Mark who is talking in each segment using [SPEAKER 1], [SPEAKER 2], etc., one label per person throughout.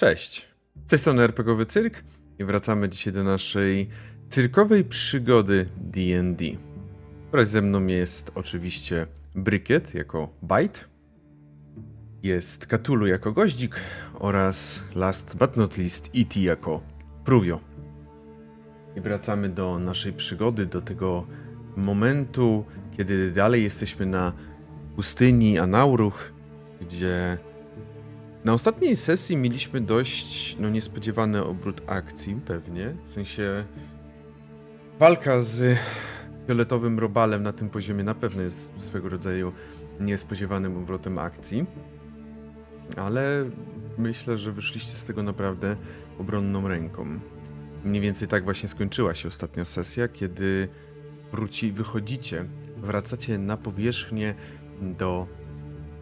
[SPEAKER 1] Cześć, z tej strony RPGowy Cyrk i wracamy dzisiaj do naszej cyrkowej przygody D&D. Wraz ze mną jest oczywiście Brykiet jako Bite, jest Katulu jako Goździk oraz last but not least E.T. jako Pruvio. I wracamy do naszej przygody, do tego momentu, kiedy dalej jesteśmy na pustyni Anauruch, gdzie na ostatniej sesji mieliśmy dość no, niespodziewany obrót akcji, pewnie. W sensie walka z fioletowym robalem na tym poziomie na pewno jest swego rodzaju niespodziewanym obrotem akcji. Ale myślę, że wyszliście z tego naprawdę obronną ręką. Mniej więcej tak właśnie skończyła się ostatnia sesja, kiedy wróci, wychodzicie, wracacie na powierzchnię do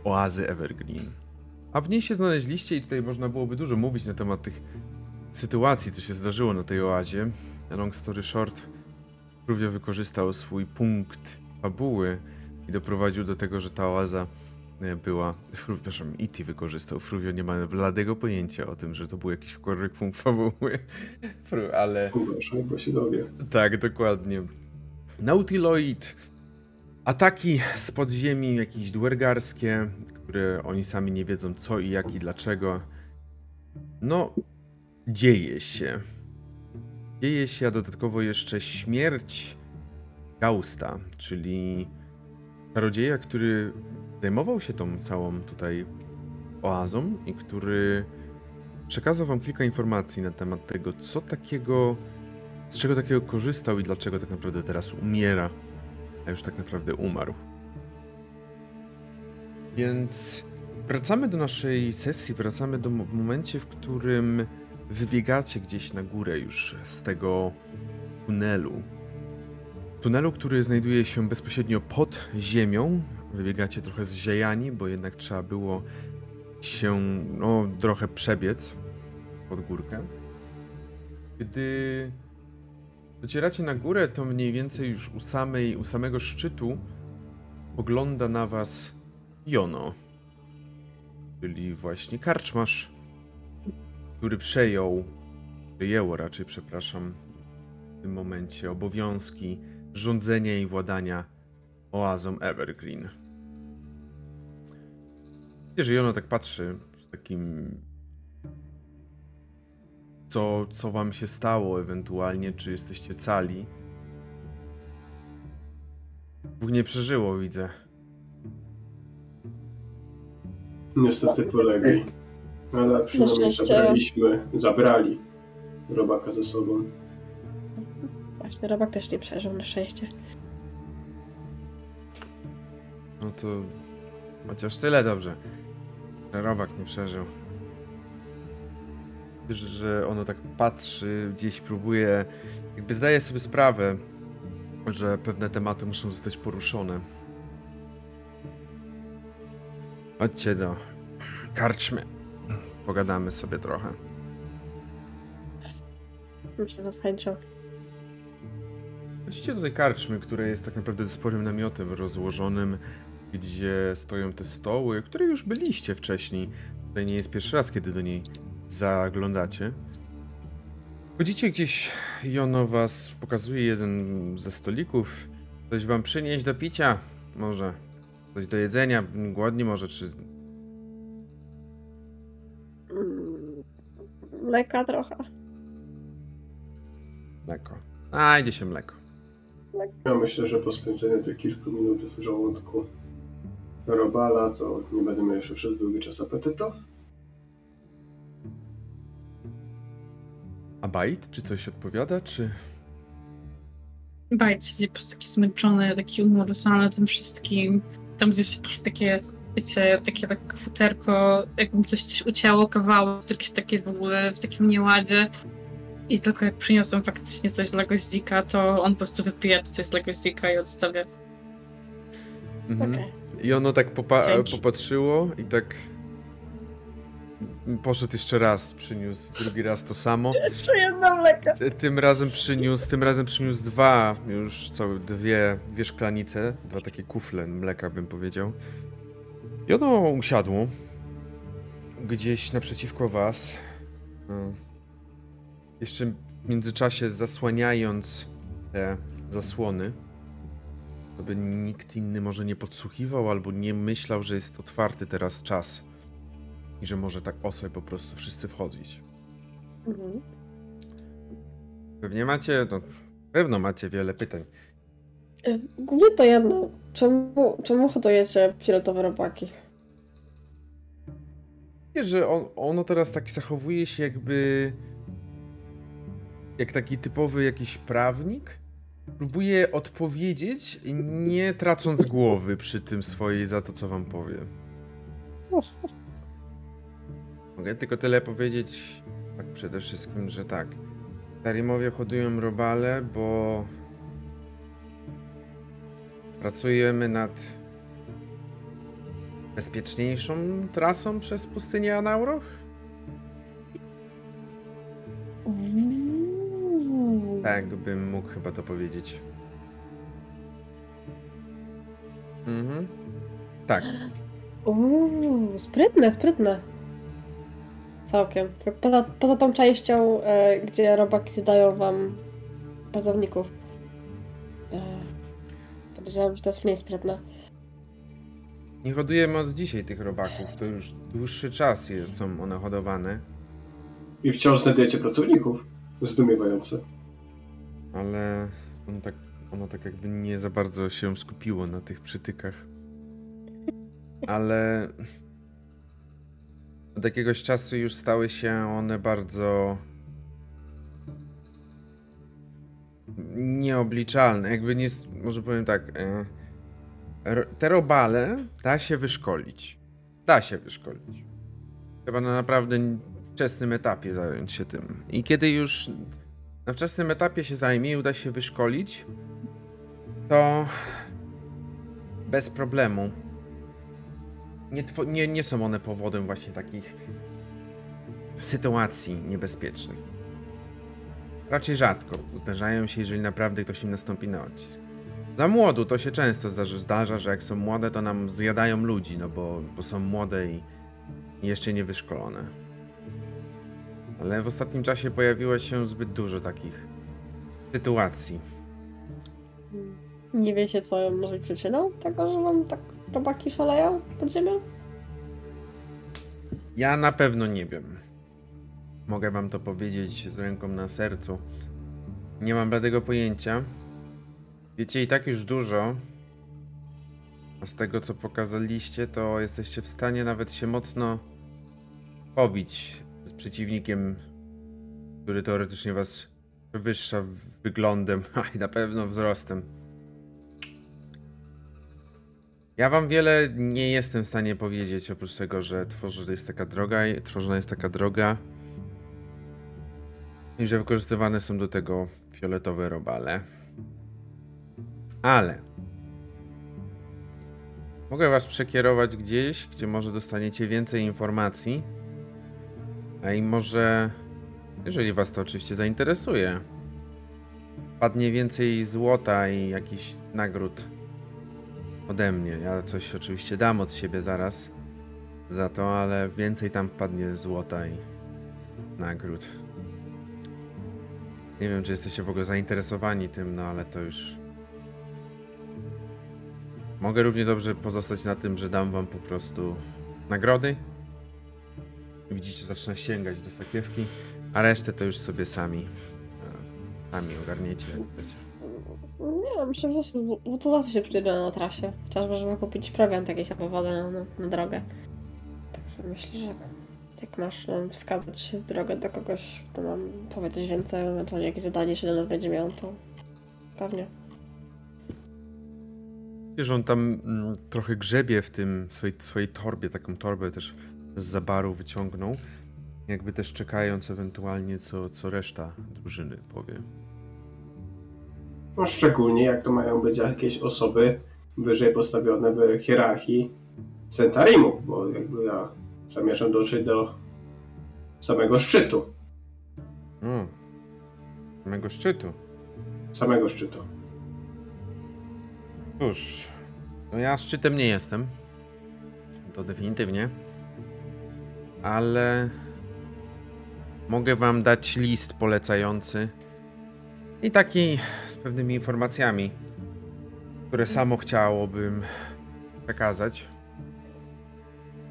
[SPEAKER 1] oazy Evergreen. A w niej się znaleźliście i tutaj można byłoby dużo mówić na temat tych sytuacji, co się zdarzyło na tej oazie. Long story short, Fruvio wykorzystał swój punkt fabuły i doprowadził do tego, że ta oaza e, była... Przepraszam, E.T. wykorzystał. Fruvio nie ma bladego pojęcia o tym, że to był jakikolwiek punkt fabuły. Ale...
[SPEAKER 2] bo się dowie.
[SPEAKER 1] Tak, dokładnie. Nautiloid, ataki z podziemi, jakieś dwergarskie, które oni sami nie wiedzą co i jak i dlaczego. No, dzieje się. Dzieje się, a dodatkowo jeszcze śmierć Gausta, czyli czarodzieja, który zajmował się tą całą tutaj oazą i który przekazał wam kilka informacji na temat tego, co takiego, z czego takiego korzystał i dlaczego tak naprawdę teraz umiera, a już tak naprawdę umarł. Więc wracamy do naszej sesji, wracamy do momencie, w którym wybiegacie gdzieś na górę już z tego tunelu. Tunelu, który znajduje się bezpośrednio pod ziemią. Wybiegacie trochę zziejani, bo jednak trzeba było się no, trochę przebiec pod górkę. Gdy docieracie na górę, to mniej więcej już u, samej, u samego szczytu ogląda na was Jono, czyli właśnie karczmasz, który przejął, przejęło raczej, przepraszam, w tym momencie obowiązki rządzenia i władania oazą Evergreen. Wiecie, że Jono tak patrzy z takim co, co wam się stało ewentualnie, czy jesteście cali. Bóg nie przeżyło, widzę.
[SPEAKER 2] Niestety polegli. Ale przynajmniej zabraliśmy, zabrali robaka ze sobą.
[SPEAKER 3] Właśnie, robak też nie przeżył, na szczęście.
[SPEAKER 1] No to chociaż tyle dobrze. Że robak nie przeżył. Że ono tak patrzy, gdzieś próbuje, jakby zdaje sobie sprawę, że pewne tematy muszą zostać poruszone. Chodźcie do karczmy. Pogadamy sobie trochę.
[SPEAKER 3] Myślę, z chęcią.
[SPEAKER 1] Chodzicie do tej karczmy, która jest tak naprawdę sporym namiotem rozłożonym, gdzie stoją te stoły, które już byliście wcześniej. To nie jest pierwszy raz, kiedy do niej zaglądacie. Chodzicie gdzieś i ono was pokazuje jeden ze stolików. Coś wam przynieść do picia? Może coś do jedzenia? Głodni może, czy...
[SPEAKER 3] Mm, Mleka trochę.
[SPEAKER 1] Mleko. A, idzie się mleko.
[SPEAKER 2] Ja myślę, że po spędzeniu tych kilku minut w żołądku robala, to nie będę miał jeszcze przez długi czas apetytu.
[SPEAKER 1] A Bajt? Czy coś odpowiada, czy...
[SPEAKER 4] Bajt siedzi po prostu taki zmęczony, taki umorusany tym wszystkim. Tam gdzieś jakieś takie, wiecie, takie tak futerko, jakby coś coś ucięło, kawałek, jest takie w ogóle w takim nieładzie. I tylko jak przyniosłem faktycznie coś dla goździka, to on po prostu wypija to, co jest dla goździka i odstawia.
[SPEAKER 1] Mhm.
[SPEAKER 3] Okej.
[SPEAKER 1] I ono tak popa popatrzyło i tak poszedł jeszcze raz, przyniósł drugi raz to samo.
[SPEAKER 3] Jeszcze jedno mleko.
[SPEAKER 1] Tym razem przyniósł, tym razem przyniósł dwa, już całe dwie, dwie szklanice, dwa takie kufle mleka bym powiedział. I ono usiadło gdzieś naprzeciwko was No. Jeszcze w międzyczasie zasłaniając te zasłony, aby nikt inny może nie podsłuchiwał albo nie myślał, że jest otwarty teraz czas i że może tak osaj po prostu wszyscy wchodzić.
[SPEAKER 3] Mhm.
[SPEAKER 1] Pewnie macie, no, pewno macie wiele pytań.
[SPEAKER 3] Y, Głównie to jedno. Czemu, czemu hodujecie fioletowe robaki?
[SPEAKER 1] Wiesz, że on, ono teraz tak zachowuje się jakby jak taki typowy jakiś prawnik. Próbuje odpowiedzieć, nie tracąc głowy przy tym swojej za to, co wam powiem. Mogę tylko tyle powiedzieć, tak przede wszystkim, że tak. Tarimowie hodują robale, bo pracujemy nad bezpieczniejszą trasą przez pustynię Anauroch? Tak bym mógł chyba to powiedzieć. Mhm. Tak.
[SPEAKER 3] Uuu, sprytne, sprytne. Całkiem. Poza, poza tą częścią, e, gdzie robaki zadają wam bazowników. E, podejrzewam, że to jest mniej sprytne.
[SPEAKER 1] Nie hodujemy od dzisiaj tych robaków. To już dłuższy czas jest, są one hodowane.
[SPEAKER 2] I wciąż znajdujecie pracowników. Zdumiewające.
[SPEAKER 1] Ale on tak, ono tak jakby nie za bardzo się skupiło na tych przytykach. Ale od jakiegoś czasu już stały się one bardzo nieobliczalne. Jakby nie, może powiem tak, e, te robale da się wyszkolić. Da się wyszkolić. Trzeba na naprawdę wczesnym etapie zająć się tym. I kiedy już na wczesnym etapie się zajmie i uda się wyszkolić, to bez problemu. Nie, nie, nie są one powodem właśnie takich sytuacji niebezpiecznych. Raczej rzadko zdarzają się, jeżeli naprawdę ktoś im nastąpi na odcisk. Za młodu to się często zdarza, że jak są młode, to nam zjadają ludzi, no bo, bo są młode i, jeszcze nie wyszkolone. Ale w ostatnim czasie pojawiło się zbyt dużo takich sytuacji.
[SPEAKER 3] Nie wiecie, co może być przyczyną tego, że wam tak robaki szaleją pod ziemią?
[SPEAKER 1] Ja na pewno nie wiem. Mogę wam to powiedzieć z ręką na sercu. Nie mam bladego pojęcia. Wiecie i tak już dużo. A z tego co pokazaliście, to jesteście w stanie nawet się mocno pobić z przeciwnikiem, który teoretycznie was przewyższa w- wyglądem, a i na pewno wzrostem. Ja wam wiele nie jestem w stanie powiedzieć, oprócz tego, że tworzona jest taka droga, tworzona jest taka droga i że wykorzystywane są do tego fioletowe robale. Ale mogę was przekierować gdzieś, gdzie może dostaniecie więcej informacji, a i może, jeżeli was to oczywiście zainteresuje, padnie więcej złota i jakichś nagród ode mnie. Ja coś oczywiście dam od siebie zaraz za to, ale więcej tam wpadnie złota i nagród. Nie wiem, czy jesteście w ogóle zainteresowani tym, no ale to już. Mogę równie dobrze pozostać na tym, że dam wam po prostu nagrody. Widzicie, zaczyna sięgać do sakiewki, a resztę to już sobie sami. e, Sami ogarniecie, jak chcecie.
[SPEAKER 3] Nie, myślę, że że to zawsze się przyda na trasie. Chociażby, żeby kupić prowiant jakieś albo wodę na, na, drogę. Także myślę, że jak masz nam wskazać drogę do kogoś, to nam powiedzieć więcej, ewentualnie jakieś zadanie się do nas będzie miał, to pewnie.
[SPEAKER 1] Wiesz, on tam mm, trochę grzebie w tym swojej, swojej torbie, taką torbę też z zabaru wyciągnął. Jakby też czekając ewentualnie, co, co reszta drużyny powie.
[SPEAKER 2] No, szczególnie jak to mają być jakieś osoby wyżej postawione w hierarchii centarimów, bo jakby ja zamierzam dotrzeć do samego szczytu.
[SPEAKER 1] O, samego szczytu.
[SPEAKER 2] Samego szczytu.
[SPEAKER 1] Cóż, no ja szczytem nie jestem. To definitywnie. Ale mogę wam dać list polecający i taki pewnymi informacjami, które samo chciałbym przekazać.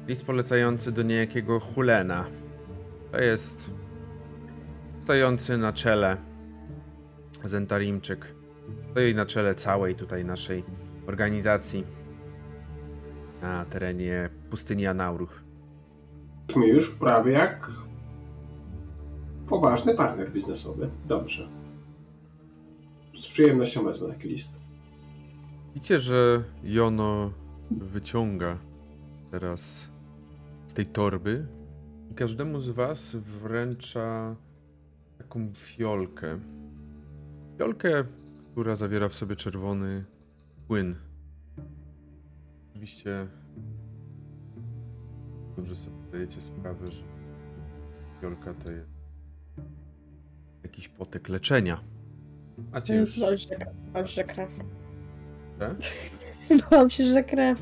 [SPEAKER 1] List polecający do niejakiego Hulena. To jest stojący na czele Zentarimczyk. Stoi na czele całej tutaj naszej organizacji na terenie pustyni Anauruch.
[SPEAKER 2] Brzmi już prawie jak poważny partner biznesowy. Dobrze. Z przyjemnością wezmę taki list.
[SPEAKER 1] Widzicie, że Jono wyciąga teraz z tej torby i każdemu z was wręcza taką fiolkę. Fiolkę, która zawiera w sobie czerwony płyn. Oczywiście dobrze sobie zdajecie sprawę, że fiolka to jest jakiś potek leczenia. Macie już...
[SPEAKER 3] Bałam się, że krew.
[SPEAKER 1] Tak?
[SPEAKER 3] Bałam się, że krew.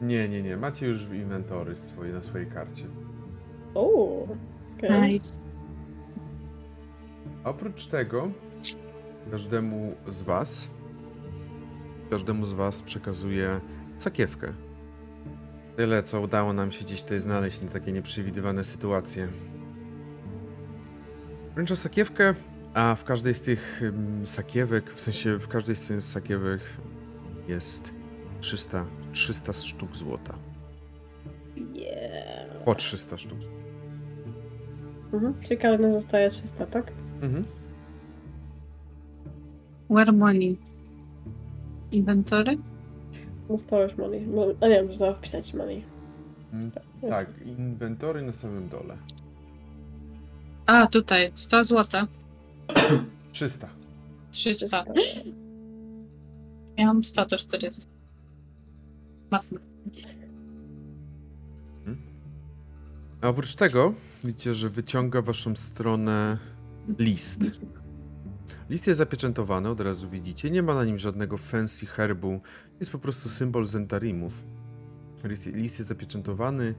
[SPEAKER 1] Nie, nie, nie. Macie już inwentory swoje na swojej karcie.
[SPEAKER 3] Uuu. okej.
[SPEAKER 4] Nice.
[SPEAKER 1] Oprócz tego, każdemu z was, każdemu z was przekazuję sakiewkę. Tyle, co udało nam się gdzieś tutaj znaleźć na takie nieprzewidywane sytuacje. Wręczę sakiewkę, a w każdej z tych sakiewek, w sensie w każdej z tych sakiewek jest 300, 300 sztuk złota.
[SPEAKER 3] Yeah.
[SPEAKER 1] Po 300 sztuk.
[SPEAKER 3] Mhm. Czyli każdy zostaje 300, tak?
[SPEAKER 1] Mhm.
[SPEAKER 4] Where money? Inwentory?
[SPEAKER 3] Dostałeś money. No, a nie trzeba wpisać money.
[SPEAKER 1] Mm,
[SPEAKER 3] Jest.
[SPEAKER 1] Tak, inwentory na samym dole.
[SPEAKER 4] A, tutaj. 100 złota.
[SPEAKER 1] 300.
[SPEAKER 4] 300. Ja mam 100 to 400. Matma.
[SPEAKER 1] A oprócz tego widzicie, że wyciąga w waszą stronę list. List jest zapieczętowany, od razu widzicie. Nie ma na nim żadnego fancy herbu. Jest po prostu symbol Zentarimów. List, list jest zapieczętowany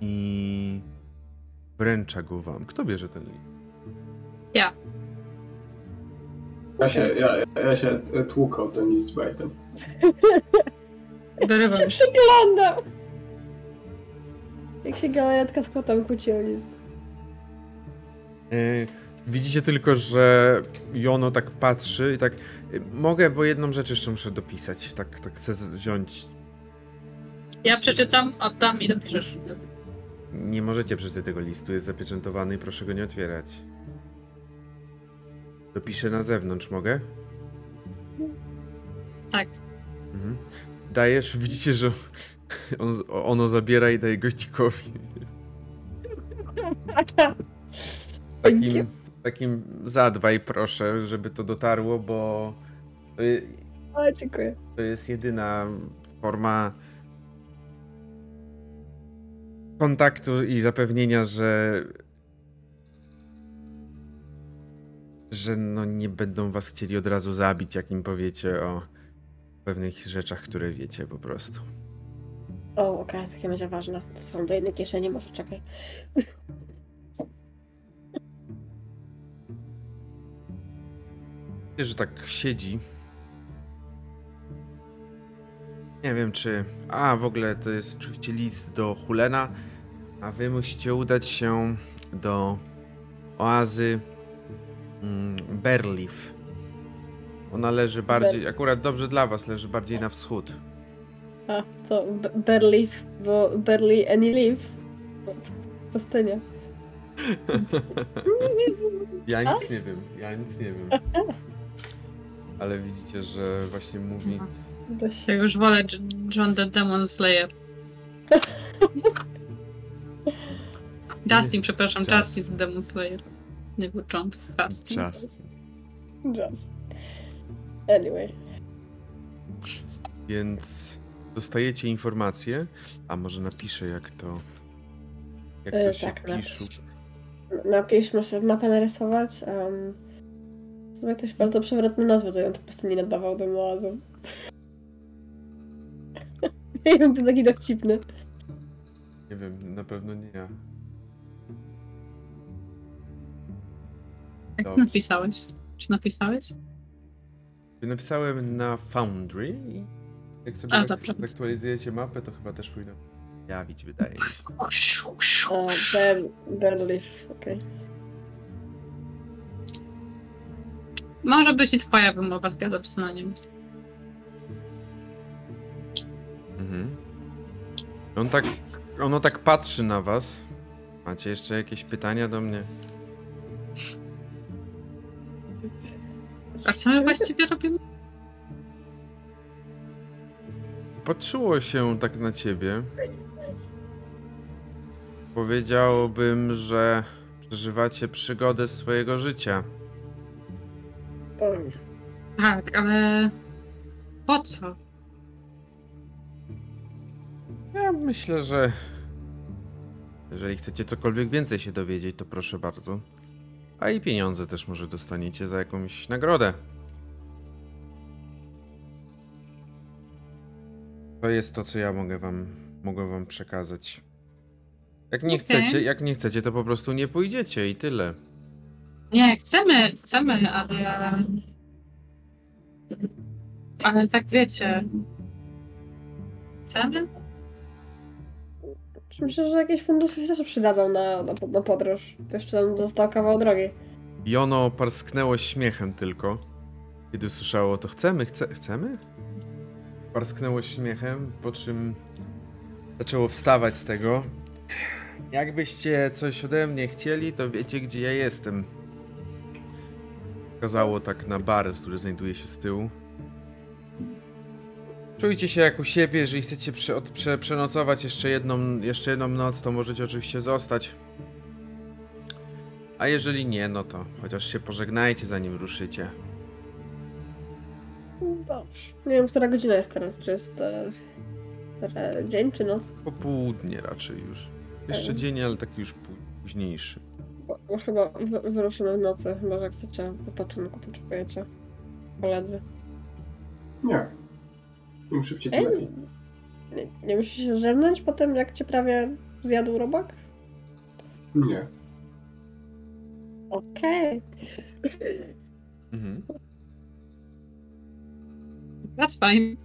[SPEAKER 1] i wręcza go wam. Kto bierze ten list?
[SPEAKER 2] Ja się, ja, ja się tłukał ten list z bajtem.
[SPEAKER 4] Biorę
[SPEAKER 3] się przyglądam! Jak się galaretka z kotem kłóci o list.
[SPEAKER 1] E, widzicie tylko, że Jono tak patrzy i tak. e, Mogę, bo jedną rzecz jeszcze muszę dopisać. Tak, tak chcę wziąć.
[SPEAKER 4] Ja przeczytam, oddam i dopiszesz.
[SPEAKER 1] Nie możecie przeczytać tego listu, jest zapieczętowany i proszę go nie otwierać. Dopiszę na zewnątrz, mogę?
[SPEAKER 4] Tak.
[SPEAKER 1] Mhm. Dajesz, widzicie, że on, ono zabiera i daje gościkowi. Takim, takim zadbaj proszę, żeby to dotarło, bo
[SPEAKER 3] A, dziękuję.
[SPEAKER 1] to jest jedyna forma kontaktu i zapewnienia, że że no nie będą was chcieli od razu zabić, jak im powiecie o pewnych rzeczach, które wiecie po prostu.
[SPEAKER 3] O, okej, takie będzie ważne. To są do jednej kieszeni, może czekaj.
[SPEAKER 1] Wiecie, że tak siedzi. Nie wiem czy. A w ogóle to jest oczywiście list do Hulena, a wy musicie udać się do oazy Berlif. Ona leży bardziej, akurat dobrze dla was, leży bardziej na wschód.
[SPEAKER 3] A, co? B- barely, bo barely any leaves. Pustynia.
[SPEAKER 1] Ja nic nie wiem, ja nic nie wiem. Ale widzicie, że właśnie mówi.
[SPEAKER 4] Ja już wolę John the Demon Slayer. Justin, przepraszam,
[SPEAKER 1] Justin.
[SPEAKER 4] Justin the Demon Slayer. Nie był John, to Justin.
[SPEAKER 1] Just.
[SPEAKER 3] Just. Anyway.
[SPEAKER 1] Więc dostajecie informację, a może napiszę jak to. Jak to
[SPEAKER 3] E,
[SPEAKER 1] się
[SPEAKER 3] tak,
[SPEAKER 1] pisze.
[SPEAKER 3] Napisz, muszę mapę narysować. Um, w sumie ktoś bardzo przewrotną nazwę do tej pustyni nadawał tym oazom. Nie wiem, to taki dowcipny.
[SPEAKER 1] Nie wiem, na pewno nie ja.
[SPEAKER 4] Jak
[SPEAKER 1] Dobrze.
[SPEAKER 4] napisałeś? Czy napisałeś?
[SPEAKER 1] Napisałem na Foundry i jak sobie
[SPEAKER 4] A,
[SPEAKER 1] ak-
[SPEAKER 4] dobrze.
[SPEAKER 1] zaktualizujecie mapę, to chyba też powinno jawić, wydaje mi się.
[SPEAKER 3] O, Bearleaf, okej.
[SPEAKER 4] Może być i twoja wymowa na nim.
[SPEAKER 1] Mhm. On tak, ono tak patrzy na was. Macie jeszcze jakieś pytania do mnie?
[SPEAKER 4] A co my właściwie robimy?
[SPEAKER 1] Patrzyło się tak na ciebie. Powiedziałbym, że przeżywacie przygodę swojego życia.
[SPEAKER 4] Tak, ale po co?
[SPEAKER 1] Ja myślę, że jeżeli chcecie cokolwiek więcej się dowiedzieć, to proszę bardzo. A i pieniądze też może dostaniecie za jakąś nagrodę. To jest to, co ja mogę wam, mogę wam przekazać. Jak nie chcecie, jak nie chcecie, to po prostu nie pójdziecie i tyle.
[SPEAKER 4] Nie, chcemy, chcemy, ale... Ale tak wiecie... Chcemy?
[SPEAKER 3] Myślę, że jakieś fundusze się też przydadzą na, na, na podróż. To jeszcze nam został kawał drogi.
[SPEAKER 1] Jono parsknęło śmiechem tylko, kiedy usłyszało to chcemy, chce, chcemy? Parsknęło śmiechem, po czym zaczęło wstawać z tego. Jakbyście coś ode mnie chcieli, to wiecie gdzie ja jestem. Wskazało tak na bar, który znajduje się z tyłu. Czujcie się jak u siebie, jeżeli chcecie prze, od, prze, przenocować jeszcze jedną, jeszcze jedną noc, to możecie oczywiście zostać. A jeżeli nie, no to chociaż się pożegnajcie zanim ruszycie.
[SPEAKER 3] Dobrze. Nie wiem, która godzina jest teraz. Czy jest e, e, dzień, czy noc?
[SPEAKER 1] Popołudnie raczej już. Jeszcze dzień, ale taki już pó- późniejszy.
[SPEAKER 3] Bo, bo chyba wy, wyruszymy w nocy. Chyba, że chcecie wypoczynku, potrzebujecie. Koledzy.
[SPEAKER 2] Nie. Im szybciej, tym lepiej.
[SPEAKER 3] nie, nie musisz się żegnać po tym, jak cię prawie zjadł robak?
[SPEAKER 2] Nie.
[SPEAKER 3] Okej.
[SPEAKER 1] Mhm.
[SPEAKER 4] That's fine.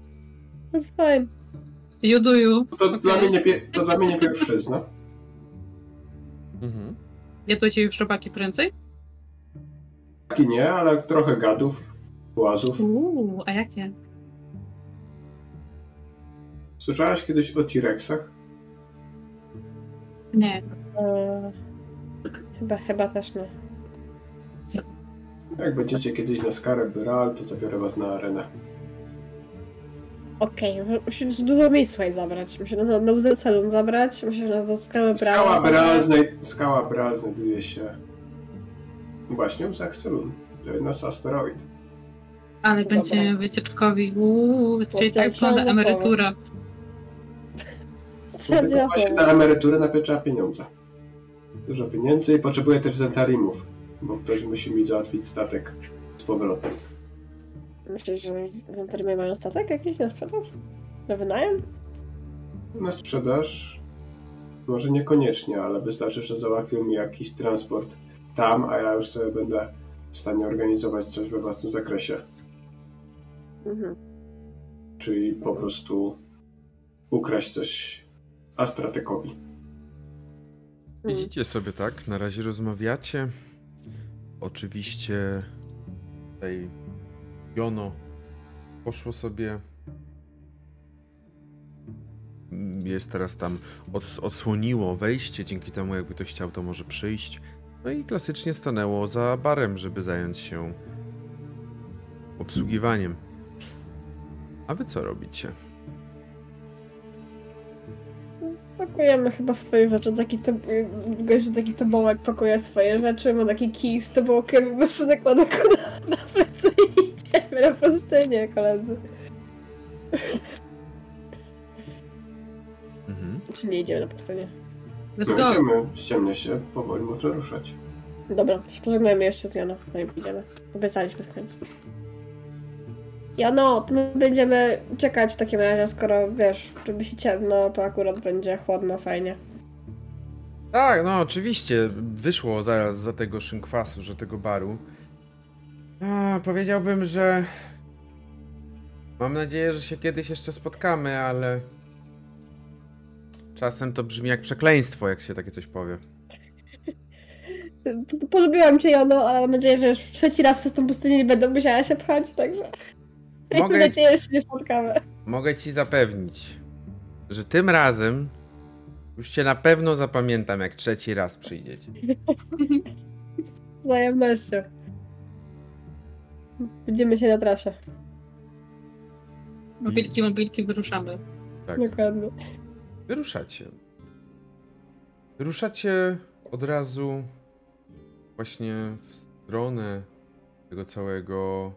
[SPEAKER 3] That's fine.
[SPEAKER 4] You do you.
[SPEAKER 2] To,
[SPEAKER 4] Okej.
[SPEAKER 2] dla mnie nie to dla mnie nie pierwszyzna.
[SPEAKER 1] Mhm.
[SPEAKER 4] Jadujecie już robaki prędzej?
[SPEAKER 2] Taki nie, ale trochę gadów, łazów.
[SPEAKER 4] Uuu, a jakie?
[SPEAKER 2] Słyszałaś kiedyś o T-Rexach?
[SPEAKER 4] Nie.
[SPEAKER 3] E, chyba, chyba też nie.
[SPEAKER 2] Jak będziecie kiedyś na Skarę Byral, to zabiorę was na arenę.
[SPEAKER 3] Okej, okay, musimy nas dużo miejsc zabrać. Musimy nas na Salon zabrać, musimy nas do Skały
[SPEAKER 2] Skała Bral, znaj- Skała Bral znajduje się właśnie w Zachselun. To jest nasz asteroid.
[SPEAKER 4] Ale
[SPEAKER 3] Dobra.
[SPEAKER 4] będziemy wycieczkowi. Uuu, czyli tak wygląda emerytura.
[SPEAKER 2] Dlatego właśnie na emeryturę najpierw trzeba pieniądze. Dużo pieniędzy i potrzebuję też zentarimów, bo ktoś musi mi załatwić statek z powrotem.
[SPEAKER 3] Myślisz, że Zantarymy mają statek jakiś na sprzedaż? Na wynajem?
[SPEAKER 2] Na sprzedaż może niekoniecznie, ale wystarczy, że załatwią mi jakiś transport tam, a ja już sobie będę w stanie organizować coś we własnym zakresie.
[SPEAKER 3] Mhm.
[SPEAKER 2] Czyli po prostu ukraść coś Astratekowi.
[SPEAKER 1] Idziecie sobie tak, na razie rozmawiacie. Oczywiście tutaj Jono poszło sobie. Jest teraz tam, od, odsłoniło wejście, dzięki temu jakby ktoś chciał, to może przyjść. No i klasycznie stanęło za barem, żeby zająć się obsługiwaniem. A wy co robicie?
[SPEAKER 3] Pakujemy chyba swoje rzeczy. Taki to, gość taki tobołek pakuje swoje rzeczy, ma taki kij z tobołkiem, po prostu nakłada go na, na plecy i idziemy na pustynię, koledzy.
[SPEAKER 1] Mhm.
[SPEAKER 3] Czy nie idziemy na pustynię?
[SPEAKER 4] Let's
[SPEAKER 2] No
[SPEAKER 4] go.
[SPEAKER 2] idziemy, ściemnia się, powoli można ruszać.
[SPEAKER 3] Dobra, się pożegnajmy jeszcze z Janą, no i idziemy. Obiecaliśmy w końcu. Jano, to my będziemy czekać w takim razie, skoro wiesz, żeby się ciemno, to akurat będzie chłodno, fajnie.
[SPEAKER 1] Tak, no oczywiście. Wyszło zaraz za tego szynkwasu, że tego baru. A, powiedziałbym, że. Mam nadzieję, że się kiedyś jeszcze spotkamy, ale. Czasem to brzmi jak przekleństwo, jak się takie coś powie.
[SPEAKER 3] Polubiłam cię, Jono, ale mam nadzieję, że już trzeci raz przez tą pustynię nie będę musiała się pchać, także... Mam
[SPEAKER 1] Mogę-
[SPEAKER 3] nadzieję, że się nie spotkamy.
[SPEAKER 1] Mogę ci zapewnić, że tym razem już cię na pewno zapamiętam, jak trzeci raz przyjdziecie.
[SPEAKER 3] Z wzajemnością. Widzimy się na trasie.
[SPEAKER 4] Mobilki, mobilki, wyruszamy.
[SPEAKER 1] Tak.
[SPEAKER 3] Dokładnie.
[SPEAKER 1] Wyruszacie. Wyruszacie od razu właśnie w stronę tego całego.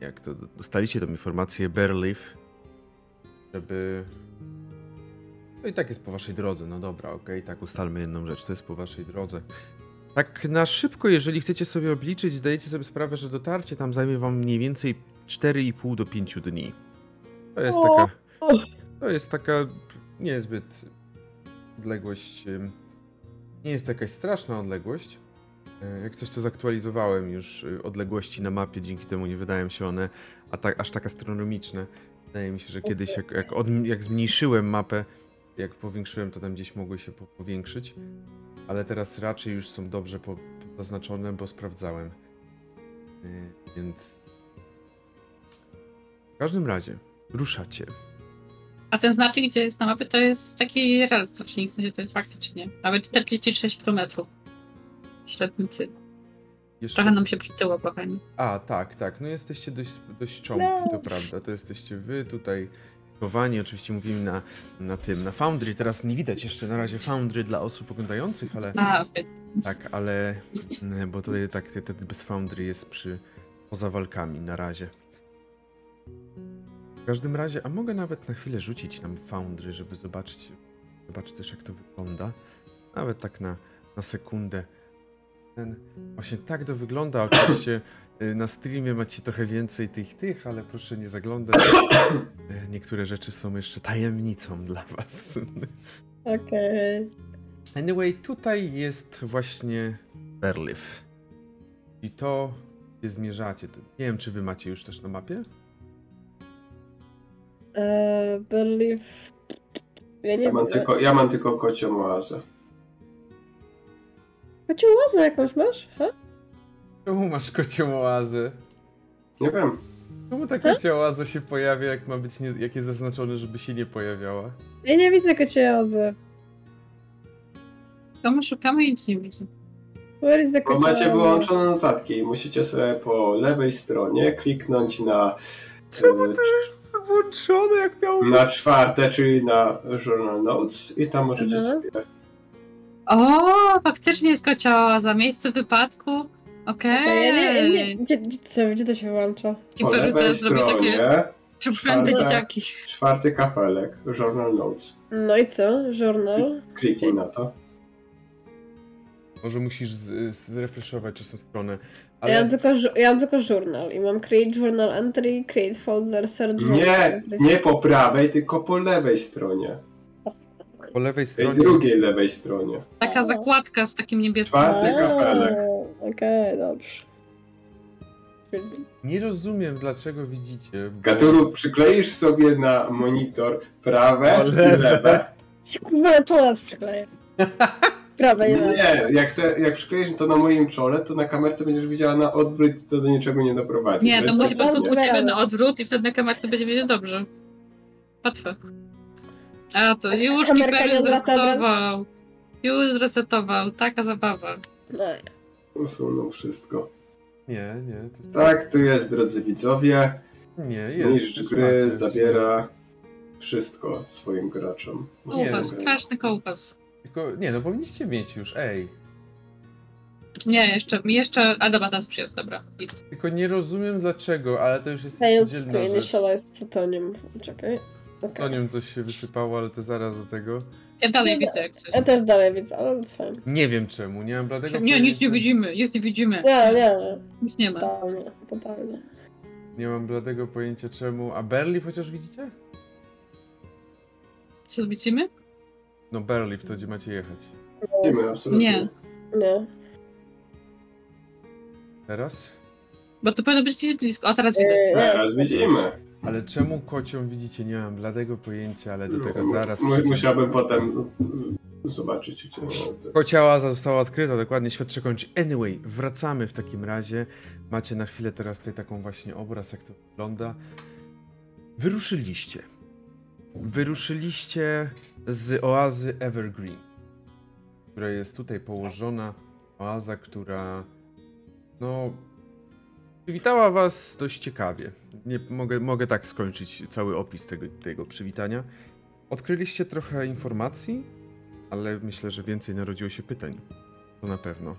[SPEAKER 1] Jak to dostaliście tą informację Berleaf, żeby. No i tak jest po waszej drodze. No dobra, okej, tak ustalmy jedną rzecz. To jest po waszej drodze. Tak na szybko, jeżeli chcecie sobie obliczyć, zdajecie sobie sprawę, że dotarcie tam zajmie wam mniej więcej 4,5 do 5 dni. To jest taka. To jest taka niezbyt odległość. Nie jest to jakaś straszna odległość. E, Jak coś to zaktualizowałem już y, odległości na mapie, dzięki temu nie wydają się one aż tak astronomiczne. Wydaje mi się, że kiedyś jak, jak, od, jak zmniejszyłem mapę, jak powiększyłem, to tam gdzieś mogły się po, powiększyć. Ale teraz raczej już są dobrze zaznaczone, bo sprawdzałem. Y, Więc w każdym razie ruszacie.
[SPEAKER 4] A ten znaczek, gdzie jest na mapie, to jest taki raz znacznik, w sensie to jest faktycznie. Nawet 46 km. Średnicy.
[SPEAKER 1] Jeszcze...
[SPEAKER 4] Trochę nam się przytyło, kochani.
[SPEAKER 1] A, tak, tak. No jesteście dość, dość cząbki, to prawda. To jesteście wy tutaj chowani. Oczywiście mówimy na, na tym, na Foundry. Teraz nie widać jeszcze na razie Foundry dla osób oglądających, ale
[SPEAKER 4] A,
[SPEAKER 1] tak, ale mm, bo tutaj tak ten bez Foundry jest przy poza walkami na razie. W każdym razie, a mogę nawet na chwilę rzucić nam Foundry, żeby zobaczyć, zobaczyć też jak to wygląda. Nawet tak na, na sekundę. Ten, właśnie tak to wygląda. Oczywiście y, na streamie macie trochę więcej tych tych, ale proszę nie zaglądać. Y, Niektóre rzeczy są jeszcze tajemnicą dla was.
[SPEAKER 3] Okej.
[SPEAKER 1] Anyway, tutaj jest właśnie Berliff. I to, gdzie zmierzacie. Nie wiem, czy wy macie już też na mapie?
[SPEAKER 3] Eee, Berliff... Ja nie
[SPEAKER 2] Ja mam tylko, ja mam tylko kocią oazę.
[SPEAKER 3] Chociaż łazę jakąś masz? Ha?
[SPEAKER 1] Czemu masz kocią oazę?
[SPEAKER 2] Nie wiem.
[SPEAKER 1] Czemu ta kocia oaza się pojawia, jak ma być nie, jak jest zaznaczone, żeby się nie pojawiała?
[SPEAKER 3] Ja nie widzę kociozy.
[SPEAKER 4] To my szukamy i nic nie widzę.
[SPEAKER 3] Where is the
[SPEAKER 2] Bo macie wyłączone notatki i musicie sobie po lewej stronie kliknąć na,
[SPEAKER 1] Czemu
[SPEAKER 2] e,
[SPEAKER 1] to jest włączone, jak miało
[SPEAKER 2] na
[SPEAKER 1] być?
[SPEAKER 2] czwarte, czyli na Journal Notes i tam możecie
[SPEAKER 3] Mhm.
[SPEAKER 2] sobie...
[SPEAKER 4] O, faktycznie kocia za miejsce wypadku. Okej.
[SPEAKER 3] Okej, ja nie, ja nie, gdzie, gdzie, co, gdzie to się?
[SPEAKER 2] Po
[SPEAKER 4] Kimpery
[SPEAKER 2] lewej
[SPEAKER 4] zaraz zrobi takie
[SPEAKER 2] stronie
[SPEAKER 4] dzieciaki.
[SPEAKER 2] czwarty kafelek, Journal Notes.
[SPEAKER 3] No i co? Journal?
[SPEAKER 2] Kliknij na to.
[SPEAKER 1] Może musisz z- zrefreshować czasem stronę.
[SPEAKER 3] Ja, mam
[SPEAKER 1] Ale
[SPEAKER 3] tylko, żu- ja mam tylko journal i mam create journal entry, create folder, search journal.
[SPEAKER 2] Nie,
[SPEAKER 3] entry.
[SPEAKER 2] nie po prawej, tylko po lewej stronie.
[SPEAKER 1] Po lewej
[SPEAKER 2] Tej
[SPEAKER 1] stronie...
[SPEAKER 2] drugiej lewej stronie.
[SPEAKER 4] Taka zakładka z takim niebieskim.
[SPEAKER 2] Czwarty
[SPEAKER 3] A,
[SPEAKER 2] kafelek.
[SPEAKER 3] Okej, dobrze.
[SPEAKER 1] Nie rozumiem, dlaczego widzicie. bo-
[SPEAKER 2] Gatulu, przykleisz sobie na monitor prawe
[SPEAKER 1] O,
[SPEAKER 2] i
[SPEAKER 1] lewe.
[SPEAKER 2] lewe.
[SPEAKER 3] Ci kurwa nas przykleję. Prawe, nie lewe.
[SPEAKER 2] Nie, jak, se, jak przykleisz to na moim czole, to na kamerce będziesz widziała na odwrót i to do niczego nie doprowadzi.
[SPEAKER 4] Nie, to musi po prostu
[SPEAKER 3] bardzo
[SPEAKER 4] u ciebie na odwrót i wtedy na kamerce będzie wiedzieć dobrze. Łatwe. A to już
[SPEAKER 3] kamerka
[SPEAKER 4] Kimpery
[SPEAKER 3] nie zwraca
[SPEAKER 4] zresetował. Już zresetował. Taka zabawa.
[SPEAKER 3] No.
[SPEAKER 2] Usunął wszystko.
[SPEAKER 1] Nie, nie. To...
[SPEAKER 2] Tak, tu jest, drodzy widzowie.
[SPEAKER 1] Nie, jest.
[SPEAKER 2] Mistrz gry
[SPEAKER 1] macie.
[SPEAKER 2] zabiera wszystko swoim graczom.
[SPEAKER 1] Nie,
[SPEAKER 4] Kołpas,
[SPEAKER 1] no.
[SPEAKER 4] straszny kołpas.
[SPEAKER 1] Tylko, nie, no powinniście mieć już, ej.
[SPEAKER 4] Nie, jeszcze, jeszcze, a dobra, teraz już jest, dobra.
[SPEAKER 1] Tylko nie rozumiem dlaczego, ale to już jest oddzielna
[SPEAKER 3] to
[SPEAKER 1] rzecz.
[SPEAKER 3] initialize plutonium. Czekaj.
[SPEAKER 1] To
[SPEAKER 3] Okay.
[SPEAKER 1] nim coś się wysypało, ale to zaraz do tego.
[SPEAKER 4] Ja dalej
[SPEAKER 3] Nie,
[SPEAKER 4] widzę jak coś.
[SPEAKER 3] Ja też dalej widzę, ale to fajne.
[SPEAKER 1] Nie wiem czemu, nie mam bladego
[SPEAKER 4] Nie, nic nie widzimy, nic nie widzimy.
[SPEAKER 3] Nie, nie,
[SPEAKER 4] Nic nie ma.
[SPEAKER 3] totalnie, totalnie.
[SPEAKER 1] Nie mam bladego pojęcia czemu. A Berli chociaż widzicie?
[SPEAKER 4] Co widzimy?
[SPEAKER 1] No Berliv, to gdzie macie jechać?
[SPEAKER 2] Widzimy, absolutnie.
[SPEAKER 4] Nie.
[SPEAKER 3] Nie.
[SPEAKER 1] Teraz?
[SPEAKER 4] Bo to powinno być gdzieś blisko. O, teraz widać.
[SPEAKER 3] Eee,
[SPEAKER 2] Teraz widzimy.
[SPEAKER 1] Ale czemu kocią widzicie? Nie mam bladego pojęcia, ale do tego
[SPEAKER 2] No,
[SPEAKER 1] zaraz
[SPEAKER 2] mu-
[SPEAKER 1] przejdziemy.
[SPEAKER 2] Musiałbym potem mm, zobaczyć. Gdzie...
[SPEAKER 1] Kociała została odkryta, dokładnie świadczy kończy. Anyway, wracamy w takim razie. Macie na chwilę teraz tutaj taką właśnie obraz, jak to wygląda. Wyruszyliście. Wyruszyliście z oazy Evergreen, która jest tutaj położona. Oaza, która no przywitała was dość ciekawie. Nie, mogę, mogę tak skończyć cały opis tego, tego przywitania. Odkryliście trochę informacji, ale myślę, że więcej narodziło się pytań. To na pewno.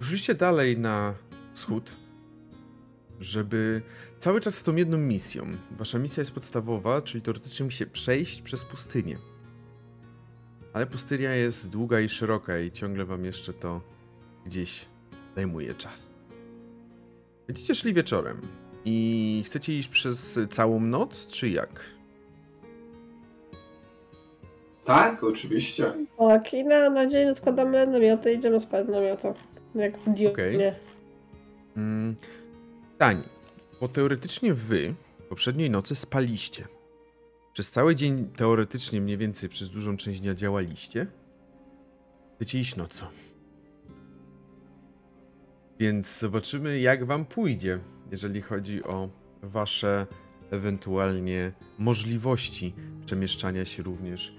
[SPEAKER 1] Ruszyliście dalej na wschód, żeby cały czas z tą jedną misją. Wasza misja jest podstawowa, czyli teoretycznie musi przejść przez pustynię. Ale pustynia jest długa i szeroka i ciągle wam jeszcze to gdzieś zajmuje czas. Będziecie szli wieczorem i chcecie iść przez całą noc, czy jak?
[SPEAKER 2] Tak, oczywiście.
[SPEAKER 3] Tak, i na, na dzień składamy namioty, idziemy spać w namiotach. Jak w Dune.
[SPEAKER 1] Okej. Mm, Tani, bo teoretycznie wy poprzedniej nocy spaliście. Przez cały dzień teoretycznie mniej więcej przez dużą część dnia działaliście. Chcecie iść nocą. Więc zobaczymy jak wam pójdzie, jeżeli chodzi o wasze ewentualnie możliwości przemieszczania się również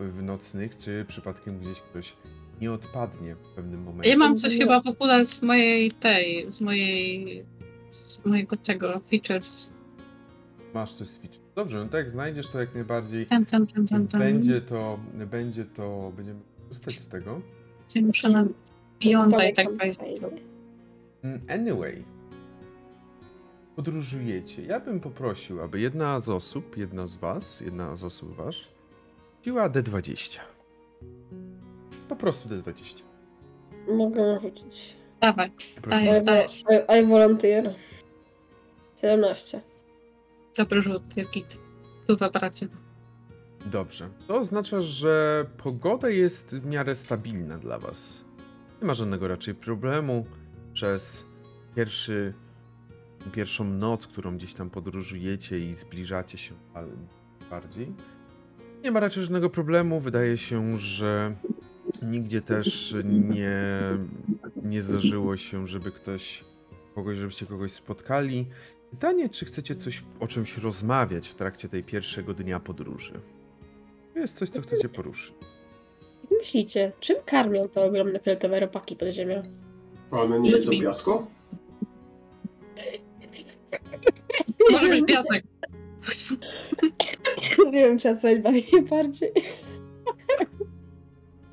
[SPEAKER 1] w, nocnych, czy przypadkiem gdzieś ktoś nie odpadnie w pewnym momencie.
[SPEAKER 4] Ja mam coś chyba w ogóle z mojej tej, z mojej, z mojego tego features.
[SPEAKER 1] Masz coś z feature. Dobrze, no tak znajdziesz to jak najbardziej.
[SPEAKER 4] Ten, ten, ten, ten, ten.
[SPEAKER 1] Będzie to, będzie to, będziemy korzystać z tego.
[SPEAKER 4] Muszę na Beyonda i tak wejść.
[SPEAKER 1] Mm, Anyway, podróżujecie. Ja bym poprosił, aby jedna z osób, jedna z was, jedna z osób wasz, rzuciła D20. Po prostu D20.
[SPEAKER 3] Mogę rzucić.
[SPEAKER 4] Dawaj.
[SPEAKER 3] I, I, volunteer. 17.
[SPEAKER 4] Dobry rzut, jest git. Tu w aparacie.
[SPEAKER 1] Dobrze. To oznacza, że pogoda jest w miarę stabilna dla was. Nie ma żadnego raczej problemu przez pierwszy, pierwszą noc, którą gdzieś tam podróżujecie i zbliżacie się bardziej. Nie ma raczej żadnego problemu. Wydaje się, że nigdzie też nie, nie zdarzyło się, żeby ktoś, kogoś, żebyście kogoś spotkali. Pytanie, czy chcecie coś o czymś rozmawiać w trakcie tej pierwszego dnia podróży? To jest coś, co chcecie poruszyć.
[SPEAKER 3] Myślicie, czym karmią te ogromne fioletowe robaki pod ziemią?
[SPEAKER 2] One nie jedzą piasku?
[SPEAKER 4] Może być piasek.
[SPEAKER 3] Nie wiem, czy odpowiedzieć bardziej. bardziej.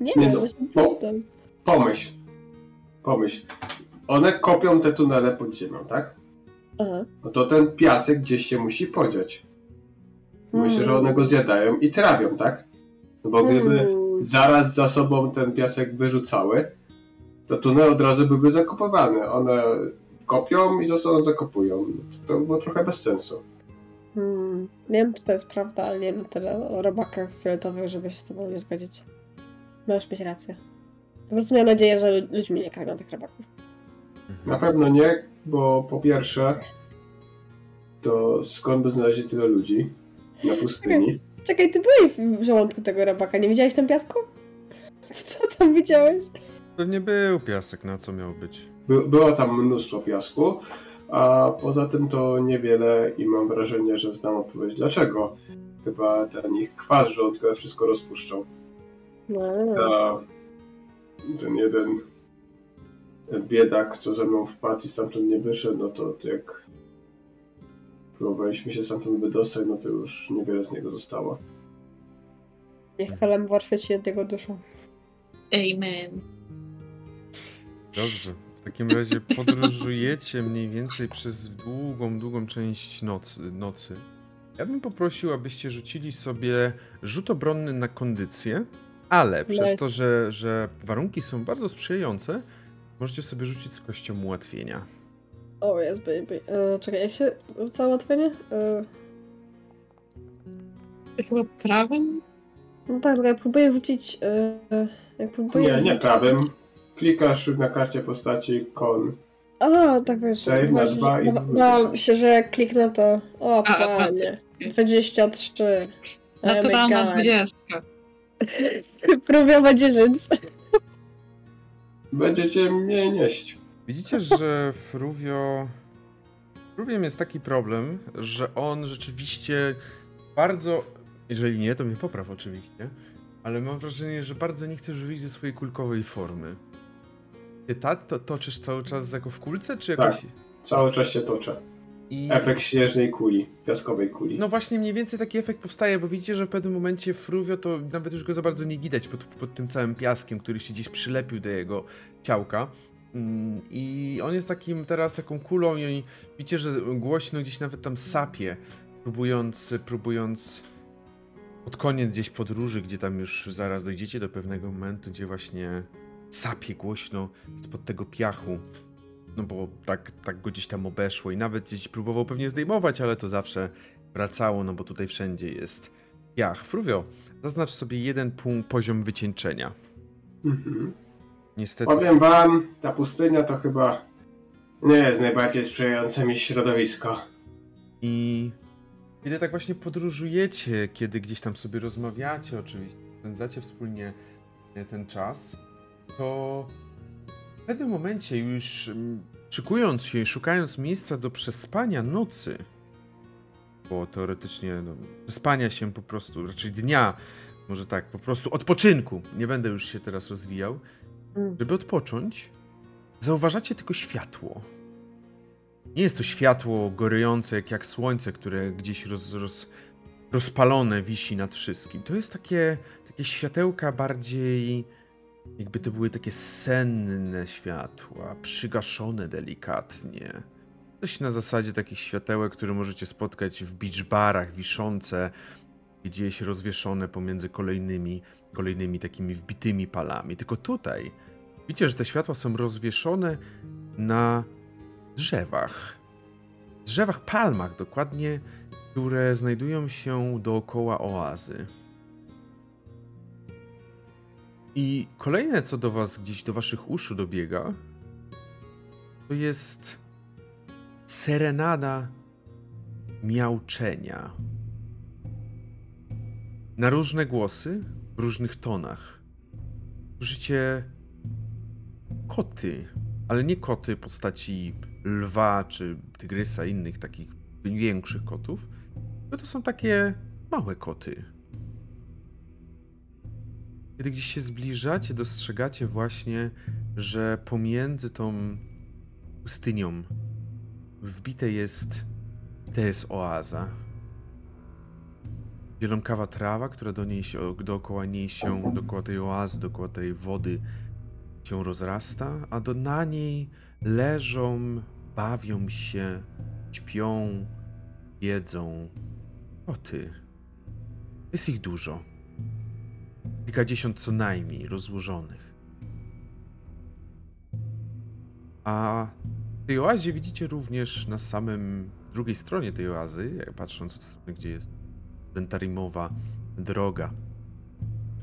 [SPEAKER 3] Nie
[SPEAKER 2] Nie
[SPEAKER 3] wiem,
[SPEAKER 2] no,
[SPEAKER 3] pytam.
[SPEAKER 2] Pomyśl. Pomyśl. One kopią te tunele pod ziemią, tak?
[SPEAKER 3] Aha.
[SPEAKER 2] No to ten piasek gdzieś się musi podziać. Myślę,
[SPEAKER 3] Hmm.
[SPEAKER 2] że one go zjadają i trawią, tak? No bo gdyby
[SPEAKER 3] Hmm.
[SPEAKER 2] zaraz za sobą ten piasek wyrzucały, to tunele od razu byłyby zakopowane. One kopią i zostaną zakopują. To było trochę bez sensu.
[SPEAKER 3] Hmm. Wiem, czy to jest prawda, ale nie wiem tyle o robakach fioletowych, żeby się z tobą nie zgodzić. Możesz mieć rację. Po prostu miałam nadzieję, że lu- ludźmi nie karmią tych robaków.
[SPEAKER 2] Na pewno nie, bo po pierwsze, to skąd by znaleźli tyle ludzi na pustyni?
[SPEAKER 3] Czekaj, ty byłeś w żołądku tego robaka, nie widziałeś tam piasku? Co tam widziałeś?
[SPEAKER 1] Pewnie był piasek, na co miał być.
[SPEAKER 2] By, było tam mnóstwo piasku, a poza tym to niewiele i mam wrażenie, że znam odpowiedź dlaczego. Chyba ten ich kwas żołądkowy wszystko rozpuszczał.
[SPEAKER 3] No,
[SPEAKER 2] Ta, ten jeden biedak, co ze mną wpadł i stamtąd nie wyszedł, no to, jak próbowaliśmy się stamtąd wydostać, no to już niewiele z niego zostało.
[SPEAKER 3] niech Kalamwar świeci nad jego duszą.
[SPEAKER 4] Amen.
[SPEAKER 1] Dobrze. W takim razie podróżujecie mniej więcej przez długą, długą część nocy. nocy. Ja bym poprosił, abyście rzucili sobie rzut obronny na kondycję, ale przez
[SPEAKER 3] Nice.
[SPEAKER 1] to, że, że warunki są bardzo sprzyjające, możecie sobie rzucić z kością ułatwienia.
[SPEAKER 3] O, jest baby. E, czekaj, jak się rzuca łatwienie? E,
[SPEAKER 4] Chyba prawym?
[SPEAKER 3] No tak, tylko ja próbuję wrócić. Yy, jak próbuję
[SPEAKER 2] Nie, nie
[SPEAKER 3] wrzucić-
[SPEAKER 2] prawym. Klikasz na karcie postaci kon.
[SPEAKER 3] A, tak wiesz.
[SPEAKER 2] Save na
[SPEAKER 3] że-
[SPEAKER 2] dwa i
[SPEAKER 3] ba-
[SPEAKER 2] wrócisz.
[SPEAKER 3] Bałam się, że jak kliknę to. O,
[SPEAKER 4] A,
[SPEAKER 3] panie. 23. Oh my
[SPEAKER 4] Naturalna
[SPEAKER 3] God.
[SPEAKER 4] 20.
[SPEAKER 3] Próbiowa 10.
[SPEAKER 2] Będziecie mnie nieść.
[SPEAKER 1] Widzicie, że Fruvio... Fruviem jest taki problem, że on rzeczywiście bardzo... Jeżeli nie, to mnie popraw oczywiście. Ale mam wrażenie, że bardzo nie chcesz wyjść ze swojej kulkowej formy. Ty tak to toczysz cały czas jako w kulce, czy jakoś...
[SPEAKER 2] Tak. Cały czas się toczę.
[SPEAKER 1] I...
[SPEAKER 2] Efekt śnieżnej kuli, piaskowej kuli.
[SPEAKER 1] No właśnie mniej więcej taki efekt powstaje, bo widzicie, że w pewnym momencie Fruvio to nawet już go za bardzo nie widać pod, pod tym całym piaskiem, który się gdzieś przylepił do jego ciałka. Mm, I on jest takim teraz taką kulą i oni, widzicie, że głośno gdzieś nawet tam sapie, próbując, próbując pod koniec gdzieś podróży, gdzie tam już zaraz dojdziecie do pewnego momentu, gdzie właśnie sapie głośno spod tego piachu. No bo tak, tak go gdzieś tam obeszło i nawet gdzieś próbował pewnie zdejmować, ale to zawsze wracało, no bo tutaj wszędzie jest piach. Fruvio, zaznacz sobie jeden punkt poziom wycieńczenia.
[SPEAKER 2] Mhm.
[SPEAKER 1] Niestety.
[SPEAKER 2] Powiem wam, ta pustynia to chyba nie jest najbardziej sprzyjające mi środowisko.
[SPEAKER 1] I kiedy tak właśnie podróżujecie, kiedy gdzieś tam sobie rozmawiacie, oczywiście, spędzacie wspólnie ten czas, to w pewnym momencie już mm, szykując się i szukając miejsca do przespania nocy, bo teoretycznie no, przespania się po prostu, raczej dnia, może tak, po prostu odpoczynku, nie będę już się teraz rozwijał,
[SPEAKER 3] Mm.
[SPEAKER 1] żeby odpocząć, zauważacie tylko światło. Nie jest to światło gorejące jak, jak słońce, które gdzieś roz, roz, rozpalone wisi nad wszystkim. To jest takie, takie światełka bardziej, jakby to były takie senne światła, przygaszone delikatnie. Coś na zasadzie takich światełek, które możecie spotkać w beach barach, wiszące, gdzieś rozwieszone pomiędzy kolejnymi, kolejnymi takimi wbitymi palami. Tylko tutaj widzicie, że te światła są rozwieszone na drzewach. Drzewach, palmach dokładnie, które znajdują się dookoła oazy. I kolejne, co do was gdzieś do waszych uszu dobiega, to jest serenada miauczenia. Na różne głosy, w różnych tonach. Słyszycie koty, ale nie koty w postaci lwa czy tygrysa, innych takich większych kotów, bo to są takie małe koty. Kiedy gdzieś się zbliżacie, dostrzegacie właśnie, że pomiędzy tą pustynią wbite jest, to jest oaza. Zielonkawa trawa, która do niej się, dookoła niej się, dookoła tej oazy, dookoła tej wody się rozrasta, a do, na niej leżą, bawią się, śpią, jedzą koty. Jest ich dużo. Kilkadziesiąt co najmniej rozłożonych. A w tej oazie widzicie również na samym drugiej stronie tej oazy, patrząc od strony, gdzie jest Dentarimowa droga.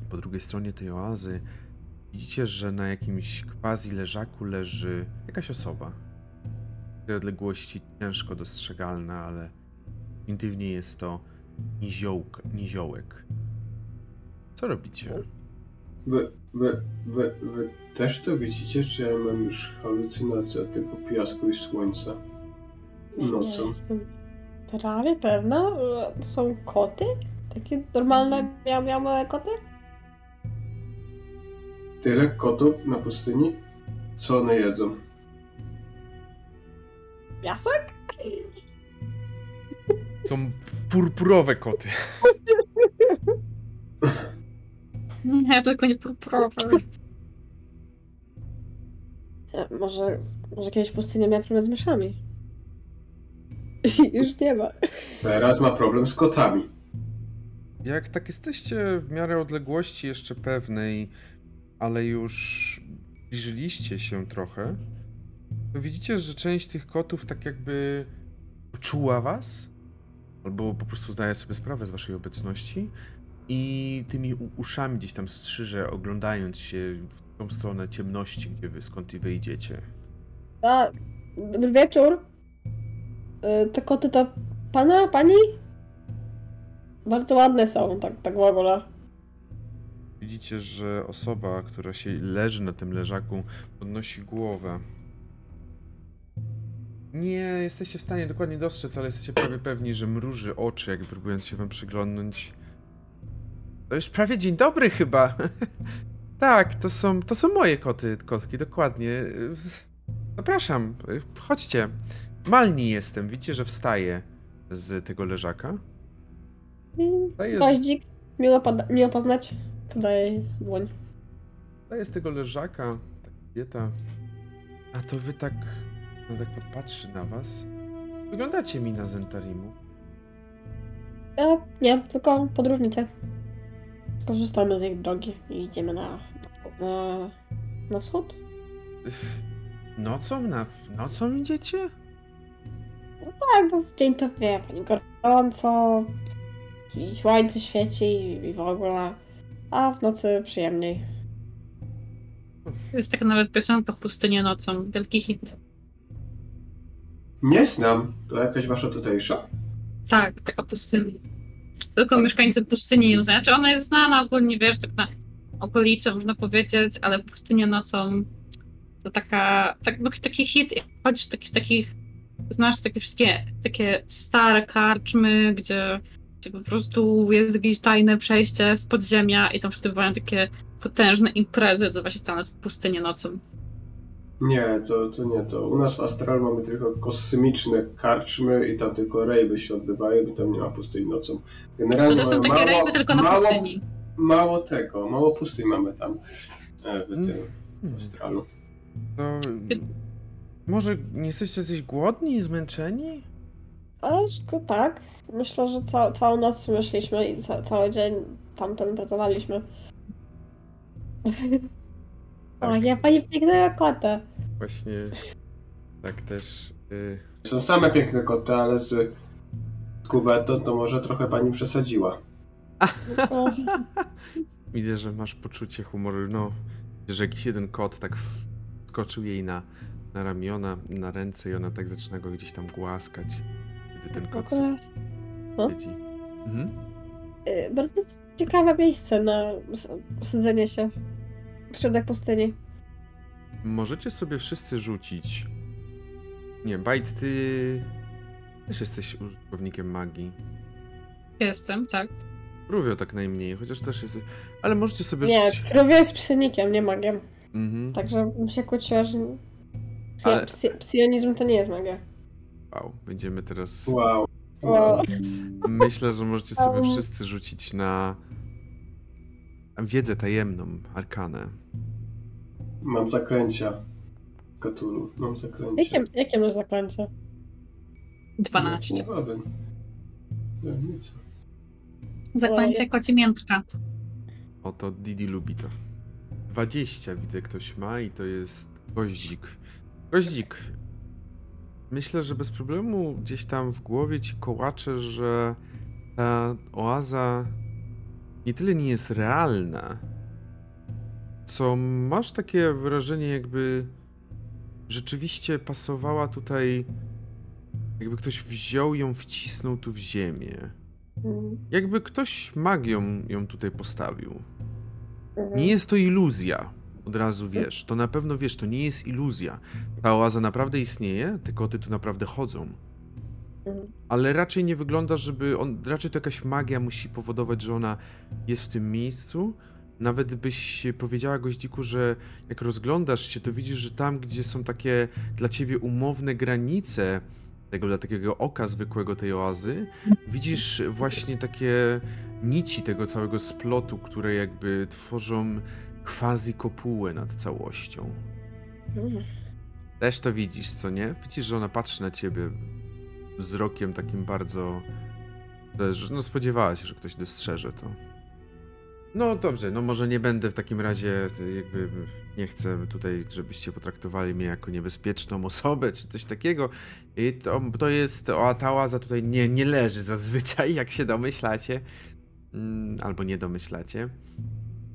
[SPEAKER 1] Po drugiej stronie tej oazy widzicie, że na jakimś quasi leżaku leży jakaś osoba. W tej odległości ciężko dostrzegalna, ale intuitywnie jest to niziołk, niziołek. Co robicie?
[SPEAKER 2] Wy, wy, wy, wy też to widzicie, czy ja mam już halucynację tego piasku i słońca? Nocą.
[SPEAKER 3] Nie jestem prawie pewna, że to są koty? Takie normalne, miał, miał małe koty?
[SPEAKER 2] Tyle kotów na pustyni? Co one jedzą?
[SPEAKER 3] Piasek?
[SPEAKER 1] Są purpurowe koty.
[SPEAKER 4] Nie, tylko nie purpurowe.
[SPEAKER 3] E, Może, może kiedyś pustynia miała problem z myszami. I już nie ma.
[SPEAKER 2] Teraz ma problem z kotami.
[SPEAKER 1] Jak tak jesteście w miarę odległości jeszcze pewnej, ale już zbliżyliście się trochę, to widzicie, że część tych kotów tak jakby czuła was, albo po prostu zdaje sobie sprawę z waszej obecności i tymi uszami gdzieś tam strzyże, oglądając się w tą stronę ciemności, gdzie wy skąd wyjdziecie.
[SPEAKER 3] A, dobry wieczór. Y, Te koty to pana, pani? Bardzo ładne są, tak, tak w ogóle.
[SPEAKER 1] Widzicie, że osoba, która się leży na tym leżaku, podnosi głowę. Nie jesteście w stanie dokładnie dostrzec, ale jesteście prawie pewni, że mruży oczy, jakby próbując się wam przyglądnąć. To już prawie dzień dobry chyba. tak, to są, to są moje koty, kotki, dokładnie. Zapraszam, chodźcie. Malni jestem, widzicie, że wstaje z tego leżaka. Z,
[SPEAKER 3] Goździk, miło, miło poznać. Podaję dłoń.
[SPEAKER 1] Wstaje z tego leżaka, ta kobieta. A to wy tak. No tak popatrzy na was. Wyglądacie mi na Zentarimu.
[SPEAKER 3] Ja, nie, tylko podróżnicy. Korzystamy z ich drogi i idziemy na, na, na wschód.
[SPEAKER 1] Nocą? Na, nocą idziecie?
[SPEAKER 3] Tak, bo w dzień to wie pani gorąco i słońce świeci i w ogóle, a w nocy przyjemniej.
[SPEAKER 4] Jest taka nawet piosenka Pustynię nocą. Wielki hit.
[SPEAKER 2] Nie znam. To jakaś wasza tutejsza?
[SPEAKER 4] Tak, taka pustynia. Tylko mieszkańcy pustyni ją. Znaczy ona jest znana ogólnie, wiesz, tak na okolice można powiedzieć, ale pustynia nocą to taka, tak, taki hit, chodzisz takich, takich, znasz takie wszystkie takie stare karczmy, gdzie, gdzie po prostu jest jakieś tajne przejście w podziemia i tam wtedy bywają takie potężne imprezy, to właśnie tam na pustynię nocą.
[SPEAKER 2] Nie, to, to nie to. U nas w Astral mamy tylko kosmiczne karczmy i tam tylko rejby się odbywają i tam nie ma pustyni nocą. Generalnie
[SPEAKER 4] No to są takie
[SPEAKER 2] mało,
[SPEAKER 4] rejwy tylko na
[SPEAKER 2] mało,
[SPEAKER 4] pustyni.
[SPEAKER 2] Mało tego, mało pustyń mamy tam e, w tym
[SPEAKER 1] Hmm.
[SPEAKER 2] Astralu.
[SPEAKER 1] To. Może nie jesteście coś głodni i zmęczeni?
[SPEAKER 3] Ale szko- tak, myślę, że ca- całą noc myśleliśmy i ca- cały dzień tamten pracowaliśmy. O,
[SPEAKER 1] Tak.
[SPEAKER 3] ja pani pięknego kota.
[SPEAKER 1] Właśnie. Tak też. Y,
[SPEAKER 2] Są same piękne koty, ale z, kuwetą to może trochę pani przesadziła.
[SPEAKER 1] Widzę, że masz poczucie humoru. No, że jakiś jeden kot tak skoczył jej na, na ramiona, na ręce i ona tak zaczyna go gdzieś tam głaskać. Kiedy ten kot siedzi. Mhm.
[SPEAKER 3] y, bardzo ciekawe miejsce na sadzenie się w środek pustyni.
[SPEAKER 1] Możecie sobie wszyscy rzucić. Nie, Bajt, ty też jesteś użytkownikiem magii.
[SPEAKER 4] Jestem, tak.
[SPEAKER 1] Rówio tak najmniej, chociaż też jest. Ale możecie sobie
[SPEAKER 3] Nie,
[SPEAKER 1] rzucić.
[SPEAKER 3] Krówia jest psynikiem, nie magiem.
[SPEAKER 1] Mhm.
[SPEAKER 3] Także bym się kłóciła, że psi-
[SPEAKER 1] Ale-
[SPEAKER 3] psi- psionizm to nie jest magia.
[SPEAKER 1] Wow, będziemy teraz.
[SPEAKER 2] Wow.
[SPEAKER 3] O,
[SPEAKER 1] Myślę, że możecie sobie wszyscy rzucić na wiedzę tajemną, arkanę.
[SPEAKER 2] Mam zaklęcia. Katulu, mam zaklęcia.
[SPEAKER 3] jakie, jakie masz zaklęcie?
[SPEAKER 4] 12.
[SPEAKER 2] Nie powiem. Nie, nic.
[SPEAKER 4] Zaklęcie kocie miętka.
[SPEAKER 1] Oto Didi lubi to. 20 widzę ktoś ma i to jest goździk. Goździk. Myślę, że bez problemu gdzieś tam w głowie ci kołacze, że ta oaza nie tyle nie jest realna, co masz takie wrażenie, jakby rzeczywiście pasowała tutaj, jakby ktoś wziął ją, wcisnął tu w ziemię.
[SPEAKER 3] Mm,
[SPEAKER 1] Jakby ktoś magią ją tutaj postawił.
[SPEAKER 3] mhm.
[SPEAKER 1] Nie jest to iluzja. Od razu wiesz, to na pewno wiesz, to nie jest iluzja. Ta oaza naprawdę istnieje, te koty tu naprawdę chodzą.
[SPEAKER 3] Mhm.
[SPEAKER 1] Ale raczej nie wygląda, żeby on. Raczej to jakaś magia musi powodować, że ona jest w tym miejscu. Nawet byś powiedziała goździku, że jak rozglądasz się, to widzisz, że tam, gdzie są takie dla ciebie umowne granice tego dla takiego oka zwykłego tej oazy, widzisz właśnie takie nici tego całego splotu, które jakby tworzą quasi kopułę nad całością. Też to widzisz, co nie? Widzisz, że ona patrzy na ciebie wzrokiem takim bardzo. No spodziewała się, że ktoś dostrzeże to. No dobrze, no może nie będę w takim razie, jakby nie chcę tutaj, żebyście potraktowali mnie jako niebezpieczną osobę, czy coś takiego. I to, to jest, o, ta oaza tutaj nie, nie leży zazwyczaj, jak się domyślacie. Mm, albo nie domyślacie.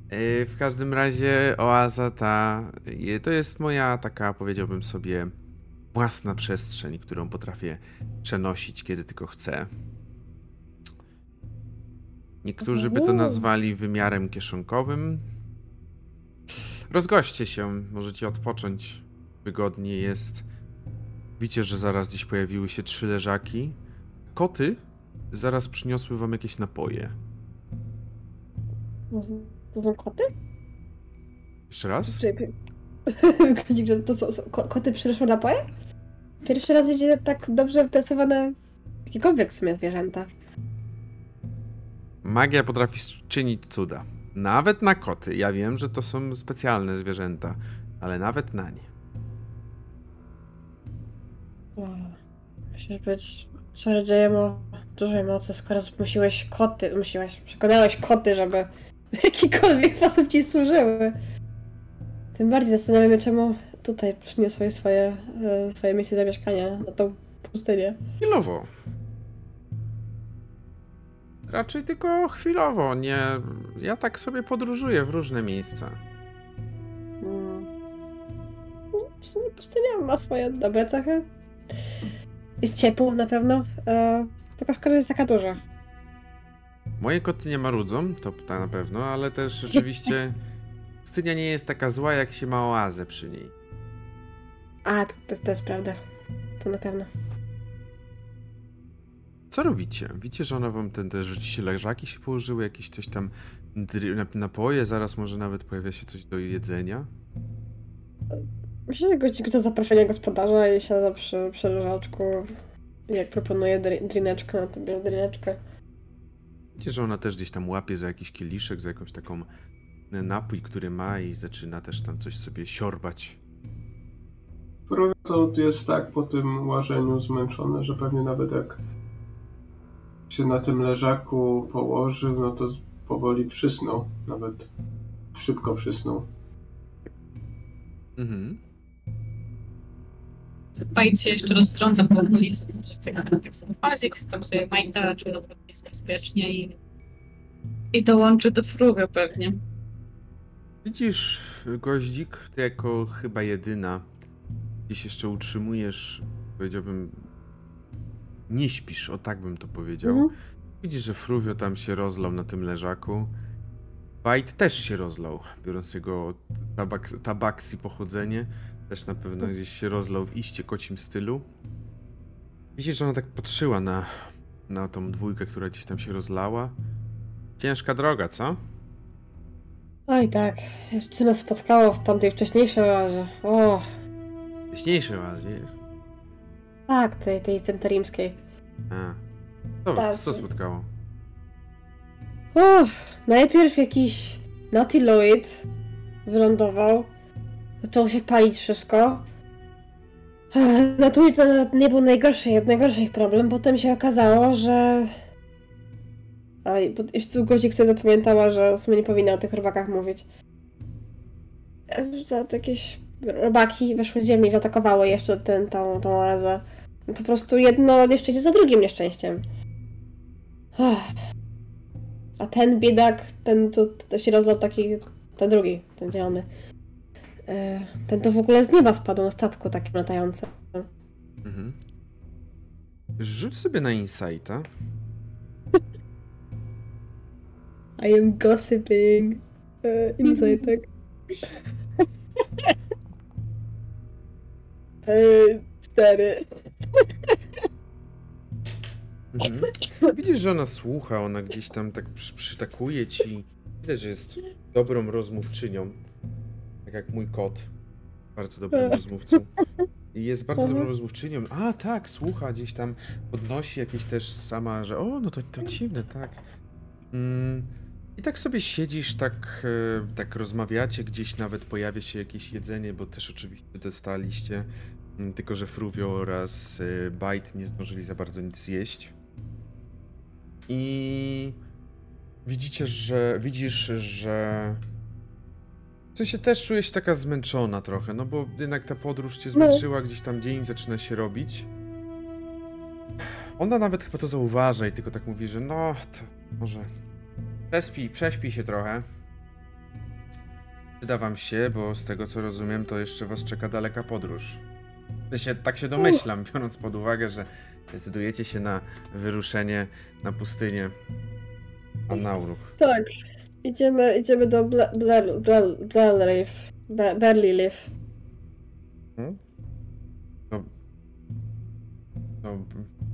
[SPEAKER 1] E, W każdym razie oaza ta to jest moja taka, powiedziałbym sobie, własna przestrzeń, którą potrafię przenosić, kiedy tylko chcę. Niektórzy by to nazwali wymiarem kieszonkowym. Rozgoście się, możecie odpocząć. Wygodnie jest. Widzicie, że zaraz gdzieś pojawiły się trzy leżaki. Koty zaraz przyniosły wam jakieś napoje.
[SPEAKER 3] To są- koty?
[SPEAKER 1] Jeszcze raz?
[SPEAKER 3] To są, są ko- koty przynoszą napoje? Pierwszy raz widzę tak dobrze wtresowane jakiekolwiek w sumie zwierzęta.
[SPEAKER 1] Magia potrafi czynić cuda. Nawet na koty. Ja wiem, że to są specjalne zwierzęta, ale nawet na nie.
[SPEAKER 3] Musisz być czarodziejem o dużej mocy, skoro zmusiłeś koty, musiłeś, przekonałeś koty, żeby w jakikolwiek sposób ci służyły. Tym bardziej zastanawiam się, czemu tutaj przyniosłeś swoje, e, swoje miejsce zamieszkania na tą pustynię.
[SPEAKER 1] Chwilowo. Raczej tylko chwilowo, nie. Ja tak sobie podróżuję w różne miejsca.
[SPEAKER 3] Mm. No, W sumie pustynia ma swoje dobre cechy. Jest ciepło na pewno, e, tylko szkoda, jest taka duża.
[SPEAKER 1] Moje koty nie marudzą, to na pewno, ale też rzeczywiście pustynia nie jest taka zła, jak się ma oazę przy niej.
[SPEAKER 3] A, to, to, to jest prawda. To na pewno.
[SPEAKER 1] Co robicie? Widzicie, że ona wam ten, te rzeczywiście leżaki się położyły, jakieś coś tam napoje, zaraz może nawet pojawia się coś do jedzenia.
[SPEAKER 3] Myślę, że gościk to zaproszenie gospodarza i siada przy, przy leżaczku. Jak proponuje dri- drineczkę, no to bierz drineczkę.
[SPEAKER 1] Widzicie, że ona też gdzieś tam łapie za jakiś kieliszek, za jakąś taką e, napój, który ma i zaczyna też tam coś sobie siorbać.
[SPEAKER 2] Prawie to jest tak po tym łażeniu zmęczony, że pewnie nawet jak się na tym leżaku położył, no to powoli przysnął. Nawet szybko przysnął.
[SPEAKER 1] Mhm.
[SPEAKER 4] Się jeszcze rozgląda po okolicy, tak na tych samochodzie, gdzieś tam sobie majta, czy jest bezpiecznie i, i dołączy do Fruvio pewnie.
[SPEAKER 1] Widzisz, goździk, ty jako chyba jedyna gdzieś jeszcze utrzymujesz, powiedziałbym, nie śpisz, o tak bym to powiedział.
[SPEAKER 3] Mhm.
[SPEAKER 1] Widzisz, że Fruvio tam się rozlał na tym leżaku. Bajt też się rozlał, biorąc jego tabak, tabaksi pochodzenie. Też na pewno gdzieś się rozlał w iście kocim stylu. Widzisz, że ona tak patrzyła na, na tą dwójkę, która gdzieś tam się rozlała. Ciężka droga, co?
[SPEAKER 3] Oj tak, nas spotkało w tamtej wcześniejszej oazie. O,
[SPEAKER 1] Wcześniejszy raz, wiesz.
[SPEAKER 3] Tak, tej, tej centerimskiej.
[SPEAKER 1] A. Co,
[SPEAKER 3] Tak.
[SPEAKER 1] co spotkało?
[SPEAKER 3] O, najpierw jakiś Natiloid wylądował. Zaczęło się palić wszystko. Tu to nie był najgorszy, najgorszy ich problem. Potem się okazało, że... A, jeszcze tu Gozik sobie zapamiętała, że w sumie nie powinna o tych robakach mówić. To jakieś robaki weszły z ziemi i zaatakowały jeszcze ten, tą, tą oazę. Po prostu jedno nieszczęście za drugim nieszczęściem. A ten biedak, ten tu to się rozlał taki, ten drugi, ten zielony. E, Ten to w ogóle z nieba spadł na statku takim latającym.
[SPEAKER 1] Mhm. Rzuć sobie na Insighta.
[SPEAKER 3] I am gossiping. E, Insight, tak. Cztery.
[SPEAKER 1] Mhm. Widzisz, że ona słucha, ona gdzieś tam tak przy, przytakuje ci. Widać, że jest dobrą rozmówczynią. Tak jak mój kot. Bardzo dobrym rozmówcą. I jest bardzo dobrą
[SPEAKER 3] Mhm.
[SPEAKER 1] rozmówczynią. A tak, słucha, gdzieś tam podnosi jakieś też sama, że o, no to, to dziwne, tak. Mm. I tak sobie siedzisz, tak, e, tak rozmawiacie, gdzieś nawet pojawia się jakieś jedzenie, bo też oczywiście dostaliście. Mm, Tylko, że Fruvio oraz y, Bite nie zdążyli za bardzo nic zjeść. I widzicie, że widzisz, że w sensie też czujesz się taka zmęczona trochę, no bo jednak ta podróż cię zmęczyła, gdzieś tam dzień zaczyna się robić. Ona nawet chyba to zauważa i tylko tak mówi, że no, to może Prześpij, prześpij się trochę. Przyda wam się, bo z tego co rozumiem, to jeszcze was czeka daleka podróż. Się, tak się domyślam, biorąc pod uwagę, że decydujecie się na wyruszenie na pustynię Anauruk.
[SPEAKER 3] Tak. Idziemy, idziemy do Ble- Ble- Ble- Belriff. Be- Berliliff.
[SPEAKER 1] Hmm? To... To...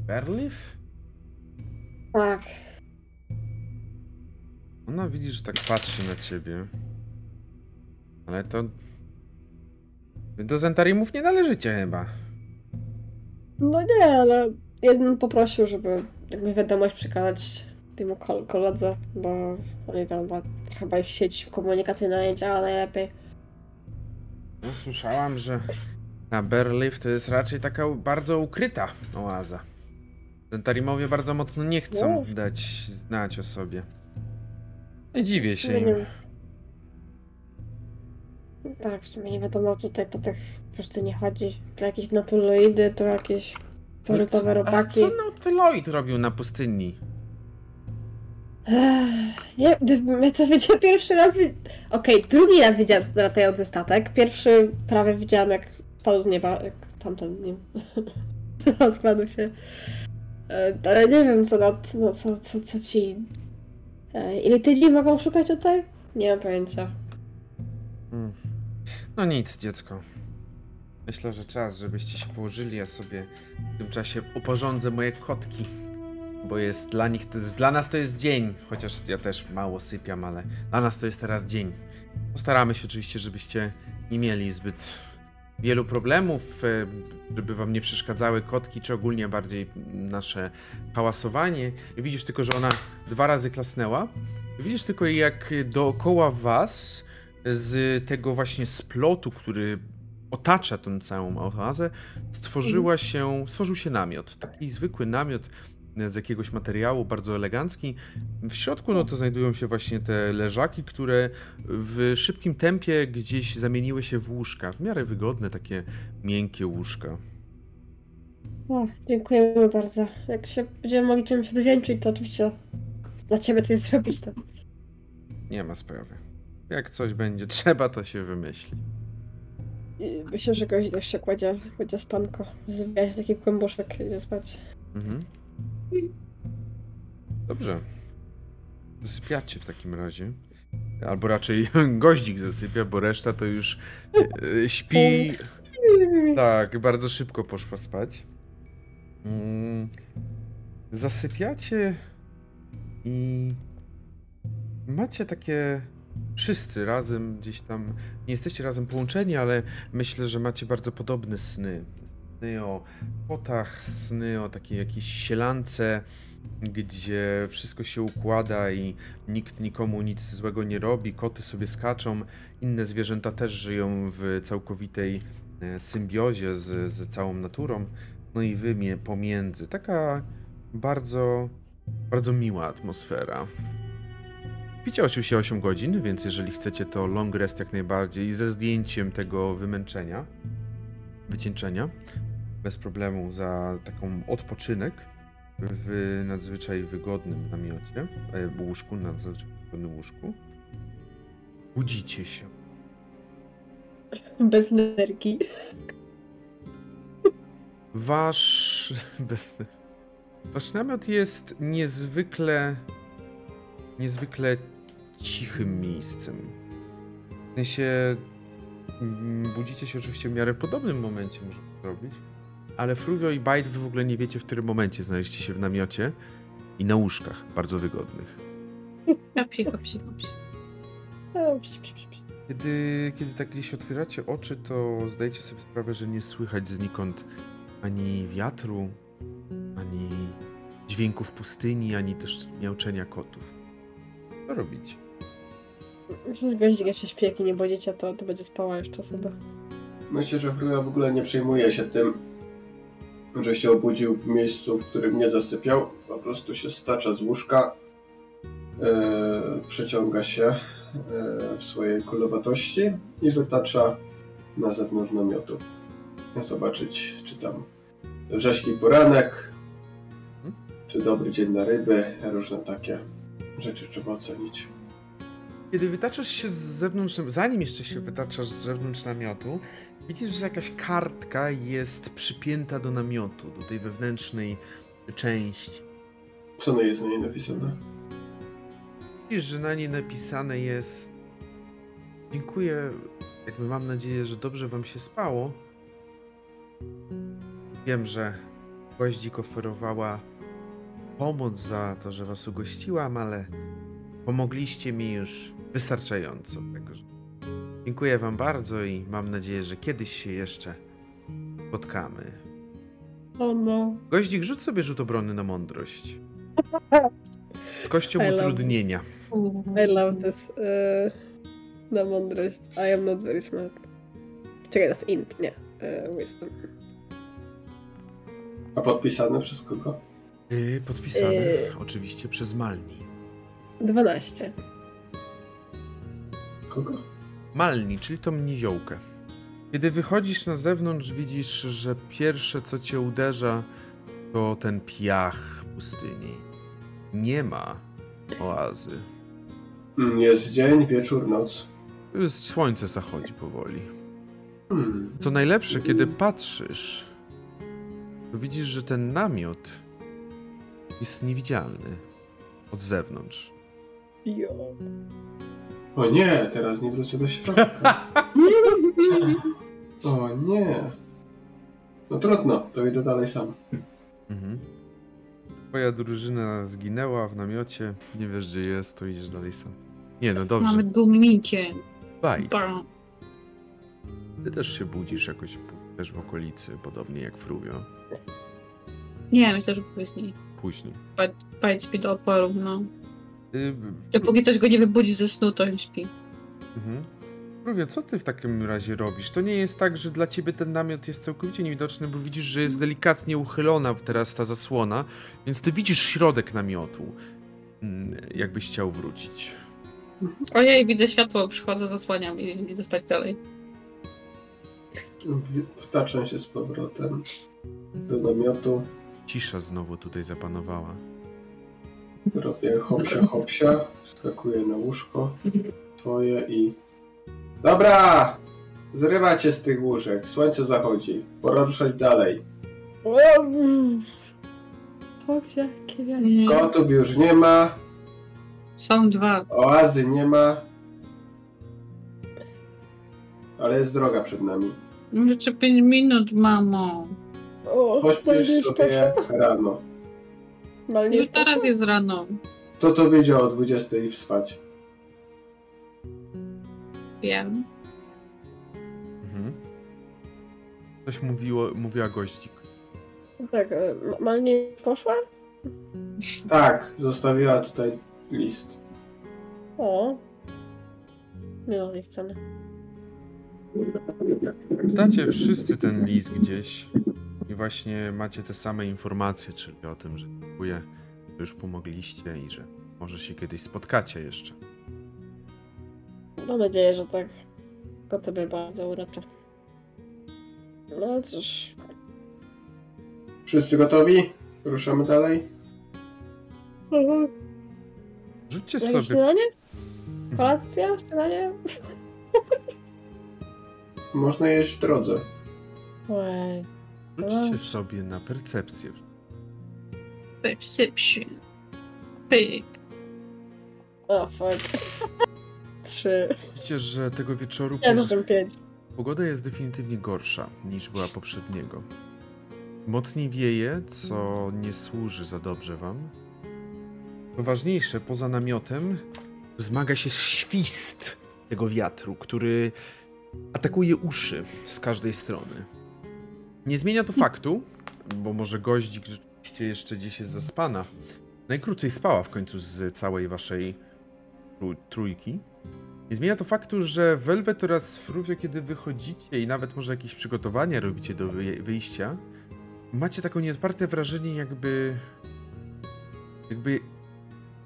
[SPEAKER 1] Berliff?
[SPEAKER 3] Tak.
[SPEAKER 1] Ona widzi, że tak patrzy na ciebie. Ale to... Wy do Zentarimów nie należycie chyba.
[SPEAKER 3] No nie, ale jeden poprosił, żeby jakby wiadomość przekazać temu kol- koledze, bo oni tam chyba, chyba ich sieć komunikacyjna nie działa najlepiej.
[SPEAKER 1] No, słyszałam, że na Berliff to jest raczej taka bardzo ukryta oaza. Zentarimowie bardzo mocno nie chcą
[SPEAKER 3] No.
[SPEAKER 1] dać znać o sobie. Nie dziwię się
[SPEAKER 3] Nie
[SPEAKER 1] im.
[SPEAKER 3] wiem. Tak, w sumie nie wiadomo tutaj po tych nie chodzi. To jakieś natuloidy, to jakieś porytowe
[SPEAKER 1] A
[SPEAKER 3] robaki.
[SPEAKER 1] co Nautyloid robił na pustyni?
[SPEAKER 3] Ech, Nie, ja to wiedział pierwszy raz. Okej, drugi raz widziałam latający statek. Pierwszy prawie widziałam, jak spadł z nieba, jak tamten nie rozkładł się. E, Ale nie wiem, co, na, no, co, co, co ci. E, Ile tydzień mogą szukać tutaj? Nie mam pojęcia.
[SPEAKER 1] Hmm. No nic, dziecko. Myślę, że czas, żebyście się położyli, ja sobie w tym czasie uporządzę moje kotki. Bo jest dla nich, to jest, dla nas to jest dzień, chociaż ja też mało sypiam, ale dla nas to jest teraz dzień. Postaramy się oczywiście, żebyście nie mieli zbyt wielu problemów, e, żeby wam nie przeszkadzały kotki, czy ogólnie bardziej nasze hałasowanie. Widzisz tylko, że ona dwa razy klasnęła. Widzisz tylko, jak dookoła was z tego właśnie splotu, który otacza tę całą oazę, stworzyła się, stworzył się namiot. Taki zwykły namiot z jakiegoś materiału, bardzo elegancki. W środku no to znajdują się właśnie te leżaki, które w szybkim tempie gdzieś zamieniły się w łóżka. W miarę wygodne, takie miękkie łóżka.
[SPEAKER 3] O, dziękujemy bardzo. Jak się będziemy mogli czymś odwdzięczyć, to oczywiście dla ciebie coś zrobić. To.
[SPEAKER 1] Nie ma sprawy. Jak coś będzie trzeba, to się wymyśli.
[SPEAKER 3] I myślę, że gość się kładzie, kładzie spanko. Zwija się taki kłębuszek, idzie spać.
[SPEAKER 1] Mhm. Dobrze. Zasypiacie w takim razie. Albo raczej goździk zasypia, bo reszta to już e, śpi. Tak, bardzo szybko poszła spać. Mm. Zasypiacie i macie takie wszyscy razem gdzieś tam. Nie jesteście razem połączeni, ale myślę, że macie bardzo podobne sny. Sny o kotach, sny o takiej jakiejś sielance, gdzie wszystko się układa i nikt nikomu nic złego nie robi, koty sobie skaczą, inne zwierzęta też żyją w całkowitej e, symbiozie z, z całą naturą, no i wy mie- pomiędzy. Taka bardzo, bardzo miła atmosfera. Picie oczywiście 8 godzin, więc jeżeli chcecie to long rest jak najbardziej ze zdjęciem tego wymęczenia, wycieńczenia, bez problemu za taką odpoczynek w nadzwyczaj wygodnym namiocie, e, łóżku, na nadzwyczaj wygodnym łóżku. Budzicie się.
[SPEAKER 3] Bez energii.
[SPEAKER 1] Wasz. Bez... Wasz namiot jest niezwykle. niezwykle cichym miejscem. W sensie. mm, Budzicie się oczywiście w miarę podobnym momencie, można zrobić. Ale Fruvio i Bite wy w ogóle nie wiecie, w którym momencie znaleźliście się w namiocie i na łóżkach bardzo wygodnych.
[SPEAKER 3] Psz, psz, psz.
[SPEAKER 1] Kiedy, kiedy tak gdzieś otwieracie oczy, to zdajecie sobie sprawę, że nie słychać znikąd ani wiatru, ani dźwięków pustyni, ani też miauczenia kotów. Co robić?
[SPEAKER 3] Gość jeszcze śpi, jak nie budzicie, to, to będzie spała jeszcze sobie.
[SPEAKER 2] Myślę, że Fruja w ogóle nie przejmuje się tym, że się obudził w miejscu, w którym nie zasypiał. Po prostu się stacza z łóżka, e, przeciąga się e, w swojej kulowatości i wytacza na zewnątrz namiotu. Zobaczyć, czy tam rzeźki poranek, czy dobry dzień na ryby, różne takie rzeczy trzeba ocenić.
[SPEAKER 1] Kiedy wytaczasz się z zewnątrz, zanim jeszcze się wytaczasz z zewnątrz namiotu, widzisz, że jakaś kartka jest przypięta do namiotu, do tej wewnętrznej części.
[SPEAKER 2] Co na jest na niej napisane?
[SPEAKER 1] Widzisz, że na niej napisane jest Dziękuję, jakby mam nadzieję, że dobrze wam się spało. Wiem, że Goździk oferowała pomoc za to, że was ugościłam, ale pomogliście mi już wystarczająco. Także dziękuję wam bardzo i mam nadzieję, że kiedyś się jeszcze spotkamy.
[SPEAKER 3] O no.
[SPEAKER 1] Goździk, rzuć sobie rzut obrony na mądrość. Z kością
[SPEAKER 3] I love
[SPEAKER 1] utrudnienia.
[SPEAKER 3] I love this. Uh, na mądrość. I am not very smart. Czekaj, to jest int, nie. Uh, wisdom.
[SPEAKER 2] A podpisane przez kogo?
[SPEAKER 1] Yy, podpisane
[SPEAKER 3] Yy.
[SPEAKER 1] oczywiście przez Malni.
[SPEAKER 3] 12.
[SPEAKER 2] Kogo?
[SPEAKER 1] Malni, czyli tą niziołkę. Kiedy wychodzisz na zewnątrz, widzisz, że pierwsze co cię uderza to ten piach pustyni. Nie ma oazy.
[SPEAKER 2] Jest dzień, wieczór, noc.
[SPEAKER 1] Słońce zachodzi powoli.
[SPEAKER 2] Hmm.
[SPEAKER 1] Co najlepsze, kiedy patrzysz, to widzisz, że ten namiot jest niewidzialny od zewnątrz.
[SPEAKER 2] O nie, teraz nie wrócę do środka. O nie. No trudno, to idę dalej sam.
[SPEAKER 1] Mhm. Twoja drużyna zginęła w namiocie, nie wiesz gdzie jest, to idziesz dalej sam. Nie, no dobrze.
[SPEAKER 4] Mamy gumikiem.
[SPEAKER 1] Bajt.
[SPEAKER 4] Bam.
[SPEAKER 1] Ty też się budzisz jakoś też w okolicy, podobnie jak Fruvio.
[SPEAKER 4] Nie, myślę, że później.
[SPEAKER 1] Później.
[SPEAKER 4] Bajt śpi do oporu, no.
[SPEAKER 1] Y,
[SPEAKER 4] Dopóki coś go nie wybudzi ze snu, to śpi.
[SPEAKER 1] mhm. Fruvio, co ty w takim razie robisz? To nie jest tak, że dla ciebie ten namiot jest całkowicie niewidoczny, bo widzisz, że jest delikatnie uchylona teraz ta zasłona, więc ty widzisz środek namiotu, mm, jakbyś chciał wrócić.
[SPEAKER 4] Ojej, widzę światło, przychodzę, zasłaniam i idę spać dalej.
[SPEAKER 2] Wtaczam się z powrotem do namiotu.
[SPEAKER 1] Cisza znowu tutaj zapanowała.
[SPEAKER 2] Robię hopsia hopsia. Wskakuję na łóżko twoje i... Dobra! Zrywacie z tych łóżek. Słońce zachodzi. Pora ruszać dalej.
[SPEAKER 3] Fuck, jakie wiatr.
[SPEAKER 4] Nie.
[SPEAKER 2] Kotów już nie ma.
[SPEAKER 4] Są dwa.
[SPEAKER 2] Oazy nie ma. Ale jest droga przed nami.
[SPEAKER 4] Jeszcze pięć minut, mamo.
[SPEAKER 3] O,
[SPEAKER 2] Pośpiesz
[SPEAKER 3] Malnie
[SPEAKER 2] sobie rano.
[SPEAKER 3] Malnie
[SPEAKER 4] Już teraz jest rano.
[SPEAKER 2] Kto to wiedział o 20 i wspać?
[SPEAKER 4] Wiem.
[SPEAKER 1] Mhm. Coś mówiło, mówiła goździk.
[SPEAKER 3] Tak, e, Ma- Malnie już poszła?
[SPEAKER 2] Tak, zostawiła tutaj list.
[SPEAKER 3] O. Nie z tej strony.
[SPEAKER 1] Czytacie wszyscy ten list gdzieś i właśnie macie te same informacje, czyli o tym, że dziękuję, że już pomogliście i że może się kiedyś spotkacie jeszcze.
[SPEAKER 3] Mam nadzieję, że tak. Koty mnie bardzo urocze. No cóż.
[SPEAKER 2] Wszyscy gotowi? Ruszamy dalej?
[SPEAKER 1] Rzućcie
[SPEAKER 3] Jakieś
[SPEAKER 1] sobie...
[SPEAKER 3] śniadanie? Kolacja? Śniadanie?
[SPEAKER 2] Można jeść w drodze.
[SPEAKER 3] Ojej.
[SPEAKER 1] Rzućcie sobie na percepcję.
[SPEAKER 4] Perception. Pyk.
[SPEAKER 3] O, fuck. Trzy.
[SPEAKER 1] Widzicie, że tego wieczoru
[SPEAKER 3] Ja
[SPEAKER 1] po...
[SPEAKER 3] pięć.
[SPEAKER 1] pogoda jest definitywnie gorsza niż była poprzedniego. Mocniej wieje, co nie służy za dobrze wam. Co ważniejsze, poza namiotem wzmaga się świst tego wiatru, który atakuje uszy z każdej strony. Nie zmienia to faktu, bo może goździk rzeczywiście jeszcze gdzieś jest zaspana. Najkrócej spała w końcu z całej waszej trój- trójki. Nie zmienia to faktu, że Velvet oraz Fruvio, kiedy wychodzicie i nawet może jakieś przygotowania robicie do wyjścia, macie takie nieodparte wrażenie, jakby. jakby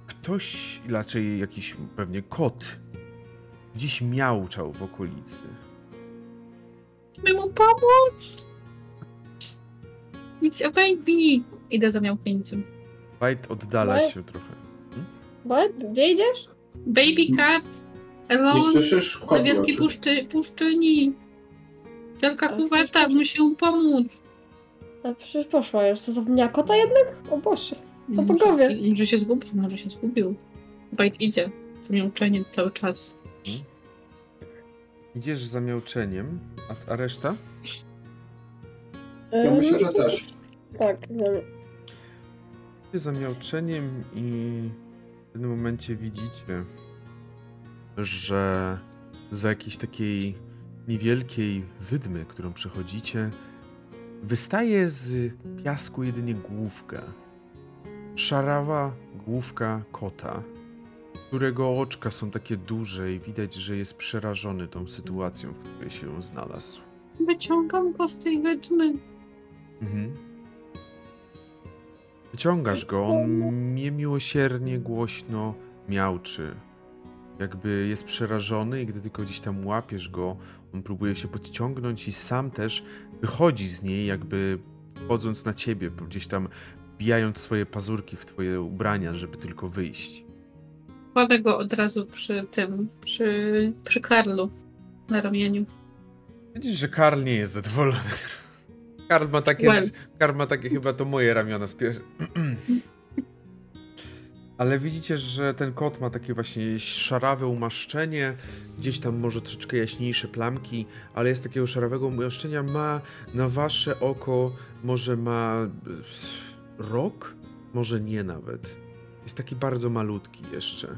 [SPEAKER 1] ktoś, raczej jakiś pewnie kot, gdzieś miauczał w okolicy.
[SPEAKER 4] Chcemy mu pomóc! It's a baby! Idę za miałknięciem.
[SPEAKER 1] White oddala się trochę.
[SPEAKER 3] Bo, gdzie idziesz?
[SPEAKER 4] Baby cat,
[SPEAKER 2] Nie
[SPEAKER 4] alone,
[SPEAKER 2] słyszysz?
[SPEAKER 4] na
[SPEAKER 2] Kot
[SPEAKER 4] wielkiej puszczy, puszczyni. Wielka kuweta, musi mu pomóc.
[SPEAKER 3] A przecież poszła już. Co zapomniała kota jednak? O Boże. To
[SPEAKER 4] Może-
[SPEAKER 3] bogowie.
[SPEAKER 4] Może się zgubił, może się zgubił. Bajt idzie. To miauczenie cały czas.
[SPEAKER 1] Idziesz za miauczeniem, a, a reszta?
[SPEAKER 2] Ja myślę, że też.
[SPEAKER 3] Tak, no.
[SPEAKER 1] Za miauczeniem i w pewnym momencie widzicie, że za jakiejś takiej niewielkiej wydmy, którą przechodzicie, wystaje z piasku jedynie główka. Szarawa główka kota, którego oczka są takie duże i widać, że jest przerażony tą sytuacją, w której się znalazł.
[SPEAKER 4] Wyciągam go z tej wydmy.
[SPEAKER 1] Mhm. Wyciągasz go, on niemiłosiernie głośno miauczy. Jakby jest przerażony i gdy tylko gdzieś tam łapiesz go, on próbuje się podciągnąć i sam też wychodzi z niej, jakby wchodząc na ciebie, gdzieś tam bijając swoje pazurki w twoje ubrania, żeby tylko wyjść.
[SPEAKER 4] Kładę go od razu przy tym, przy, przy Karlu na ramieniu.
[SPEAKER 1] Widzisz, że Karl nie jest zadowolony. Karl ma takie,
[SPEAKER 4] Well.
[SPEAKER 1] Karl ma takie chyba to moje ramiona pier... Ale widzicie, że ten kot ma takie właśnie szarawe umaszczenie, gdzieś tam może troszeczkę jaśniejsze plamki, ale jest takiego szarawego umaszczenia, ma na wasze oko, może ma e, rok? Może nie nawet. Jest taki bardzo malutki jeszcze.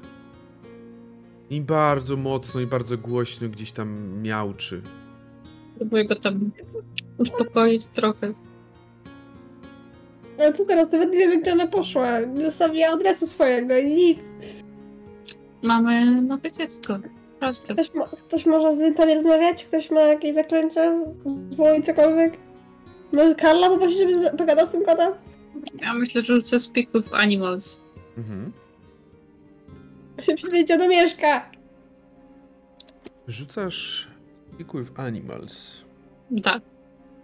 [SPEAKER 1] I bardzo mocno i bardzo głośno gdzieś tam miauczy.
[SPEAKER 4] Próbuję go tam uspokoić trochę.
[SPEAKER 3] Ale co teraz? Nawet nie wiem, gdzie ona poszła. Nie zostawiła adresu swojego i nic.
[SPEAKER 4] Mamy nowe dziecko. Proste.
[SPEAKER 3] Ktoś, mo- ktoś może z wami rozmawiać? Ktoś ma jakieś zaklęcia? Zwołać cokolwiek? Może Karla poprosić, żeby z- pogadał z tym kotem?
[SPEAKER 4] Ja myślę, że rzucę Speak with Animals.
[SPEAKER 1] Mhm.
[SPEAKER 3] Się przywiedzieć, ona mieszka.
[SPEAKER 1] Rzucasz Speak with Animals.
[SPEAKER 4] Tak.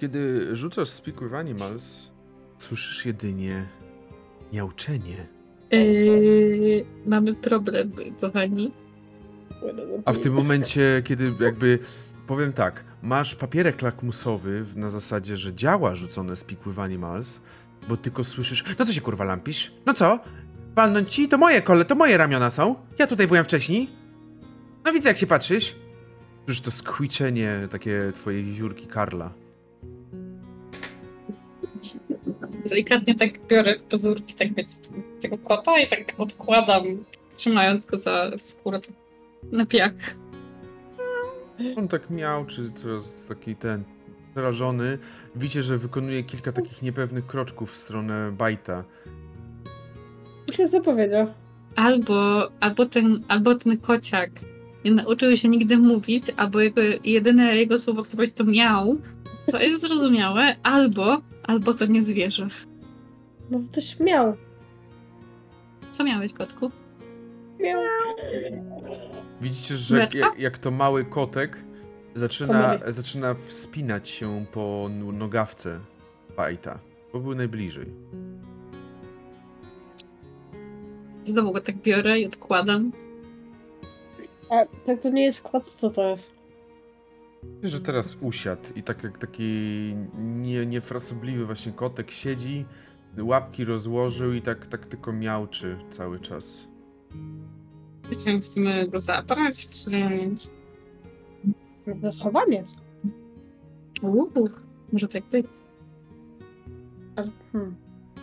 [SPEAKER 1] Kiedy rzucasz Speak with Animals, słyszysz jedynie miauczenie.
[SPEAKER 4] Yy, mamy problem, kochani.
[SPEAKER 1] A w tym momencie, kiedy jakby powiem tak, masz papierek lakmusowy na zasadzie, że działa rzucone Speak with Animals, bo tylko słyszysz, no co się kurwa lampisz? No co? Walnąć ci? To moje kole, to moje ramiona są. Ja tutaj byłem wcześniej. No widzę jak się patrzysz. Słyszysz to skwiczenie takie twojej wiewiórki Karla.
[SPEAKER 4] Delikatnie tak biorę pazurki tak wiecie, tego kota i tak odkładam, trzymając go za skórę tak na piach.
[SPEAKER 1] On tak miał, czy coraz taki ten przerażony. Widzicie, że wykonuje kilka takich niepewnych kroczków w stronę Bajta.
[SPEAKER 3] Co co powiedział?
[SPEAKER 4] Albo, albo, ten, albo ten kociak nie nauczył się nigdy mówić, albo jego, jedyne jego słowo, które powiedział, to miał, co jest zrozumiałe, albo, albo to nie zwierzę.
[SPEAKER 3] No coś miał.
[SPEAKER 4] Co miałeś, kotku?
[SPEAKER 3] Miał.
[SPEAKER 1] Widzicie, że jak, jak to mały kotek zaczyna, zaczyna wspinać się po nogawce Bajta, bo był najbliżej.
[SPEAKER 4] Znowu go tak biorę i odkładam.
[SPEAKER 3] A tak to nie jest kot, co to jest?
[SPEAKER 1] Że teraz usiadł i tak jak taki nie, niefrasobliwy właśnie kotek siedzi, łapki rozłożył i tak, tak tylko miałczy cały czas.
[SPEAKER 4] Wiecie, chcemy go zabrać, czy...
[SPEAKER 3] To jest chowaniec.
[SPEAKER 4] Uuu, może tak być.
[SPEAKER 3] Ale, hmm.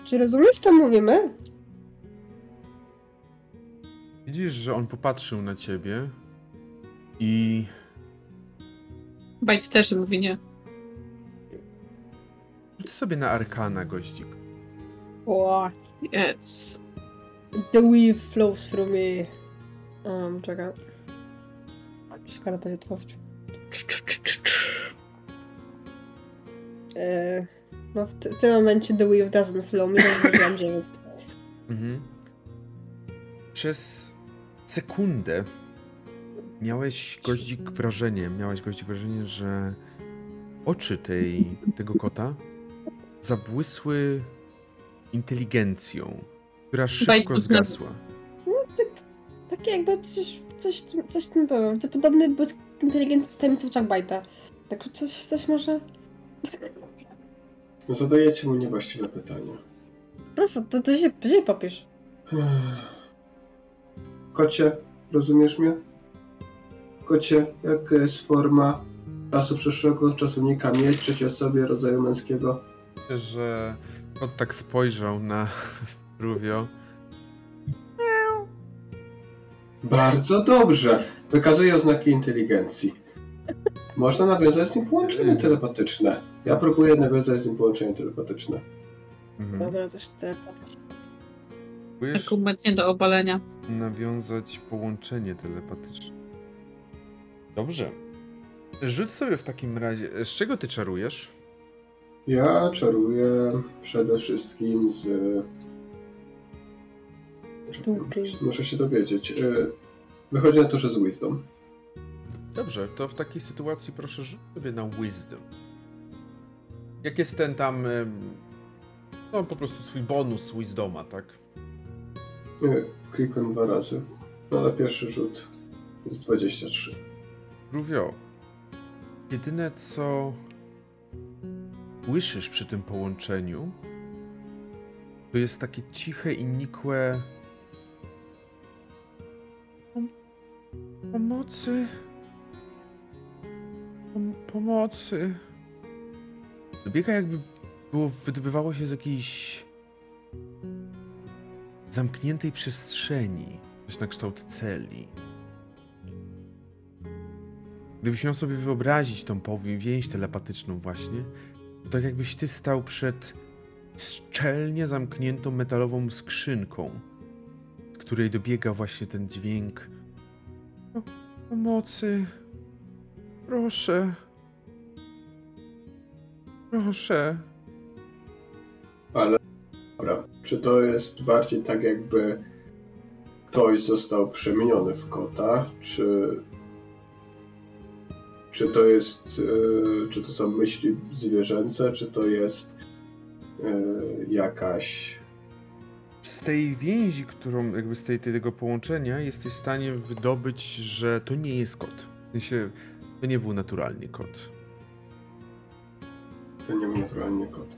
[SPEAKER 3] Czy rozumiesz, co mówimy?
[SPEAKER 1] Widzisz, że on popatrzył na ciebie i
[SPEAKER 4] Bajt też mówi nie.
[SPEAKER 1] rzuć sobie na arkana, goździk.
[SPEAKER 3] What?
[SPEAKER 4] Yes.
[SPEAKER 3] The weave flows through me. Um, czekaj. Szkoda będzie tworzyć. Eee, no w, ty- w tym momencie the weave doesn't flow dziewięć.
[SPEAKER 1] Mhm. Przez sekundę miałeś goździk wrażenie, miałeś goździk wrażenie, że oczy tej, tego kota zabłysły inteligencją, która szybko zgasła.
[SPEAKER 3] Tak takie jakby coś, coś, coś w tym było. To podobny błysk inteligentny w tajemnicy oczach Bajta. Tak coś, coś może...
[SPEAKER 2] No zadajecie mu niewłaściwe pytania.
[SPEAKER 3] Proszę, to, to, się, to się popisz.
[SPEAKER 2] Kocie, rozumiesz mnie? Kocie, jaka jest forma czasu przeszłego czasownika mieć trzeciej osobie rodzaju męskiego?
[SPEAKER 1] Myślę, że kot tak spojrzał na Ruvio.
[SPEAKER 2] Bardzo dobrze. Wykazuje oznaki inteligencji. Można nawiązać z nim połączenie telepatyczne. Ja próbuję nawiązać z nim połączenie telepatyczne.
[SPEAKER 1] Mhm.
[SPEAKER 3] Coś te popisz.
[SPEAKER 1] Próbujesz
[SPEAKER 4] do obalenia.
[SPEAKER 1] nawiązać połączenie telepatyczne. Dobrze. Rzuć sobie w takim razie. Z czego ty czarujesz?
[SPEAKER 2] Ja czaruję przede wszystkim z... Muszę, się- dowiedzieć. Y, Wychodzi na to, że z Wisdom.
[SPEAKER 1] Dobrze, to w takiej sytuacji proszę rzuć sobie na wisdom. Jak jest ten tam. No po prostu swój bonus wisdoma, tak?
[SPEAKER 2] Klikłem dwa razy. No ale pierwszy rzut jest 23.
[SPEAKER 1] Ruvio, jedyne co słyszysz przy tym połączeniu, to jest takie ciche i nikłe Pom- pomocy. Pom- pomocy. Dobiega jakby było, wydobywało się z jakiejś zamkniętej przestrzeni, coś na kształt celi. Gdybyś miał sobie wyobrazić tą powiem, więź telepatyczną właśnie, to tak jakbyś ty stał przed szczelnie zamkniętą metalową skrzynką, z której dobiega właśnie ten dźwięk o, pomocy. Proszę. Proszę.
[SPEAKER 2] Ale dobra, czy to jest bardziej tak jakby ktoś został przemieniony w kota, czy czy to jest, y, czy to są myśli zwierzęce, czy to jest y, jakaś
[SPEAKER 1] Z tej więzi, którą jakby z tej, tego połączenia jesteś w stanie wydobyć, że to nie jest kot. W sensie, to nie był naturalny kot.
[SPEAKER 2] to nie naturalnie kot.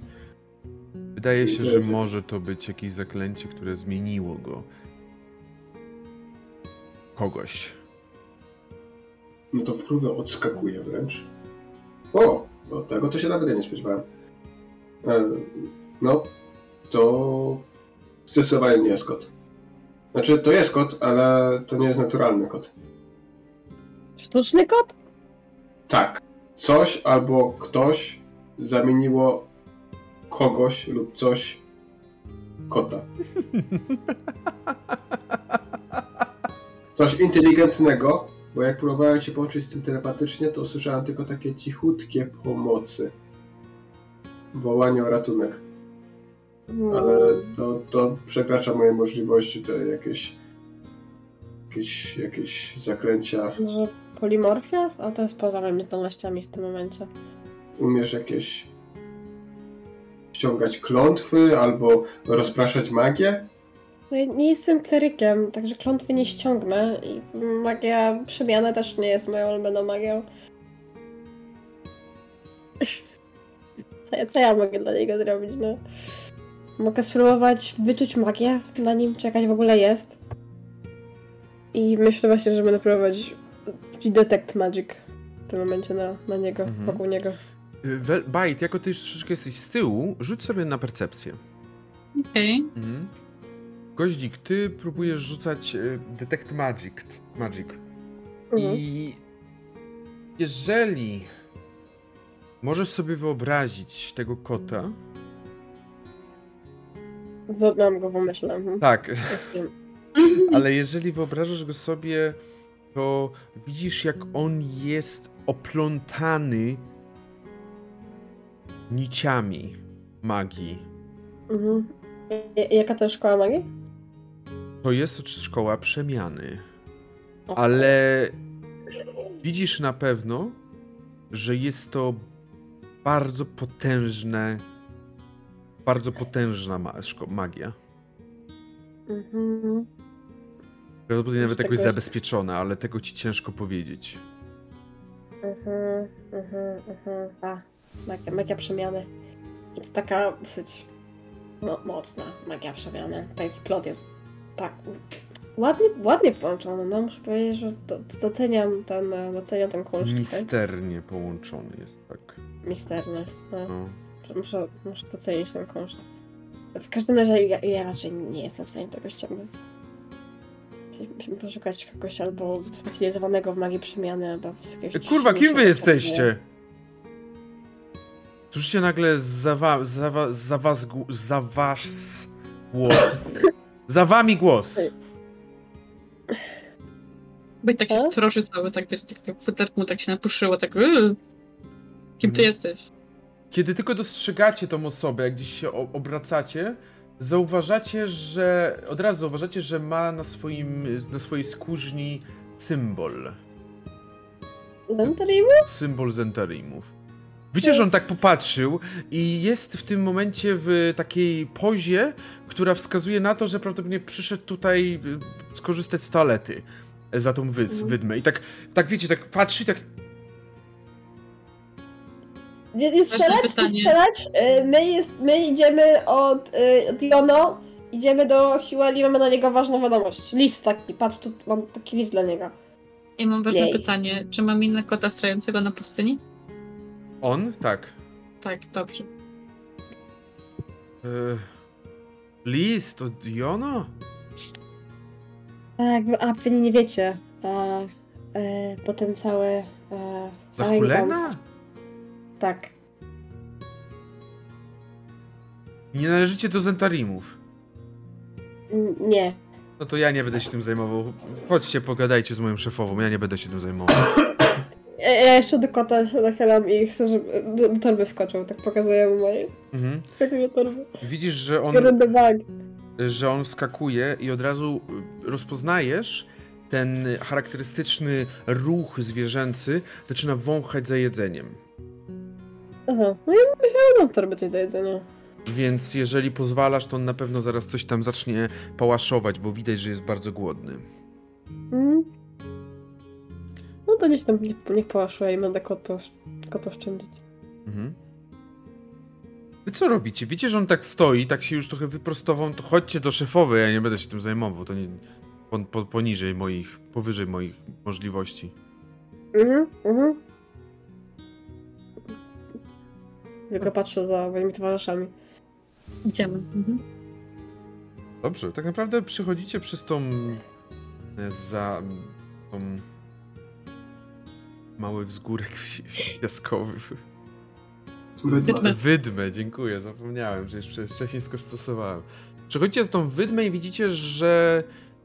[SPEAKER 1] Wydaje się, że może to być jakieś zaklęcie, które zmieniło go. Kogoś.
[SPEAKER 2] No to fruwa odskakuje wręcz. O! Od tego to się nawet nie spodziewałem. E, no, to zdecydowanie nie jest kot. Znaczy, to jest kot, ale to nie jest naturalny kot.
[SPEAKER 3] Sztuczny kot?
[SPEAKER 2] Tak. Coś albo ktoś zamieniło kogoś lub coś kota. Coś inteligentnego, bo jak próbowałem się połączyć z tym telepatycznie, to usłyszałem tylko takie cichutkie pomocy. Wołanie o ratunek. Ale to, to przekracza moje możliwości, to jakieś jakieś, jakieś zaklęcia.
[SPEAKER 3] Może polimorfia? Ale to jest poza moimi zdolnościami w tym momencie.
[SPEAKER 2] umiesz jakieś ściągać klątwy albo rozpraszać magię?
[SPEAKER 3] No nie jestem klerykiem, także klątwy nie ściągnę i magia przemiana też nie jest moją ulubioną magią. Co ja, co ja mogę dla niego zrobić, no? Mogę spróbować wyczuć magię na nim, czy jakaś w ogóle jest. I myślę właśnie, że będę próbować detect magic w tym momencie na, na niego,
[SPEAKER 1] Mhm.
[SPEAKER 3] wokół niego.
[SPEAKER 1] Y, Bajt, jako ty już troszeczkę jesteś z tyłu, rzuć sobie na percepcję.
[SPEAKER 4] Okej.
[SPEAKER 1] Mhm. Goździk, ty próbujesz rzucać y, Detect Magic. Magic.
[SPEAKER 3] Mhm.
[SPEAKER 1] I jeżeli możesz sobie wyobrazić tego kota.
[SPEAKER 3] W- Mam go w umyśle.
[SPEAKER 1] Tak, ale jeżeli wyobrażasz go sobie, to widzisz, jak on jest oplątany niciami magii.
[SPEAKER 3] Mhm. Jaka to jest szkoła magii?
[SPEAKER 1] To jest szkoła przemiany. Ale widzisz na pewno, że jest to bardzo potężne, bardzo potężna ma magia.
[SPEAKER 3] Mhm.
[SPEAKER 1] Prawdopodobnie nawet jakoś zabezpieczone, ale tego ci ciężko powiedzieć.
[SPEAKER 3] Mhm, mhm, mhm. A, magia, magia przemiany. I to taka dosyć mo- mocna magia przemiany. Tutaj splot jest tak ładnie, ładnie połączony. No muszę powiedzieć, że do, doceniam ten, doceniam ten kunszt tutaj.
[SPEAKER 1] Misternie połączony jest tak.
[SPEAKER 3] Misterny. No.
[SPEAKER 1] No.
[SPEAKER 3] Muszę, muszę docenić ten koszt. W każdym razie ja, ja raczej nie jestem w stanie tego ściągnąć. Musimy poszukać kogoś albo specjalizowanego w magii przemiany, albo z jakiegoś...
[SPEAKER 1] E, Kurwa, kim wy jesteście? Słyszycie nagle za, wa, za, wa, za wami głos.
[SPEAKER 4] Bo tak się
[SPEAKER 3] E?
[SPEAKER 4] stroży cały, tak wiesz, tak, tak futerku mu tak się napuszyło, tak yy. Kim ty
[SPEAKER 1] Mhm.
[SPEAKER 4] jesteś?
[SPEAKER 1] Kiedy tylko dostrzegacie tą osobę, jak gdzieś się obracacie, zauważacie, że od razu zauważacie, że ma na swoim na swojej skórzni symbol.
[SPEAKER 3] Zentarimu?
[SPEAKER 1] symbol Zentarimów. Widzicie, że on tak popatrzył i jest w tym momencie w takiej pozie, która wskazuje na to, że prawdopodobnie przyszedł tutaj y, skorzystać z toalety za tą wyd
[SPEAKER 3] Mhm.
[SPEAKER 1] wydmę. I tak, tak wiecie, tak patrzy, tak
[SPEAKER 3] Nie, nie strzelać, strzelać. Y, My, jest, my idziemy od, y, od Jono, idziemy do Hueli, mamy na niego ważną wiadomość. List taki, patrz, tu mam taki list dla niego.
[SPEAKER 4] I mam ważne
[SPEAKER 3] Jej.
[SPEAKER 4] pytanie, czy mam innego kota strającego na pustyni?
[SPEAKER 1] On, tak.
[SPEAKER 4] Tak, dobrze.
[SPEAKER 1] E, list od Jono?
[SPEAKER 3] Tak, a wy nie wiecie. A, e, potem cały... E,
[SPEAKER 1] Dla
[SPEAKER 3] Alek
[SPEAKER 1] Hulena?
[SPEAKER 3] Tak.
[SPEAKER 1] Nie należycie do Zentarimów.
[SPEAKER 3] N- Nie.
[SPEAKER 1] No to ja nie będę się tym zajmował. Chodźcie, pogadajcie z moją szefową, ja nie będę się tym zajmował.
[SPEAKER 3] Ja, ja jeszcze do kota się nachylam i chcę, żeby do, do torby wskoczył. Tak pokazuję mu moje.
[SPEAKER 1] Mhm.
[SPEAKER 3] Skakuję torby.
[SPEAKER 1] Widzisz, że on... Że on wskakuje i od razu rozpoznajesz ten charakterystyczny ruch zwierzęcy, zaczyna wąchać za jedzeniem.
[SPEAKER 3] Aha. No ja ja mam torby coś do jedzenia.
[SPEAKER 1] Więc jeżeli pozwalasz, to on na pewno zaraz coś tam zacznie pałaszować, bo widać, że jest bardzo głodny.
[SPEAKER 3] Mm. No to gdzieś tam niech, niech połaszuje i będę kotów, kotów szczędzić.
[SPEAKER 1] Mhm. Wy co robicie? Widzicie, że on tak stoi, tak się już trochę wyprostował, to chodźcie do szefowej, ja nie będę się tym zajmował, to nie... Po, po, poniżej moich, powyżej moich możliwości.
[SPEAKER 3] Mhm, mhm. Tylko patrzę za moimi towarzyszami.
[SPEAKER 4] Idziemy. Mhm.
[SPEAKER 1] Dobrze, tak naprawdę przychodzicie przez tą e, za tą mały wzgórek piaskowy.
[SPEAKER 4] Wydmę.
[SPEAKER 1] Wydmę, dziękuję, zapomniałem, że jeszcze wcześniej skostosowałem. Przechodzicie z tą wydmę i widzicie, że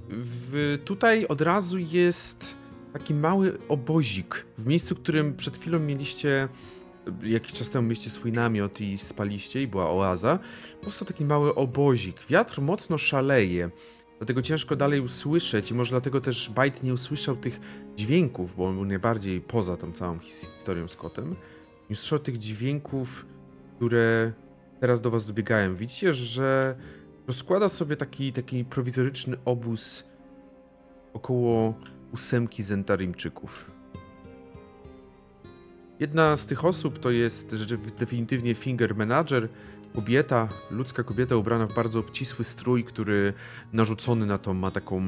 [SPEAKER 1] w, tutaj od razu jest taki mały obozik. W miejscu, w którym przed chwilą mieliście, jakiś czas temu mieliście swój namiot i spaliście i była oaza, powstał taki mały obozik. Wiatr mocno szaleje, dlatego ciężko dalej usłyszeć i może dlatego też Bajt nie usłyszał tych dźwięków, bo on był najbardziej poza tą całą his- historią z kotem. Usłyszał tych dźwięków, które teraz do was dobiegają. Widzicie, że rozkłada sobie taki, taki prowizoryczny obóz około ósemki Zentarimczyków. Jedna z tych osób to jest definitywnie Finger Manager, kobieta, ludzka kobieta ubrana w bardzo obcisły strój, który narzucony na to ma taką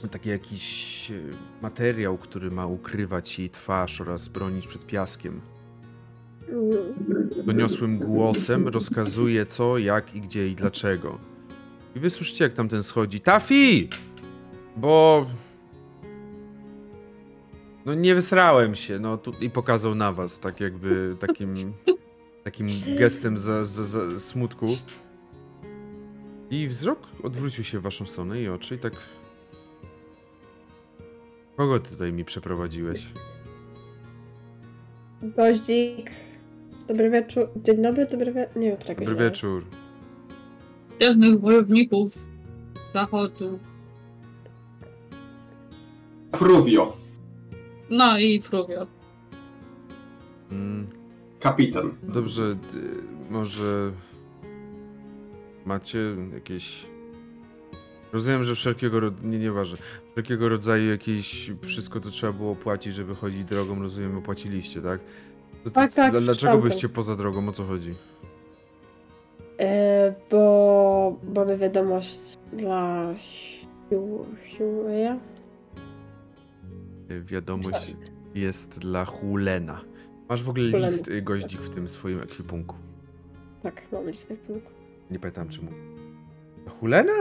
[SPEAKER 1] taki jakiś e, materiał, który ma ukrywać jej twarz oraz bronić przed piaskiem. Doniosłym głosem rozkazuje co, jak i gdzie i dlaczego. I wy słyszycie, jak tamten schodzi. Tafi! Bo... No nie wysrałem się, no tu... i pokazał na was, tak jakby takim... takim gestem za, za, za smutku. I wzrok odwrócił się w waszą stronę i oczy i tak... Kogo ty tutaj mi przeprowadziłeś?
[SPEAKER 3] Goździk. Dobry wieczór. Dzień dobry, dobry wieczór. Nie wiem, którego
[SPEAKER 1] Dobry
[SPEAKER 3] dzień.
[SPEAKER 1] wieczór.
[SPEAKER 4] Jednych wojowników zachodu.
[SPEAKER 2] Fruvio,
[SPEAKER 4] No i Fruvio.
[SPEAKER 1] Mm,
[SPEAKER 2] kapitan.
[SPEAKER 1] Dobrze, y, może macie jakieś Rozumiem, że wszelkiego rodzaju, nie, nieważne, wszelkiego rodzaju jakieś, wszystko to trzeba było płacić, żeby chodzić drogą, rozumiem, opłaciliście, tak? To,
[SPEAKER 3] Tak, tak,
[SPEAKER 1] dla- Dlaczego byście poza drogą, o co chodzi?
[SPEAKER 3] E, bo mamy wiadomość dla Hugh'a.
[SPEAKER 1] Y, Wiadomość jest dla Hulena. Masz w ogóle
[SPEAKER 3] Hulena.
[SPEAKER 1] list y, goździk w tym swoim ekwipunku.
[SPEAKER 3] Tak, mamy list w ekwipunku.
[SPEAKER 1] Nie pamiętam, czy mówię. Hulena?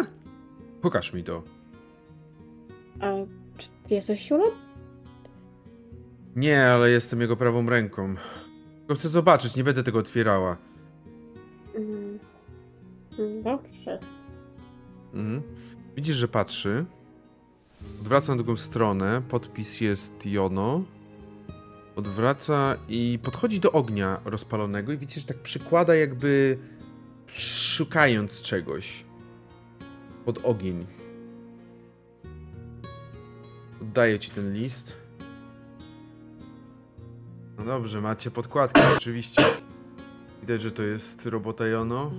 [SPEAKER 1] Pokaż mi to.
[SPEAKER 3] A czy ty jesteś Hugh'em?
[SPEAKER 1] Nie, ale jestem jego prawą ręką. Tylko chcę zobaczyć, nie będę tego otwierała.
[SPEAKER 3] Mm. Mm, Dobrze.
[SPEAKER 1] Mhm. Widzisz, że patrzy. Odwraca na drugą stronę. Podpis jest Jono. Odwraca i podchodzi do ognia rozpalonego i widzisz, że tak przykłada jakby szukając czegoś. Pod ogień. Oddaję ci ten list. No dobrze, macie podkładkę oczywiście. Widać, że to jest robota Jono.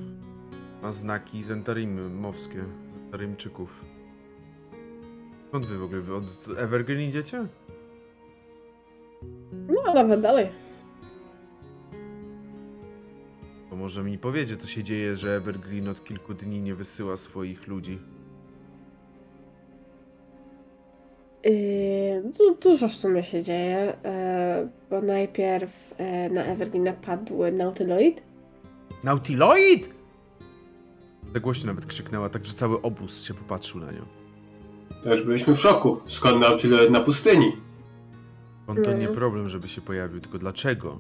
[SPEAKER 1] Ma znaki zentarimowskie, zentarimczyków. Skąd wy w ogóle? Wy od Evergreen idziecie?
[SPEAKER 3] No, nawet dalej.
[SPEAKER 1] To może mi powiedzie, co się dzieje, że Evergreen od kilku dni nie wysyła swoich ludzi.
[SPEAKER 3] Yy, du- dużo w sumie się dzieje, yy, bo najpierw yy, na Evergreen napadł Nautiloid.
[SPEAKER 1] Nautiloid! Tak głośno nawet krzyknęła, tak że cały obóz się popatrzył na nią.
[SPEAKER 2] Też byliśmy w szoku. Skąd Nautilus na pustyni?
[SPEAKER 1] On to nie
[SPEAKER 3] Mhm.
[SPEAKER 1] problem, żeby się pojawił, tylko dlaczego?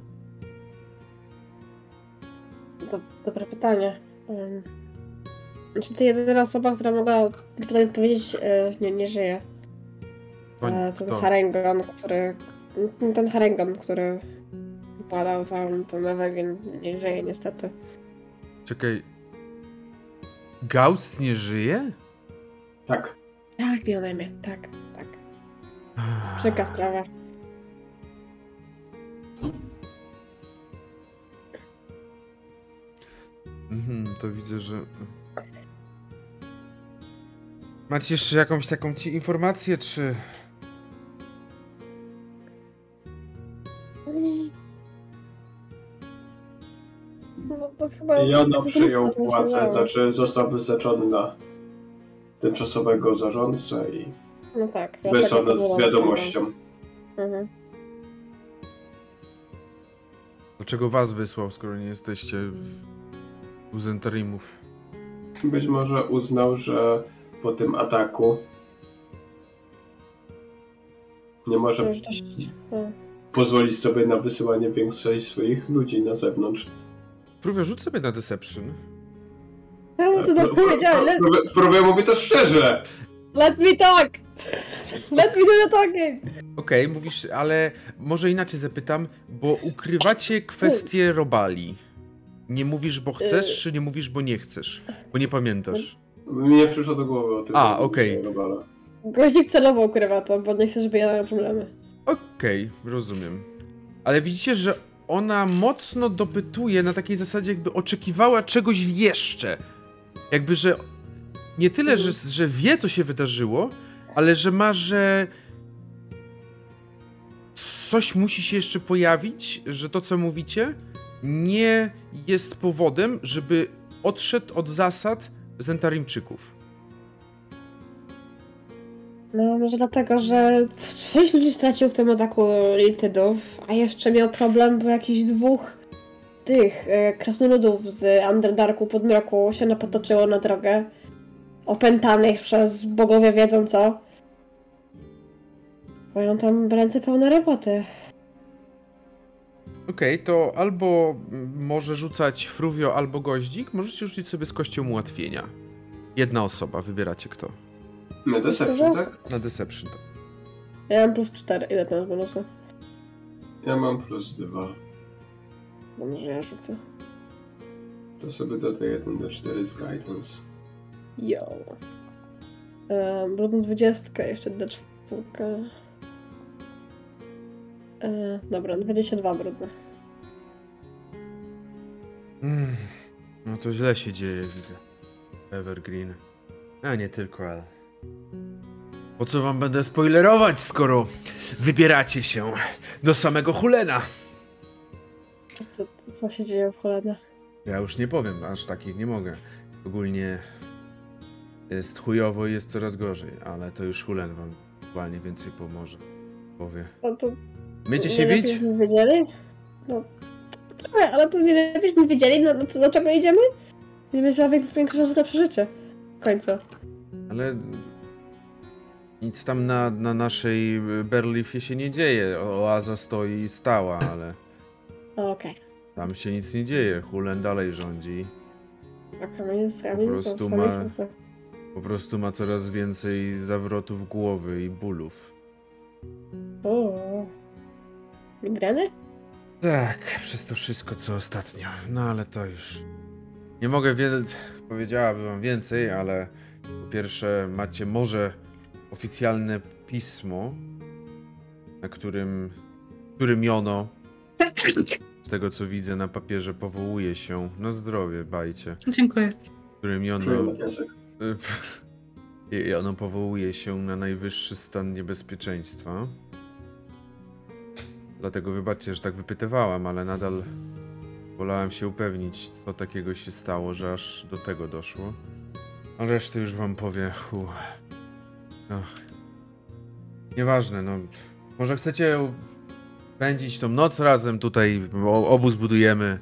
[SPEAKER 3] Do, dobre pytanie. Ym, Znaczy, to jedyna osoba, która mogła to pytanie odpowiedzieć, yy, nie, nie żyje.
[SPEAKER 1] To,
[SPEAKER 3] E, ten
[SPEAKER 1] kto?
[SPEAKER 3] Harengon, który... Ten Harengon, który władał całym tym Evergreen, nie żyje niestety.
[SPEAKER 1] Czekaj. Gauss nie żyje?
[SPEAKER 2] Tak.
[SPEAKER 3] Tak, miał na imię, tak, tak. Przykra sprawa.
[SPEAKER 1] Mhm, to widzę, że. Macie jeszcze jakąś taką ci informację, czy.
[SPEAKER 3] No to chyba...
[SPEAKER 2] I ono
[SPEAKER 3] to
[SPEAKER 2] przyjął władzę, znaczy został wyznaczony na tymczasowego zarządcę i
[SPEAKER 3] No tak.
[SPEAKER 2] wysłał
[SPEAKER 3] dlatego to
[SPEAKER 2] nas z wiadomością.
[SPEAKER 3] Mhm.
[SPEAKER 1] Dlaczego was wysłał, skoro nie jesteście w... u Zentarimów?
[SPEAKER 2] Być może uznał, że po tym ataku nie może
[SPEAKER 3] no.
[SPEAKER 2] pozwolić sobie na wysyłanie większej swoich ludzi na zewnątrz.
[SPEAKER 1] Próbuję rzuć sobie na Deception.
[SPEAKER 3] Ja mu to tak powiedziałem, let,
[SPEAKER 2] Próbuję mówić to szczerze.
[SPEAKER 3] let me talk! Let me do the talking!
[SPEAKER 1] Okej, mówisz, ale może inaczej zapytam, bo ukrywacie kwestię robali. Nie mówisz, bo chcesz,
[SPEAKER 3] Y-
[SPEAKER 1] czy nie mówisz, bo nie chcesz? Bo nie pamiętasz.
[SPEAKER 2] Mi nie przyszło do głowy o tym.
[SPEAKER 1] A, okej.
[SPEAKER 2] robala.
[SPEAKER 3] Goździk celowo ukrywa to, bo nie chce, żeby ja miała problemy.
[SPEAKER 1] Okej, rozumiem. Ale widzicie, że ona mocno dopytuje na takiej zasadzie, jakby oczekiwała czegoś jeszcze. Jakby, że nie tyle, że, że wie, co się wydarzyło, ale że ma, że coś musi się jeszcze pojawić, że to, co mówicie, nie jest powodem, żeby odszedł od zasad Zentarimczyków.
[SPEAKER 3] No, może dlatego, że sześć ludzi stracił w tym ataku Lintydów, a jeszcze miał problem, bo jakichś dwóch tych e, krasnoludów z Underdarku podmroku się napotoczyło na drogę. Opętanych przez bogowie wiedzą co. Mają tam ręce pełne roboty.
[SPEAKER 1] Okej, to albo mm, może rzucać Fruvio, albo Goździk. Możecie rzucić sobie z kością ułatwienia. Jedna osoba, wybieracie kto.
[SPEAKER 2] Na Deception, tak?
[SPEAKER 1] Na Deception. tak.
[SPEAKER 3] Ja mam plus cztery. Ile to jest bonusu?
[SPEAKER 2] Ja mam plus dwa.
[SPEAKER 3] No może ja rzucę.
[SPEAKER 2] To sobie dodaję 1 do 4 z Guidance.
[SPEAKER 3] Jo. Um, brudną dwudziestkę, jeszcze D4. E, dobra, 22 brudne.
[SPEAKER 1] Mm, no to źle się dzieje, widzę. Evergreen. A nie tylko, ale... Po co wam będę spoilerować, skoro wybieracie się do samego Hulena?
[SPEAKER 3] Co, co się dzieje w Holenach?
[SPEAKER 1] Ja już nie powiem, aż takich nie mogę. Ogólnie jest chujowo i jest coraz gorzej, ale to już Hulen wam aktualnie więcej pomoże. Powie.
[SPEAKER 3] No to Nie
[SPEAKER 1] się
[SPEAKER 3] lepiej,
[SPEAKER 1] bić?
[SPEAKER 3] żebyśmy wiedzieli? No, trochę, ale to nie lepiej, wiedzieli, no, no co, do czego idziemy? Będziemy mieć większą szansę na przeżycie. W końcu.
[SPEAKER 1] Ale nic tam na, na naszej Berlifie się nie dzieje. Oaza stoi stała, ale
[SPEAKER 3] Okej.
[SPEAKER 1] tam się nic nie dzieje. Hulen dalej rządzi.
[SPEAKER 3] A kamień jest kamień,
[SPEAKER 1] prostu
[SPEAKER 3] to
[SPEAKER 1] ma- Po prostu ma coraz więcej zawrotów głowy i bólów.
[SPEAKER 3] O. Migreny?
[SPEAKER 1] Tak, przez to wszystko co ostatnio. No ale to już. Nie mogę wiele. Powiedziałabym wam więcej, ale po pierwsze macie może oficjalne pismo, na którym. którym Jono, z tego co widzę na papierze, powołuje się na zdrowie, bajcie.
[SPEAKER 4] Dziękuję.
[SPEAKER 1] Którym Jono. I ono powołuje się na najwyższy stan niebezpieczeństwa. Dlatego wybaczcie, że tak wypytywałam, ale nadal wolałem się upewnić, co takiego się stało, że aż do tego doszło. A resztę już wam powie. Hu. Ach. Nieważne, no. Może chcecie spędzić tą noc razem tutaj, obóz budujemy.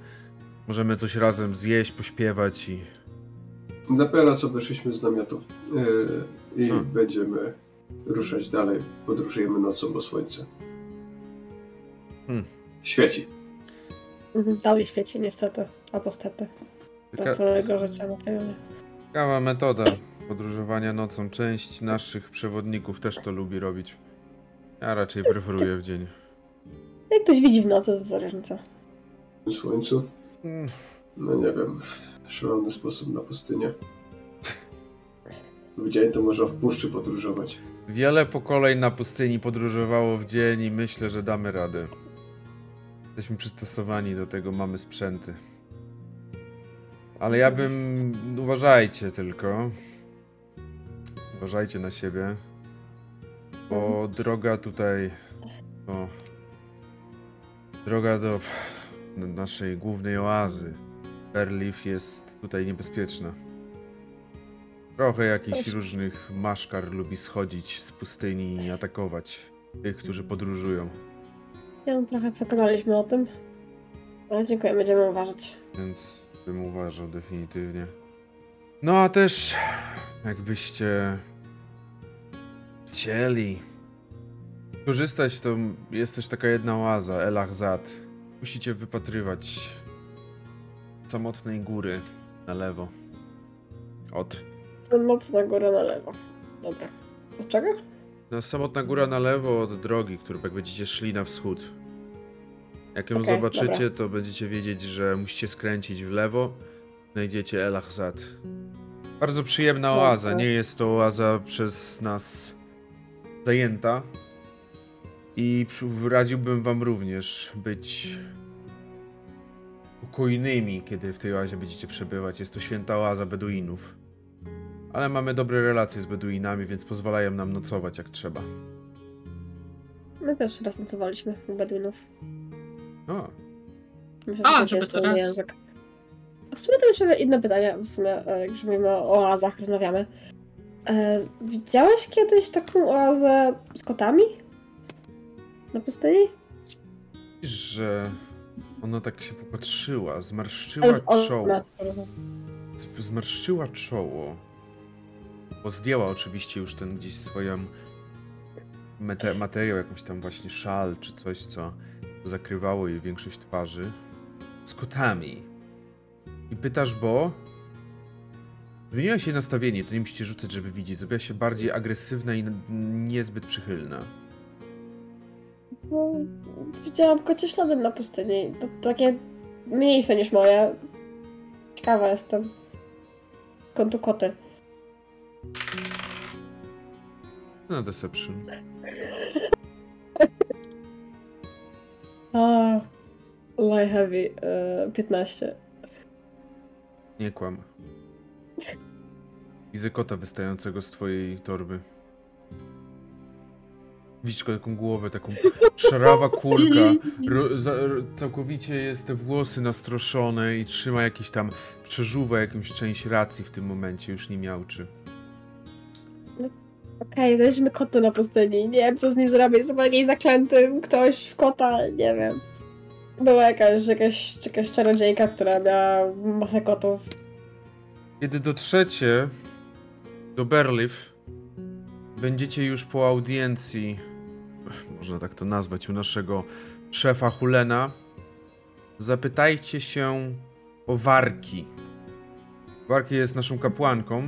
[SPEAKER 1] Możemy coś razem zjeść, pośpiewać i
[SPEAKER 2] Dopiero co wyszliśmy z namiotu yy, i
[SPEAKER 1] Hmm.
[SPEAKER 2] będziemy ruszać dalej. Podróżujemy nocą, bo słońce
[SPEAKER 1] Hmm.
[SPEAKER 2] świeci.
[SPEAKER 3] Mhm, Dalej świeci, niestety. Albo stety. Dla
[SPEAKER 1] Taka-
[SPEAKER 3] całego życia na pewno.
[SPEAKER 1] Ciekawa metoda podróżowania nocą. Część naszych przewodników też to lubi robić. Ja raczej preferuję w dzień.
[SPEAKER 3] Jak ktoś widzi w nocy, to za różnica.
[SPEAKER 2] W słońcu,
[SPEAKER 1] Mm,
[SPEAKER 2] no nie wiem, szalony sposób na pustynię. W dzień to można w puszczy podróżować.
[SPEAKER 1] Wiele pokoleń na pustyni podróżowało w dzień i myślę, że damy radę. Jesteśmy przystosowani do tego, mamy sprzęty. Ale ja bym... Uważajcie tylko. Uważajcie na siebie. Bo droga tutaj... O, droga do naszej głównej oazy. Berlif jest tutaj niebezpieczna. Trochę jakichś różnych maszkar lubi schodzić z pustyni i atakować tych, którzy podróżują.
[SPEAKER 3] Ja trochę przekonaliśmy o tym. Ale dziękuję, będziemy uważać.
[SPEAKER 1] Więc bym uważał definitywnie. No a też jakbyście chcieli korzystać, to jest też taka jedna oaza, El Ahzad. Musicie wypatrywać samotnej góry na lewo. Od.
[SPEAKER 3] Mocna góra na lewo. Dobra. Od czego?
[SPEAKER 1] No, samotna góra na lewo od drogi, którą jak będziecie szli na wschód. Jak ją
[SPEAKER 3] Okej,
[SPEAKER 1] zobaczycie,
[SPEAKER 3] dobra.
[SPEAKER 1] to będziecie wiedzieć, że musicie skręcić w lewo. Znajdziecie El Ahzad. Bardzo przyjemna oaza. Nie jest to oaza przez nas zajęta. I radziłbym wam również być spokojnymi, kiedy w tej oazie będziecie przebywać. Jest to święta oaza Beduinów. Ale mamy dobre relacje z Beduinami, więc pozwalają nam nocować jak trzeba.
[SPEAKER 3] My też raz nocowaliśmy u Bedouinów.
[SPEAKER 1] O,
[SPEAKER 3] Myślę,
[SPEAKER 4] A, żeby to raz.
[SPEAKER 3] język. W sumie to jeszcze inne pytanie, w sumie, e, jak już mówimy o oazach, rozmawiamy. E, widziałeś kiedyś taką oazę z kotami? Na pustyni?
[SPEAKER 1] że ona tak się popatrzyła, zmarszczyła czoło. Zmarszczyła czoło. Bo zdjęła oczywiście już ten gdzieś swoją mete- materiał, jakąś tam właśnie szal czy coś, co zakrywało jej większość twarzy. Z kotami. I pytasz, bo... Zmieniła się nastawienie, to nie musicie rzucać, żeby widzieć. Zrobiła się bardziej agresywna i niezbyt przychylna.
[SPEAKER 3] No, widziałam kocie ślady na pustyni. To takie mniejsze niż moje. Ciekawa jestem. Skąd tu koty?
[SPEAKER 1] Na Deception.
[SPEAKER 3] A, Lie Heavy, e, 15.
[SPEAKER 1] Nie kłam. Widzę kota wystającego z twojej torby. Widzisz taką głowę, taką szarawa kulka. Ro, za, ro, całkowicie jest te włosy nastroszone i trzyma jakieś tam, przeżuwa jakąś część racji w tym momencie, już nie miał
[SPEAKER 3] Okej, weźmy kota na pustyni. Nie wiem, co z nim zrobić. Jest chyba jakiś zaklęty ktoś w kota, nie wiem. Była jakaś, jakaś, jakaś czarodziejka, która miała masę kotów.
[SPEAKER 1] Kiedy dotrzecie do Berliff, będziecie już po audiencji, można tak to nazwać, u naszego szefa Hulena. Zapytajcie się o Warki. Warki jest naszą kapłanką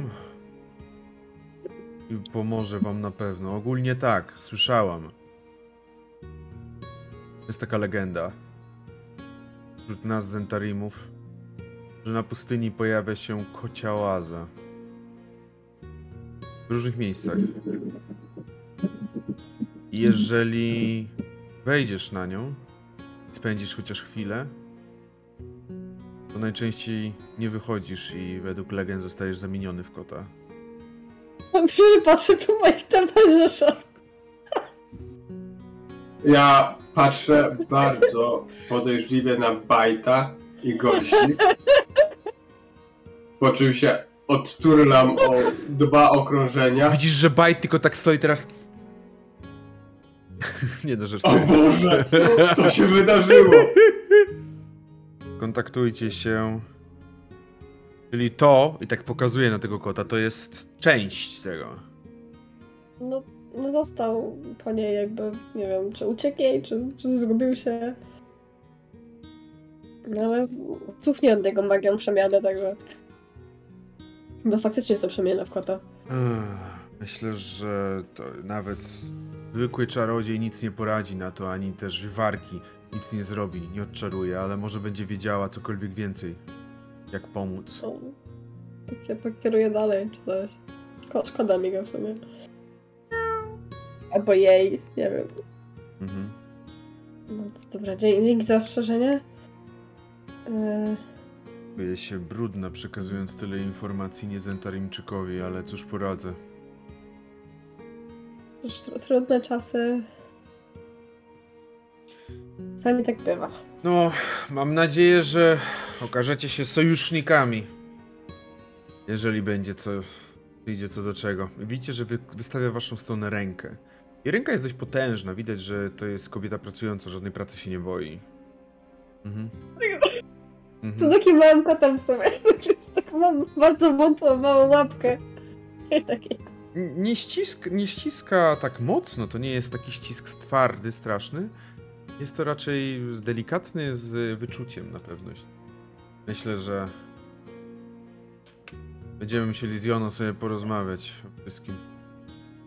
[SPEAKER 1] pomoże wam na pewno. Ogólnie tak, słyszałam. Jest taka legenda wśród nas Zentarimów, że na pustyni pojawia się kocia oaza. W różnych miejscach. I Jeżeli wejdziesz na nią, spędzisz chociaż chwilę, to najczęściej nie wychodzisz i według legend zostajesz zamieniony w kota.
[SPEAKER 3] Że patrzy po moich towarzyszach.
[SPEAKER 2] Ja patrzę bardzo podejrzliwie na Bajta i gości. Po czym się odturlam o dwa okrążenia.
[SPEAKER 1] Widzisz, że Bajt tylko tak stoi teraz. nie no, rzecz.
[SPEAKER 2] O Boże, to się wydarzyło.
[SPEAKER 1] Kontaktujcie się. Czyli to, i tak pokazuję na tego kota, to jest część tego.
[SPEAKER 3] No, no został po niej jakby, nie wiem, czy uciekł jej, czy, czy zgubił się. No ale cofnie od niego magią przemiany, także... Chyba faktycznie jest to przemiana w kota.
[SPEAKER 1] Myślę, że nawet zwykły czarodziej nic nie poradzi na to, ani też warki nic nie zrobi, nie odczaruje, ale może będzie wiedziała cokolwiek więcej. Jak pomóc.
[SPEAKER 3] No, tak się pokieruje dalej, czy coś. Szko- szkoda mi go w sumie. Albo jej, nie wiem.
[SPEAKER 1] Mhm.
[SPEAKER 3] No to dobra, dzięki, dzięki za ostrzeżenie. Yy,
[SPEAKER 1] Czuję się brudna przekazując tyle informacji niezentarimczykowi, ale cóż poradzę.
[SPEAKER 3] już tr- trudne czasy. Sami tak bywa.
[SPEAKER 1] No, mam nadzieję, że okażecie się sojusznikami. Jeżeli będzie co, idzie co do czego. Widzicie, że wy, wystawia waszą stronę rękę. I ręka jest dość potężna. Widać, że to jest kobieta pracująca, żadnej pracy się nie boi. Mhm.
[SPEAKER 3] Co
[SPEAKER 1] Mhm.
[SPEAKER 3] takim małym kotem w sumie. Tak mam bardzo wątłą, małą łapkę. I taki.
[SPEAKER 1] N- Nie, ścisk, nie ściska tak mocno, to nie jest taki ścisk twardy, straszny. Jest to raczej delikatny z wyczuciem na pewność. Myślę, że będziemy musieli z Joną sobie porozmawiać o wszystkim.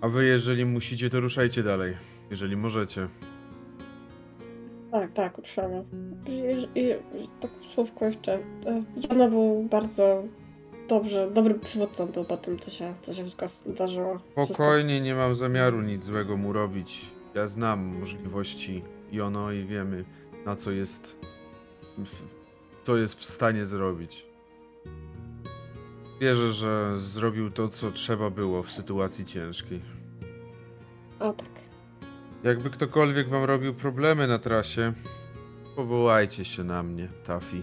[SPEAKER 1] A wy, jeżeli musicie, to ruszajcie dalej. Jeżeli możecie.
[SPEAKER 3] Tak, tak, utrzymamy. I, tak słówko jeszcze. E, Jana był bardzo dobrze, dobrym przywódcą był po tym, co się, co się wszystko zdarzyło. Wszystko-
[SPEAKER 1] Spokojnie, nie mam zamiaru nic złego mu robić. Ja znam możliwości Jono i wiemy, na co jest. Co jest w stanie zrobić. Wierzę, że zrobił to, co trzeba było w sytuacji ciężkiej.
[SPEAKER 3] O tak.
[SPEAKER 1] Jakby ktokolwiek wam robił problemy na trasie, powołajcie się na mnie, Tafi.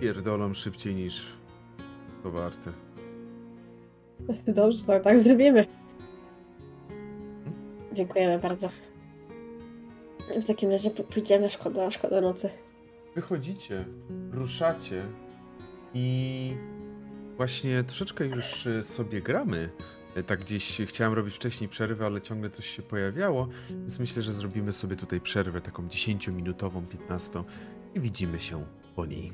[SPEAKER 1] Pierdolą szybciej niż to warte.
[SPEAKER 3] Dobrze, tak, tak zrobimy. Dziękujemy bardzo. W takim razie pójdziemy, szkoda, szkoda nocy.
[SPEAKER 1] Wychodzicie, ruszacie i właśnie troszeczkę już e, sobie gramy. E, Tak gdzieś chciałem robić wcześniej przerwę, ale ciągle coś się pojawiało, więc myślę, że zrobimy sobie tutaj przerwę taką 10-minutową, 15 i widzimy się po niej.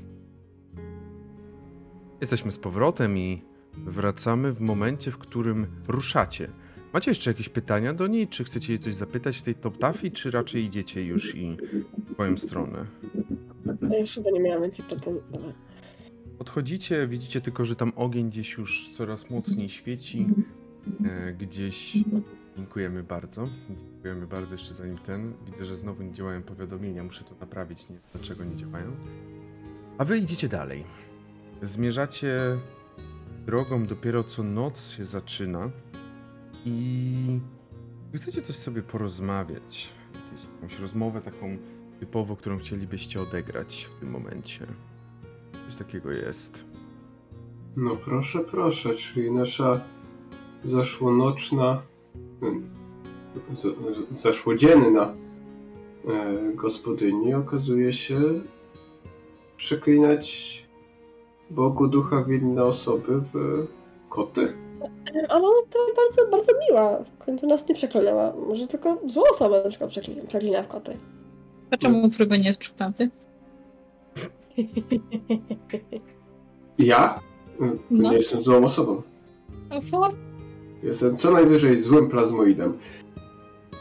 [SPEAKER 1] Jesteśmy z powrotem i wracamy w momencie, w którym ruszacie. Macie jeszcze jakieś pytania do niej? Czy chcecie jej coś zapytać tej top tafi, czy raczej idziecie już i w swoją stronę?
[SPEAKER 3] Ja już chyba nie miałam więcej pytań. ale-
[SPEAKER 1] Podchodzicie, widzicie tylko, że tam ogień gdzieś już coraz mocniej świeci. E, gdzieś. Dziękujemy bardzo. Dziękujemy bardzo jeszcze zanim ten. Widzę, że znowu nie działają powiadomienia. Muszę to naprawić. Nie wiem, dlaczego nie działają. A wy idziecie dalej. Zmierzacie drogą, dopiero co noc się zaczyna i chcecie coś sobie porozmawiać. Jakieś, jakąś rozmowę taką typowo, którą chcielibyście odegrać w tym momencie. Coś takiego jest.
[SPEAKER 2] No proszę, proszę, czyli nasza zaszłonoczna, mm, z, z- zaszłodzienna e, gospodyni okazuje się przeklinać Bogu ducha winne osoby w koty.
[SPEAKER 3] Ale ona to bardzo, bardzo miła. W końcu nas nie przeklinała. Może tylko złą osobę na przykład przeklina, przeklina w koty.
[SPEAKER 4] A czemu Fruby nie jest przeklęty?
[SPEAKER 2] Ja? Mm,
[SPEAKER 4] No.
[SPEAKER 2] Nie jestem złą osobą.
[SPEAKER 4] O, co?
[SPEAKER 2] Jestem co najwyżej złym plazmoidem.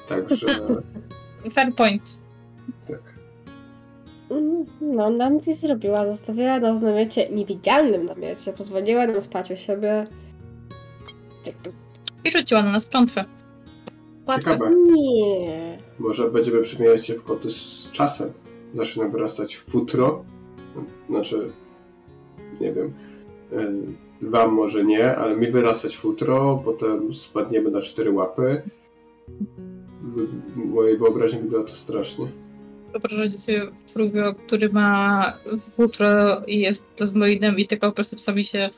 [SPEAKER 2] Także
[SPEAKER 4] Fair point.
[SPEAKER 2] tak.
[SPEAKER 3] Mm, No, ona nic nie zrobiła. Zostawiła nas na miecie, niewidzialnym namiocie. Pozwoliła nam spać u siebie.
[SPEAKER 4] I rzuciła na nas klątwę.
[SPEAKER 3] łatwo.
[SPEAKER 2] Ciekawe.
[SPEAKER 3] Nie.
[SPEAKER 2] Może będziemy przemieniać się w koty z czasem. Zaczyna wyrastać futro. Znaczy, nie wiem. Wam może nie, ale mi wyrastać futro, potem spadniemy na cztery łapy. W mojej wyobraźni wygląda to strasznie.
[SPEAKER 4] Wyobrażacie sobie Frubio, który ma futro i jest plazmoidem i tylko po prostu czasami się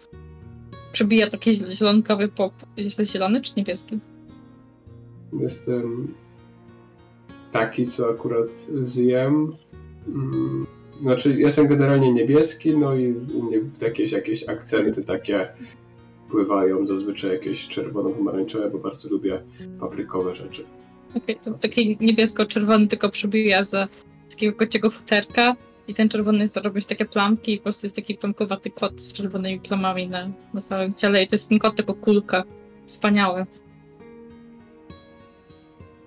[SPEAKER 4] przebija taki ziel- zielonkowy pop. Jest zielony czy niebieski?
[SPEAKER 2] Jestem taki, co akurat zjem. Mm, Znaczy, jestem generalnie niebieski, no i u mnie jakieś, jakieś akcenty takie pływają, zazwyczaj jakieś czerwono-pomarańczowe, bo bardzo lubię paprykowe rzeczy.
[SPEAKER 4] Okej, to taki niebiesko-czerwony tylko przebija za takiego kociego futerka i ten czerwony jest to robić takie plamki i po prostu jest taki plamkowaty kot z czerwonymi plamami na, na całym ciele i to jest nie kot, tylko kulka. Wspaniałe.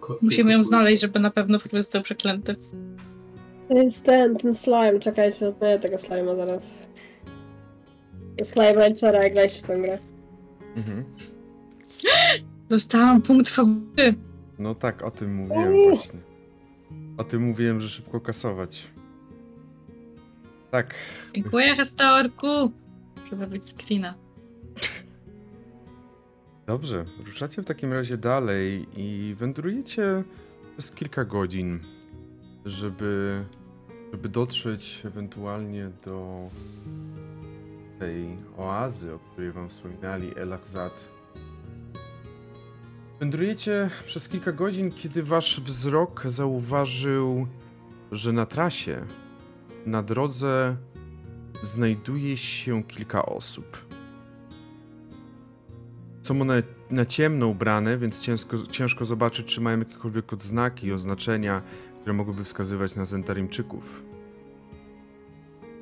[SPEAKER 2] Koty,
[SPEAKER 4] Musimy ją znaleźć, żeby na pewno Frubio został przeklęty.
[SPEAKER 3] To jest ten, ten slime. Czekajcie, znaję tego slime'a zaraz. Slime Ranchera, jak graliście w tę grę.
[SPEAKER 1] Mhm.
[SPEAKER 4] Dostałam punkt fabuły.
[SPEAKER 1] No tak, o tym mówiłem właśnie. O tym mówiłem, że szybko kasować. Tak,
[SPEAKER 4] Dziękuję, Hestorku. Chcę zrobić screena.
[SPEAKER 1] Dobrze, ruszacie w takim razie dalej i wędrujecie przez kilka godzin, żeby, żeby dotrzeć ewentualnie do tej oazy, o której wam wspominali, El Ahzad. Wędrujecie przez kilka godzin, kiedy wasz wzrok zauważył, że na trasie, na drodze znajduje się kilka osób. Są one na ciemno ubrane, więc ciężko, ciężko zobaczyć, czy mają jakiekolwiek odznaki oznaczenia, które mogłyby wskazywać na Zentarimczyków.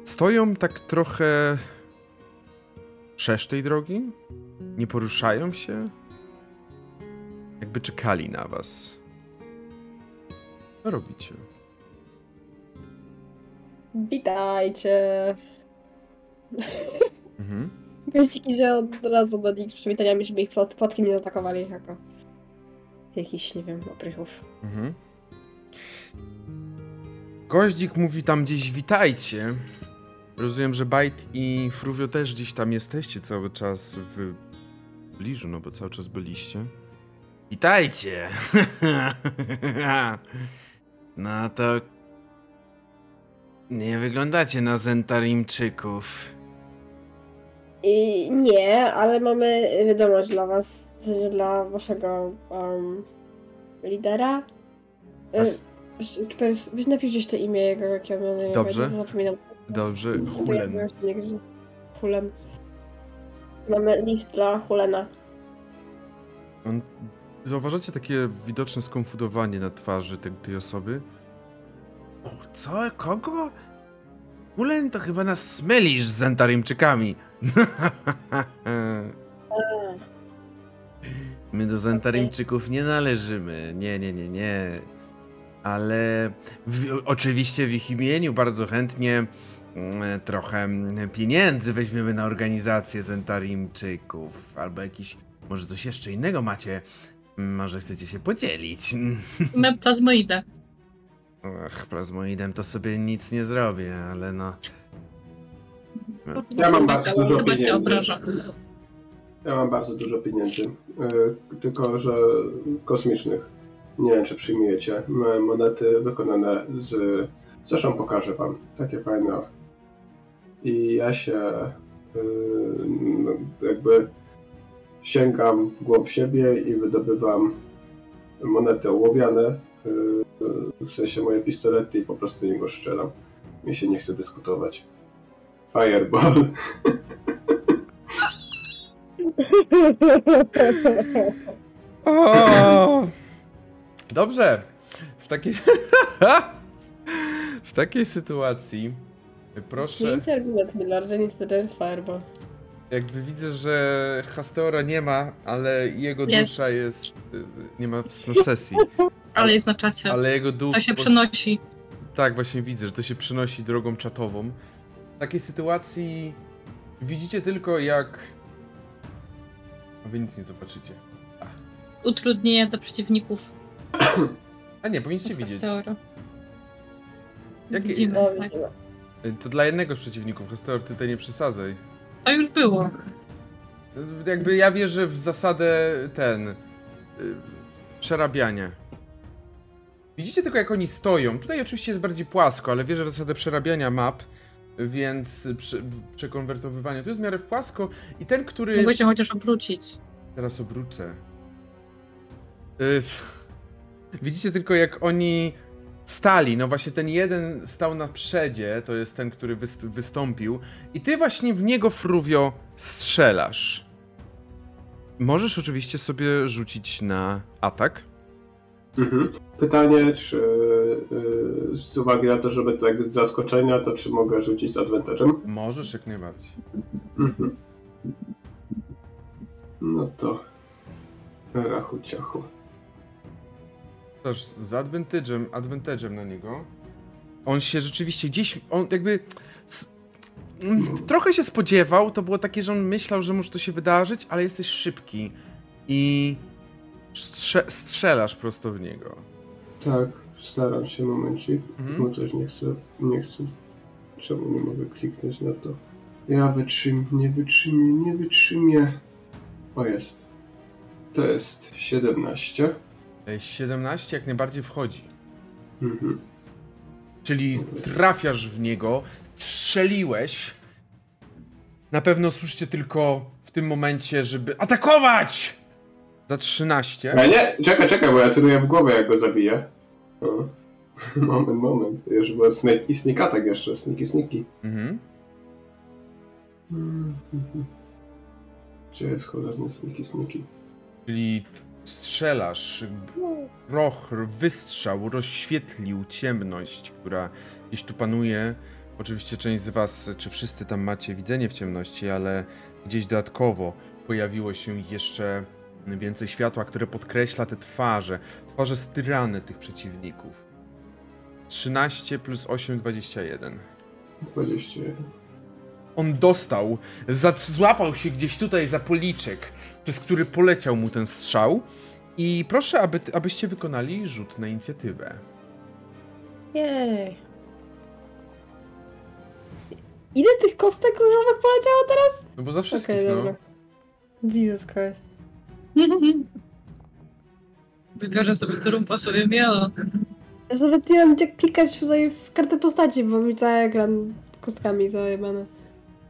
[SPEAKER 1] Stoją tak trochę szerz tej drogi, nie poruszają się, jakby czekali na was. Co robicie?
[SPEAKER 3] Witajcie.
[SPEAKER 1] Mhm.
[SPEAKER 3] Gościk idzie od razu do nich z przywitaniami, żeby ich plotki nie zaatakowali jako jakiś, nie wiem, oprychów.
[SPEAKER 1] Mhm. Goździk mówi tam gdzieś witajcie. Rozumiem, że Bajt i Fruvio też gdzieś tam jesteście cały czas w bliżu, no bo cały czas byliście. Witajcie! no to... Nie wyglądacie na Zentarimczyków.
[SPEAKER 3] I nie, ale mamy wiadomość dla was, w sensie dla waszego um, lidera.
[SPEAKER 1] A
[SPEAKER 3] Y, Weź napisz gdzieś to imię jego, jakie on miał
[SPEAKER 1] Dobrze.
[SPEAKER 3] Zapominam.
[SPEAKER 1] Dobrze,
[SPEAKER 3] To
[SPEAKER 1] Hulen.
[SPEAKER 3] Hulen. Mamy list dla Hulena.
[SPEAKER 1] On... Zauważacie takie widoczne skonfudowanie na twarzy tej, tej osoby? O, co? Kogo? Ulen to chyba nas mylisz z Zentarimczykami. My do Zentarimczyków nie należymy. Nie, nie, nie, nie. Ale w, oczywiście w ich imieniu bardzo chętnie mm, trochę mm, pieniędzy weźmiemy na organizację Zentarimczyków. Albo jakiś, może coś jeszcze innego macie. Może chcecie się podzielić.
[SPEAKER 4] My plazmoidę.
[SPEAKER 1] Ach, plazmoidem to sobie nic nie zrobię, ale no.
[SPEAKER 2] Ja mam bardzo dużo pieniędzy. Ja mam bardzo dużo pieniędzy, y, tylko że kosmicznych. Nie wiem, czy przyjmujecie. Mam monety wykonane z... Zresztą pokażę wam. Takie fajne. I ja się y, no, jakby sięgam w głąb siebie i wydobywam monety ołowiane, w sensie moje pistolety i po prostu niego strzelam. Mi się nie chce dyskutować. Fireball.
[SPEAKER 1] O! Dobrze. W takiej. w takiej sytuacji. Proszę.
[SPEAKER 3] Piękny argument, Milordzie, niestety Fireball.
[SPEAKER 1] Jakby widzę, że Hasteora nie ma, ale jego
[SPEAKER 4] Jest.
[SPEAKER 1] dusza jest. y, Nie ma w- na sesji.
[SPEAKER 4] Ale jest na czacie.
[SPEAKER 1] Ale jego duch.
[SPEAKER 4] To się przenosi.
[SPEAKER 1] Tak, właśnie widzę, że to się przenosi drogą czatową. W takiej sytuacji widzicie tylko jak. A wy nic nie zobaczycie.
[SPEAKER 4] Utrudnienia dla przeciwników.
[SPEAKER 1] A nie, powinniście widzieć.
[SPEAKER 4] Teoro.
[SPEAKER 1] Jakie-
[SPEAKER 4] Widzimy, tak.
[SPEAKER 1] To dla jednego z przeciwników, Hasteor, ty tutaj nie przesadzaj.
[SPEAKER 4] To już było.
[SPEAKER 1] Jakby ja wierzę w zasadę ten. y, przerabiania. Widzicie tylko jak oni stoją. Tutaj oczywiście jest bardziej płasko, ale wierzę w zasadę przerabiania map, więc przekonwertowywania. Tu jest w miarę w płasko i ten, który.
[SPEAKER 4] Mogę się chociaż obrócić.
[SPEAKER 1] Teraz obrócę. Y, Widzicie tylko jak oni stali. No właśnie ten jeden stał na przedzie, to jest ten, który wyst- wystąpił. I ty właśnie w niego, Fruwio, strzelasz. Możesz oczywiście sobie rzucić na atak.
[SPEAKER 2] Mhm. Pytanie, czy y, z uwagi na to, żeby tak z zaskoczenia, to czy mogę rzucić z advantage'em?
[SPEAKER 1] Możesz jak najbardziej.
[SPEAKER 2] Mhm. No to rachu ciachu.
[SPEAKER 1] Też z advantage'em, advantage'em na niego. On się rzeczywiście gdzieś, on jakby mm, trochę się spodziewał, to było takie, że on myślał, że może to się wydarzyć, ale jesteś szybki i strze strzelasz prosto w niego.
[SPEAKER 2] Tak, staram się momencik.
[SPEAKER 1] Mhm.
[SPEAKER 2] No coś nie chcę, nie chcę. Czemu nie mogę kliknąć na to? Ja wytrzym, nie wytrzymię, nie wytrzymię. O jest. To jest 17.
[SPEAKER 1] E, 17 jak najbardziej wchodzi.
[SPEAKER 2] Mhm.
[SPEAKER 1] Czyli trafiasz w niego, strzeliłeś. Na pewno słyszycie tylko w tym momencie, żeby atakować! Za 13.
[SPEAKER 2] A nie, czekaj, czekaj, bo ja celuję w głowę, jak go zabiję. O. Moment, moment. Już snake i sneak attack jeszcze, sniki, sniki.
[SPEAKER 1] Mhm.
[SPEAKER 2] Gdzie jest cholerny sniki, sniki?
[SPEAKER 1] Czyli strzelasz, proch, wystrzał rozświetlił ciemność, która gdzieś tu panuje. Oczywiście część z was, czy wszyscy tam macie widzenie w ciemności, ale gdzieś dodatkowo pojawiło się jeszcze więcej światła, które podkreśla te twarze, twarze styrane tych przeciwników. 13 plus 8, 21.
[SPEAKER 2] 21.
[SPEAKER 1] On dostał, złapał się gdzieś tutaj za policzek, przez który poleciał mu ten strzał. I proszę, aby, abyście wykonali rzut na inicjatywę.
[SPEAKER 3] Jej. Ile tych kostek różowych poleciało teraz?
[SPEAKER 1] No bo za wszystkich,
[SPEAKER 3] Okej,
[SPEAKER 1] no.
[SPEAKER 3] dobra. Jesus Christ.
[SPEAKER 4] Wybiorę sobie, którą pasuje miało.
[SPEAKER 3] Ja już nawet nie wiem, jak klikać tutaj w kartę postaci, bo mi cały ekran kostkami zajebany.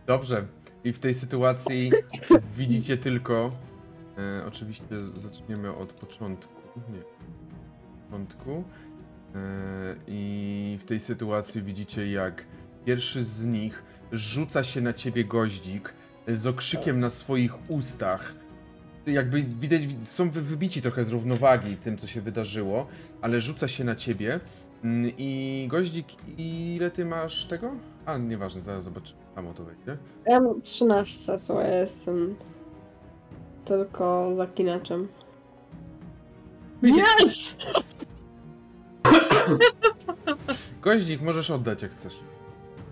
[SPEAKER 1] Dobrze. I w tej sytuacji widzicie tylko. E, oczywiście zaczniemy od początku. Nie. Początku. E, I w tej sytuacji widzicie, jak pierwszy z nich rzuca się na ciebie goździk z okrzykiem na swoich ustach. Jakby widać, są wy- wybici trochę z równowagi tym, co się wydarzyło, ale rzuca się na ciebie. Mm, I goździk, ile ty masz tego? A, nieważne, zaraz zobaczymy. Samo to wejdzie.
[SPEAKER 3] Ja mam 13, słuchaj, ja jestem tylko zaklinaczem. Yes!
[SPEAKER 1] Goździk możesz oddać jak chcesz.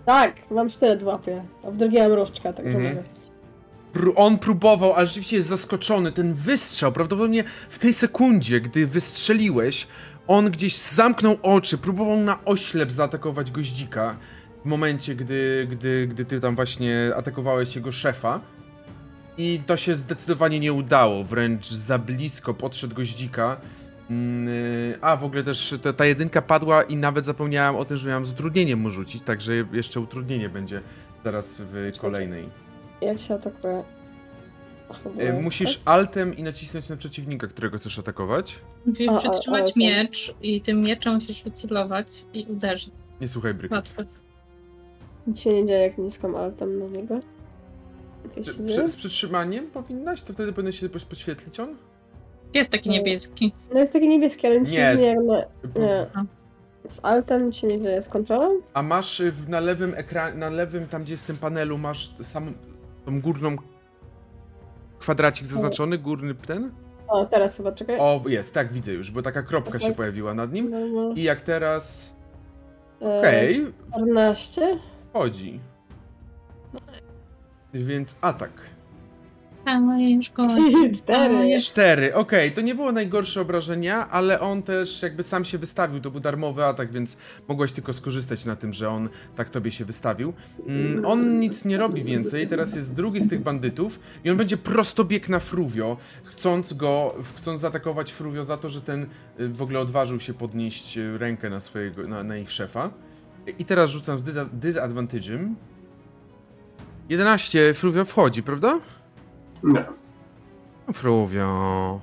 [SPEAKER 3] Tak, mam sztylet w łapie, a w drugiej mam różdżka, tak
[SPEAKER 1] Mhm.
[SPEAKER 3] mhm.
[SPEAKER 1] Pró- on próbował, ale rzeczywiście jest zaskoczony. Ten wystrzał, prawdopodobnie w tej sekundzie, gdy wystrzeliłeś, on gdzieś zamknął oczy, próbował na oślep zaatakować goździka. W momencie, gdy, gdy, gdy ty tam właśnie atakowałeś jego szefa. I to się zdecydowanie nie udało, wręcz za blisko podszedł goździka. Mm, y, A w ogóle też ta, ta jedynka padła i nawet zapomniałem o tym, że miałem z utrudnieniem mu rzucić, także jeszcze utrudnienie będzie zaraz w kolejnej.
[SPEAKER 3] Jak się atakuje? Chyba
[SPEAKER 1] Musisz altem i nacisnąć na przeciwnika, którego chcesz atakować.
[SPEAKER 4] Musisz
[SPEAKER 3] A, a,
[SPEAKER 4] przytrzymać
[SPEAKER 3] a, okej.
[SPEAKER 4] miecz i tym mieczem musisz wycelować i uderzyć.
[SPEAKER 1] Nie słuchaj
[SPEAKER 3] tak? Nic się nie dzieje, jak niskam altem na niego. Się?
[SPEAKER 1] Przy, z przytrzymaniem powinnaś, to wtedy powinno się poś- poświetlić on?
[SPEAKER 4] Jest taki
[SPEAKER 3] No.
[SPEAKER 4] niebieski.
[SPEAKER 3] No jest taki niebieski, ale nic się
[SPEAKER 1] Nie.
[SPEAKER 3] nie zmienia. jak Na... Nie.
[SPEAKER 4] A.
[SPEAKER 3] Z altem nic się nie dzieje, z kontrolą?
[SPEAKER 1] A masz y, w, na lewym ekranie, na lewym, tam gdzie jest tym panelu, masz sam, tą górną kwadracik zaznaczony, górny ten?
[SPEAKER 3] O, teraz chyba, czekaj.
[SPEAKER 1] O, jest, tak widzę już, bo taka kropka się
[SPEAKER 3] Tak.
[SPEAKER 1] pojawiła nad nim.
[SPEAKER 3] No, no.
[SPEAKER 1] I jak teraz,
[SPEAKER 3] E,
[SPEAKER 1] okej,
[SPEAKER 3] 14.
[SPEAKER 1] wchodzi. Więc atak.
[SPEAKER 4] A no już go.
[SPEAKER 3] Cztery.
[SPEAKER 1] Cztery, okej, to nie było najgorsze obrażenia, ale on też jakby sam się wystawił, to był darmowy atak, więc mogłeś tylko skorzystać na tym, że on tak tobie się wystawił. Mm, on nic nie robi więcej, teraz jest drugi z tych bandytów i on będzie prosto bieg na Fruvio, chcąc go, chcąc zaatakować Fruvio za to, że ten y, w ogóle odważył się podnieść y, rękę na swojego, na, na ich szefa. I teraz rzucam z disadvantage'em. 11, Fruvio wchodzi, prawda?
[SPEAKER 2] Nie.
[SPEAKER 1] Fruvio.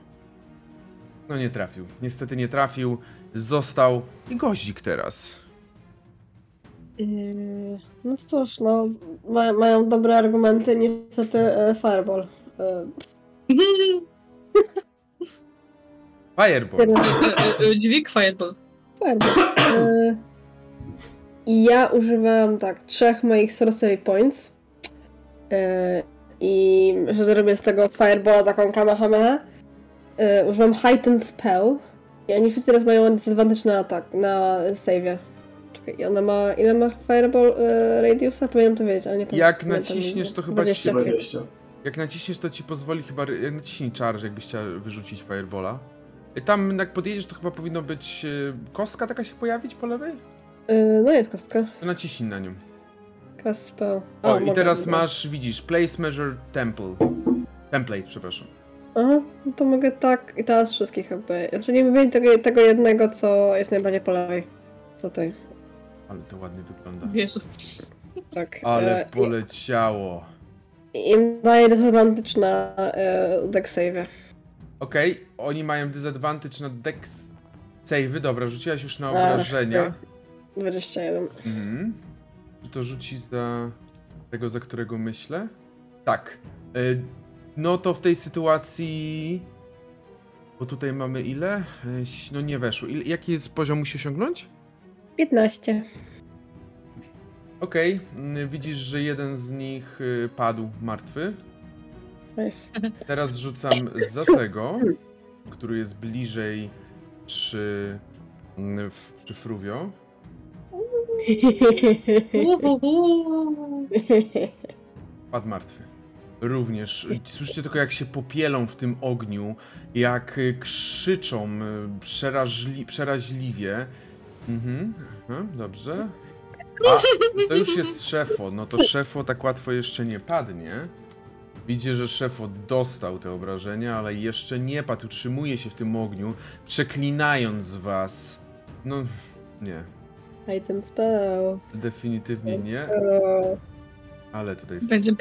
[SPEAKER 1] No nie trafił. Niestety nie trafił. Został i goździk teraz.
[SPEAKER 3] Yy, no cóż, no, ma, mają dobre argumenty, niestety e, Fireball. E,
[SPEAKER 1] Fireball.
[SPEAKER 3] teraz
[SPEAKER 4] Dźwig Fireball.
[SPEAKER 3] Fireball. E, I ja używam tak, trzech moich sorcery points. E, I że robię z tego Fireballa taką kamehameha. E, używam Heightened Spell. I oni wszyscy teraz mają disadvantage na atak, na save'ie. Czekaj, i ona ma, ile ma Fireball e, radiusa? Powinienem to wiedzieć, ale nie pamiętam.
[SPEAKER 1] Jak naciśniesz, to chyba ci się-
[SPEAKER 3] 20.
[SPEAKER 2] 20.
[SPEAKER 1] Jak naciśniesz, to ci pozwoli chyba. Jak naciśnij charge, jakbyś chciał wyrzucić Firebola. I Tam, jak podjedziesz, to chyba powinno być. y, Kostka taka się pojawić po lewej?
[SPEAKER 3] E, no jest kostka.
[SPEAKER 1] To naciśnij na nią.
[SPEAKER 3] Cast spell.
[SPEAKER 1] O,
[SPEAKER 3] A,
[SPEAKER 1] i teraz
[SPEAKER 3] dobra.
[SPEAKER 1] masz, widzisz, Place Measure Temple. Template, przepraszam.
[SPEAKER 3] Aha, no to mogę tak i teraz wszystkich jakby. Znaczy nie wymienię tego, tego jednego, co jest najbardziej po lewej. Tutaj,
[SPEAKER 1] Ale to ładnie wygląda.
[SPEAKER 4] Jezu.
[SPEAKER 3] tak.
[SPEAKER 1] Ale
[SPEAKER 3] E,
[SPEAKER 1] poleciało.
[SPEAKER 3] i- Im daje disadvantage na e, deck save.
[SPEAKER 1] Okej, oni mają disadvantage na dex save'y. Dobra, rzuciłaś już na
[SPEAKER 3] Ach,
[SPEAKER 1] obrażenia.
[SPEAKER 3] okej. 21.
[SPEAKER 1] Mhm. Czy to rzuci za tego, za którego myślę? Tak. Y, No to w tej sytuacji. Bo tutaj mamy ile? Ś- No nie weszło. Ile, jaki jest poziom musi osiągnąć?
[SPEAKER 3] 15.
[SPEAKER 1] Okej, y, widzisz, że jeden z nich y, padł martwy. Teraz rzucam za tego, który jest bliżej przy, mm, przy Fruvio. Padł martwy. Również. Słyszycie tylko jak się popielą w tym ogniu, jak y, krzyczą y, przeraźli, przeraźliwie. Mhm, aha, dobrze. A, to już jest szefo. No to szefo tak łatwo jeszcze nie padnie. Widzicie, że szefo dostał te obrażenia, ale jeszcze nie padł. Utrzymuje się w tym ogniu, przeklinając was. No, nie.
[SPEAKER 3] Heightened spell.
[SPEAKER 1] Definitywnie nie, ale tutaj
[SPEAKER 4] Będzie.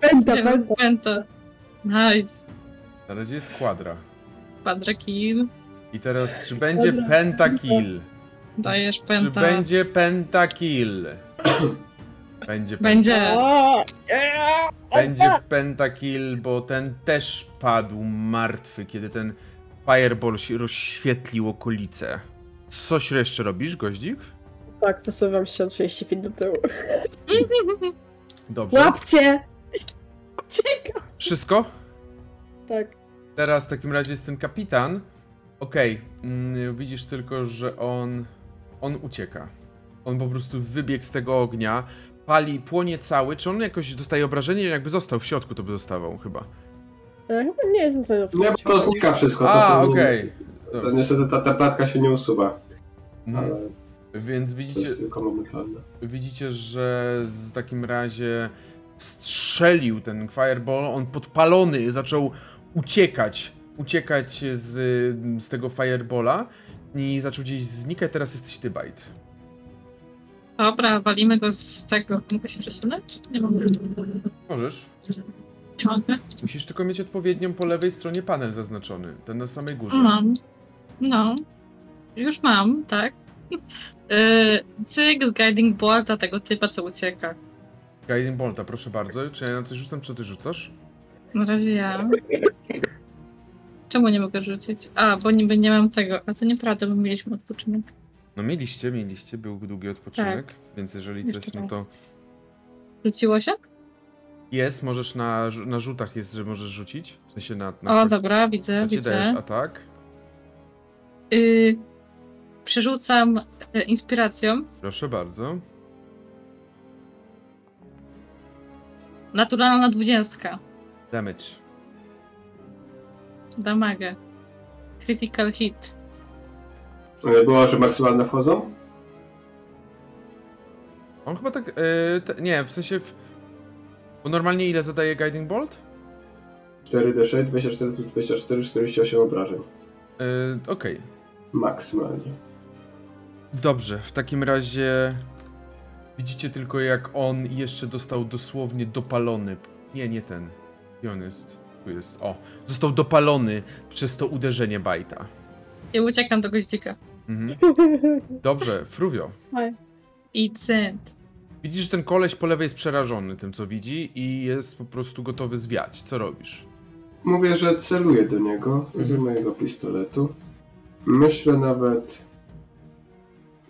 [SPEAKER 3] Penta,
[SPEAKER 4] Będzie
[SPEAKER 3] penta.
[SPEAKER 4] penta. Nice.
[SPEAKER 1] na razie jest kwadra.
[SPEAKER 4] Quadrakid.
[SPEAKER 1] I teraz, czy będzie
[SPEAKER 3] Dobra.
[SPEAKER 1] pentakill?
[SPEAKER 4] Dajesz
[SPEAKER 1] Czy
[SPEAKER 4] penta.
[SPEAKER 1] będzie pentakill? Będzie, pen-
[SPEAKER 4] Będzie.
[SPEAKER 3] O,
[SPEAKER 1] będzie pentakill, bo ten też padł martwy, kiedy ten fireball rozświetlił okolice. Coś jeszcze robisz, goździk?
[SPEAKER 3] Tak, posuwam się o 30 feet do tyłu.
[SPEAKER 1] Dobrze.
[SPEAKER 3] Łapcie! Uciekam!
[SPEAKER 1] Wszystko?
[SPEAKER 3] Tak.
[SPEAKER 1] Teraz w takim razie jest ten kapitan. Okej, mm, widzisz tylko, że on. On ucieka. On po prostu wybiegł z tego ognia, pali, płonie cały. Czy on jakoś dostaje obrażenie? Jakby został w środku, to by dostawał chyba.
[SPEAKER 3] E, Chyba nie jest w stanie
[SPEAKER 2] Nie, bo to znika wszystko.
[SPEAKER 1] A, okej.
[SPEAKER 2] To niestety ta, ta platka się nie usuwa,
[SPEAKER 1] Mhm.
[SPEAKER 2] ale
[SPEAKER 1] Więc widzicie, widzicie, że w takim razie strzelił ten fireball, on podpalony zaczął uciekać, uciekać z, z tego firebola i zaczął gdzieś znikać, teraz jesteś ty, Bite.
[SPEAKER 4] Dobra, walimy go z tego. Mogę się przesunąć? Nie mogę.
[SPEAKER 1] Możesz. Musisz tylko mieć odpowiednią po lewej stronie panel zaznaczony, ten na samej górze.
[SPEAKER 4] Mam. No. Już mam, tak. Yy, cyk z guiding bolta tego typa, co ucieka.
[SPEAKER 1] Guiding Bolta, proszę bardzo. Czy ja na coś rzucam, czy ty rzucasz?
[SPEAKER 4] Na razie ja. Czemu nie mogę rzucić? A, bo niby nie mam tego. A to nieprawda, bo mieliśmy odpoczynek.
[SPEAKER 1] No mieliście, mieliście, był długi odpoczynek, więc jeżeli coś,
[SPEAKER 4] Jeszcze
[SPEAKER 1] no to.
[SPEAKER 4] Rzuciło się?
[SPEAKER 1] Jest, możesz na, na rzutach jest, że możesz rzucić, w sensie na... na
[SPEAKER 4] O, dobra, widzę,
[SPEAKER 1] ci dajesz
[SPEAKER 4] widzę.
[SPEAKER 1] atak.
[SPEAKER 4] Yy, przerzucam e, inspiracją.
[SPEAKER 1] Proszę bardzo.
[SPEAKER 4] Naturalna dwudziestka.
[SPEAKER 1] Damage.
[SPEAKER 4] Damagę. Critical hit.
[SPEAKER 2] Ale było, że maksymalne wchodzą?
[SPEAKER 1] On chyba tak, e, te, nie, w sensie, w, bo normalnie ile zadaje Guiding Bolt?
[SPEAKER 2] 4d6, 24 plus 24, 48 obrażeń.
[SPEAKER 1] E, Okej.
[SPEAKER 2] Maksymalnie.
[SPEAKER 1] Dobrze, w takim razie widzicie tylko jak on jeszcze dostał dosłownie dopalony. Nie, nie ten. Jest? Tu jest. O, został dopalony przez to uderzenie Bajta.
[SPEAKER 4] I uciekam do goździka.
[SPEAKER 1] Mhm. Dobrze, Fruvio.
[SPEAKER 4] I cent.
[SPEAKER 1] Widzisz, że ten koleś po lewej jest przerażony tym, co widzi i jest po prostu gotowy zwiać. Co robisz?
[SPEAKER 2] Mówię, że celuję do niego z
[SPEAKER 1] Mhm.
[SPEAKER 2] mojego pistoletu. Myślę nawet,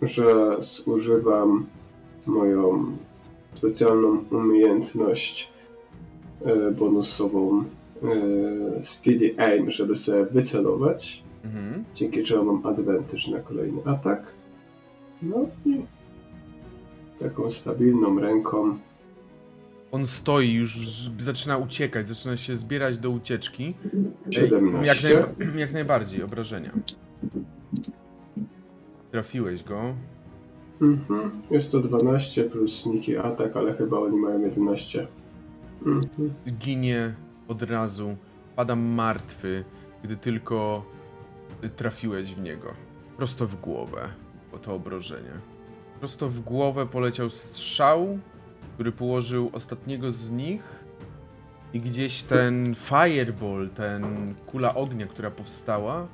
[SPEAKER 2] że zużywam moją specjalną umiejętność e, bonusową e, Steady Aim, żeby sobie wycelować,
[SPEAKER 1] Mhm.
[SPEAKER 2] dzięki czemu mam advantage na kolejny atak. No i taką stabilną ręką
[SPEAKER 1] On stoi, już zaczyna uciekać, zaczyna się zbierać do ucieczki. Ej,
[SPEAKER 2] 17.
[SPEAKER 1] Jak, najba- jak najbardziej, obrażenia. Trafiłeś go.
[SPEAKER 2] Mhm. Jest to 12 plus sneaky atak, ale chyba oni mają 11. Mhm.
[SPEAKER 1] ginie od razu, pada martwy, gdy tylko trafiłeś w niego. Prosto w głowę, o to obrażenie. Prosto w głowę poleciał strzał, który położył ostatniego z nich i gdzieś ten fireball, ten kula ognia, która powstała,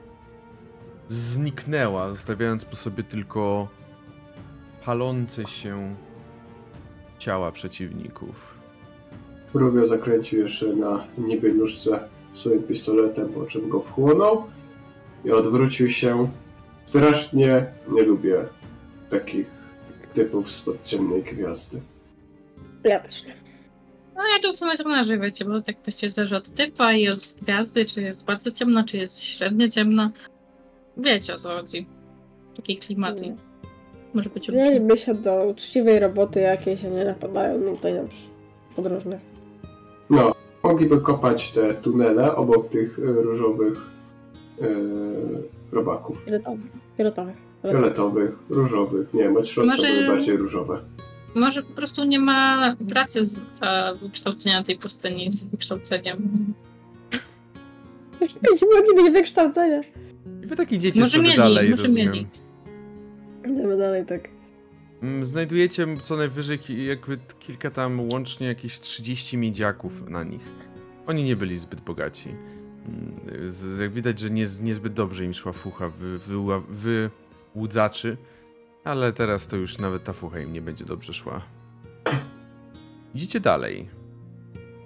[SPEAKER 1] zniknęła, zostawiając po sobie tylko palące się ciała przeciwników.
[SPEAKER 2] Rubio zakręcił jeszcze na niby nóżce swoim pistoletem, po czym go wchłonął i odwrócił się. Strasznie nie lubię takich typów spod ciemnej gwiazdy.
[SPEAKER 3] Ja też nie.
[SPEAKER 4] No ja tu w sumie zależy, wiecie, bo tak właściwie zależy od typa i od gwiazdy, czy jest bardzo ciemna, czy jest średnio ciemna. Wiecie o co chodzi. Takiej klimaty.
[SPEAKER 3] Nie.
[SPEAKER 4] Może być różnie.
[SPEAKER 3] Mieliby się do uczciwej roboty jakiejś, a nie napadają no tutaj na podróżnych.
[SPEAKER 2] No, mogliby kopać te tunele obok tych różowych y, robaków.
[SPEAKER 3] Fioletowych. Fioletowych.
[SPEAKER 2] Fioletowych, różowych, nie wiem, od środka
[SPEAKER 4] Może-
[SPEAKER 2] były bardziej różowe.
[SPEAKER 4] Może po prostu nie ma pracy z za wykształcenia tej pustyni z wykształceniem.
[SPEAKER 3] Nie mogli mieć wykształcenia.
[SPEAKER 1] I wy tak idziecie
[SPEAKER 4] Może
[SPEAKER 1] sobie
[SPEAKER 4] mieli,
[SPEAKER 1] dalej,
[SPEAKER 4] może
[SPEAKER 1] rozumiem.
[SPEAKER 4] mieli.
[SPEAKER 3] Idziemy dalej tak.
[SPEAKER 1] Mm, Znajdujecie co najwyżej jakby kilka tam łącznie jakieś 30 miedziaków na nich. Oni nie byli zbyt bogaci. Mm, jak widać, że nie, niezbyt dobrze im szła fucha wy, wyła- wyłudzaczy, ale teraz to już nawet ta fucha im nie będzie dobrze szła. Idziecie dalej.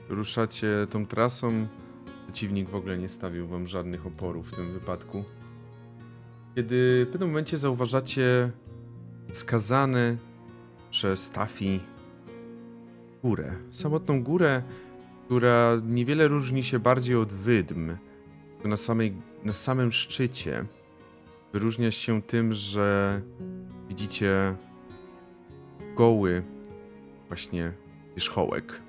[SPEAKER 1] Ruszacie tą trasą. Przeciwnik w ogóle nie stawił wam żadnych oporów w tym wypadku. Kiedy w pewnym momencie zauważacie skazany przez Tafi górę. Samotną górę, która niewiele różni się bardziej od wydm. Na, samej, na samym szczycie wyróżnia się tym, że widzicie goły właśnie wierzchołek.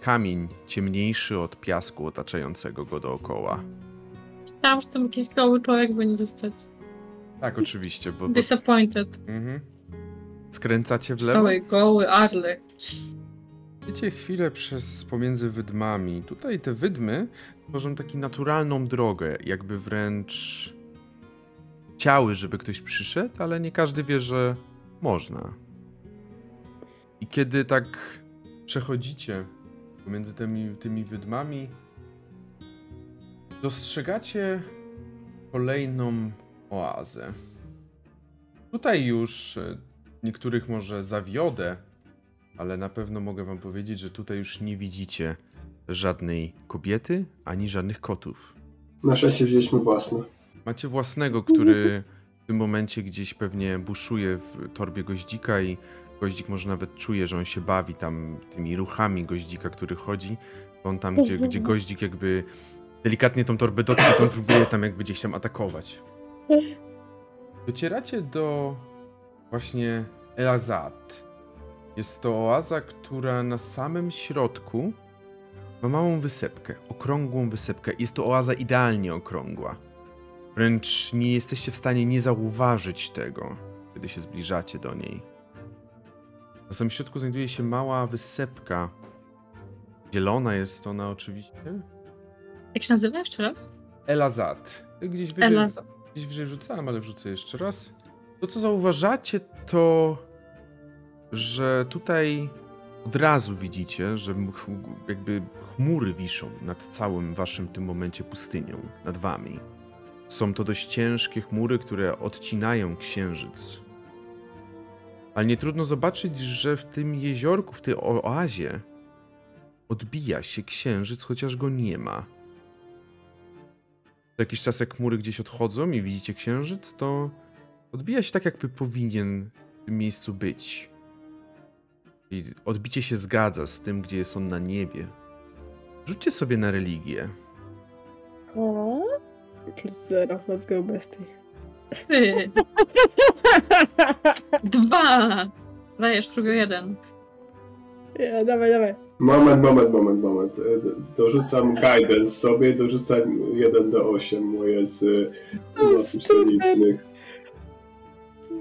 [SPEAKER 1] Kamień ciemniejszy od piasku otaczającego go dookoła.
[SPEAKER 4] Tam że tam jakiś goły człowiek będzie zostać.
[SPEAKER 1] Tak, oczywiście, bo...
[SPEAKER 4] Disappointed.
[SPEAKER 1] mhm. Skręcacie w lewo?
[SPEAKER 4] Cały goły, arle.
[SPEAKER 1] Idziecie chwilę przez pomiędzy wydmami. Tutaj te wydmy tworzą taką naturalną drogę, jakby wręcz chciały, żeby ktoś przyszedł, ale nie każdy wie, że można. I kiedy tak przechodzicie pomiędzy tymi, tymi wydmami, dostrzegacie kolejną oazę. Tutaj już e, niektórych może zawiodę, ale na pewno mogę wam powiedzieć, że tutaj już nie widzicie żadnej kobiety ani żadnych kotów.
[SPEAKER 2] Na szczęście wzięliśmy własne.
[SPEAKER 1] Macie własnego, który w tym momencie gdzieś pewnie buszuje w torbie goździka i goździk może nawet czuje, że on się bawi tam tymi ruchami goździka, który chodzi. On tam, gdzie, gdzie goździk jakby delikatnie tą torbę dotknie, to on próbuje tam jakby gdzieś tam atakować. Docieracie do właśnie Elazad. Jest to oaza, która na samym środku ma małą wysepkę, okrągłą wysepkę. Jest to oaza idealnie okrągła. Wręcz nie jesteście w stanie nie zauważyć tego, kiedy się zbliżacie do niej. Na samym środku znajduje się mała wysepka. Zielona jest ona oczywiście.
[SPEAKER 4] Jak się nazywa jeszcze raz?
[SPEAKER 1] Elazad. Gdzieś wyżej,
[SPEAKER 4] Elaza.
[SPEAKER 1] gdzieś wyżej wrzucałem, ale wrzucę jeszcze raz. To, co zauważacie, to że tutaj od razu widzicie, że jakby chmury wiszą nad całym waszym tym momencie pustynią, nad wami. Są to dość ciężkie chmury, które odcinają księżyc. Ale nie trudno zobaczyć, że w tym jeziorku, w tej oazie odbija się księżyc, chociaż go nie ma. Co jakiś czas jak chmury gdzieś odchodzą i widzicie księżyc, to odbija się tak, jakby powinien w tym miejscu być. I odbicie się zgadza z tym, gdzie jest on na niebie. Rzućcie sobie na religię.
[SPEAKER 3] O, plus zero, let's go bestie.
[SPEAKER 4] Ty. Dwa. Dajesz, próbuję jeden.
[SPEAKER 3] Ja, dawaj, dawaj.
[SPEAKER 2] Moment, moment, moment, moment. E, Dorzucam guidance sobie, dorzucam 1 do 8 moje z
[SPEAKER 3] To
[SPEAKER 2] mocy
[SPEAKER 3] jest
[SPEAKER 2] przelicznych.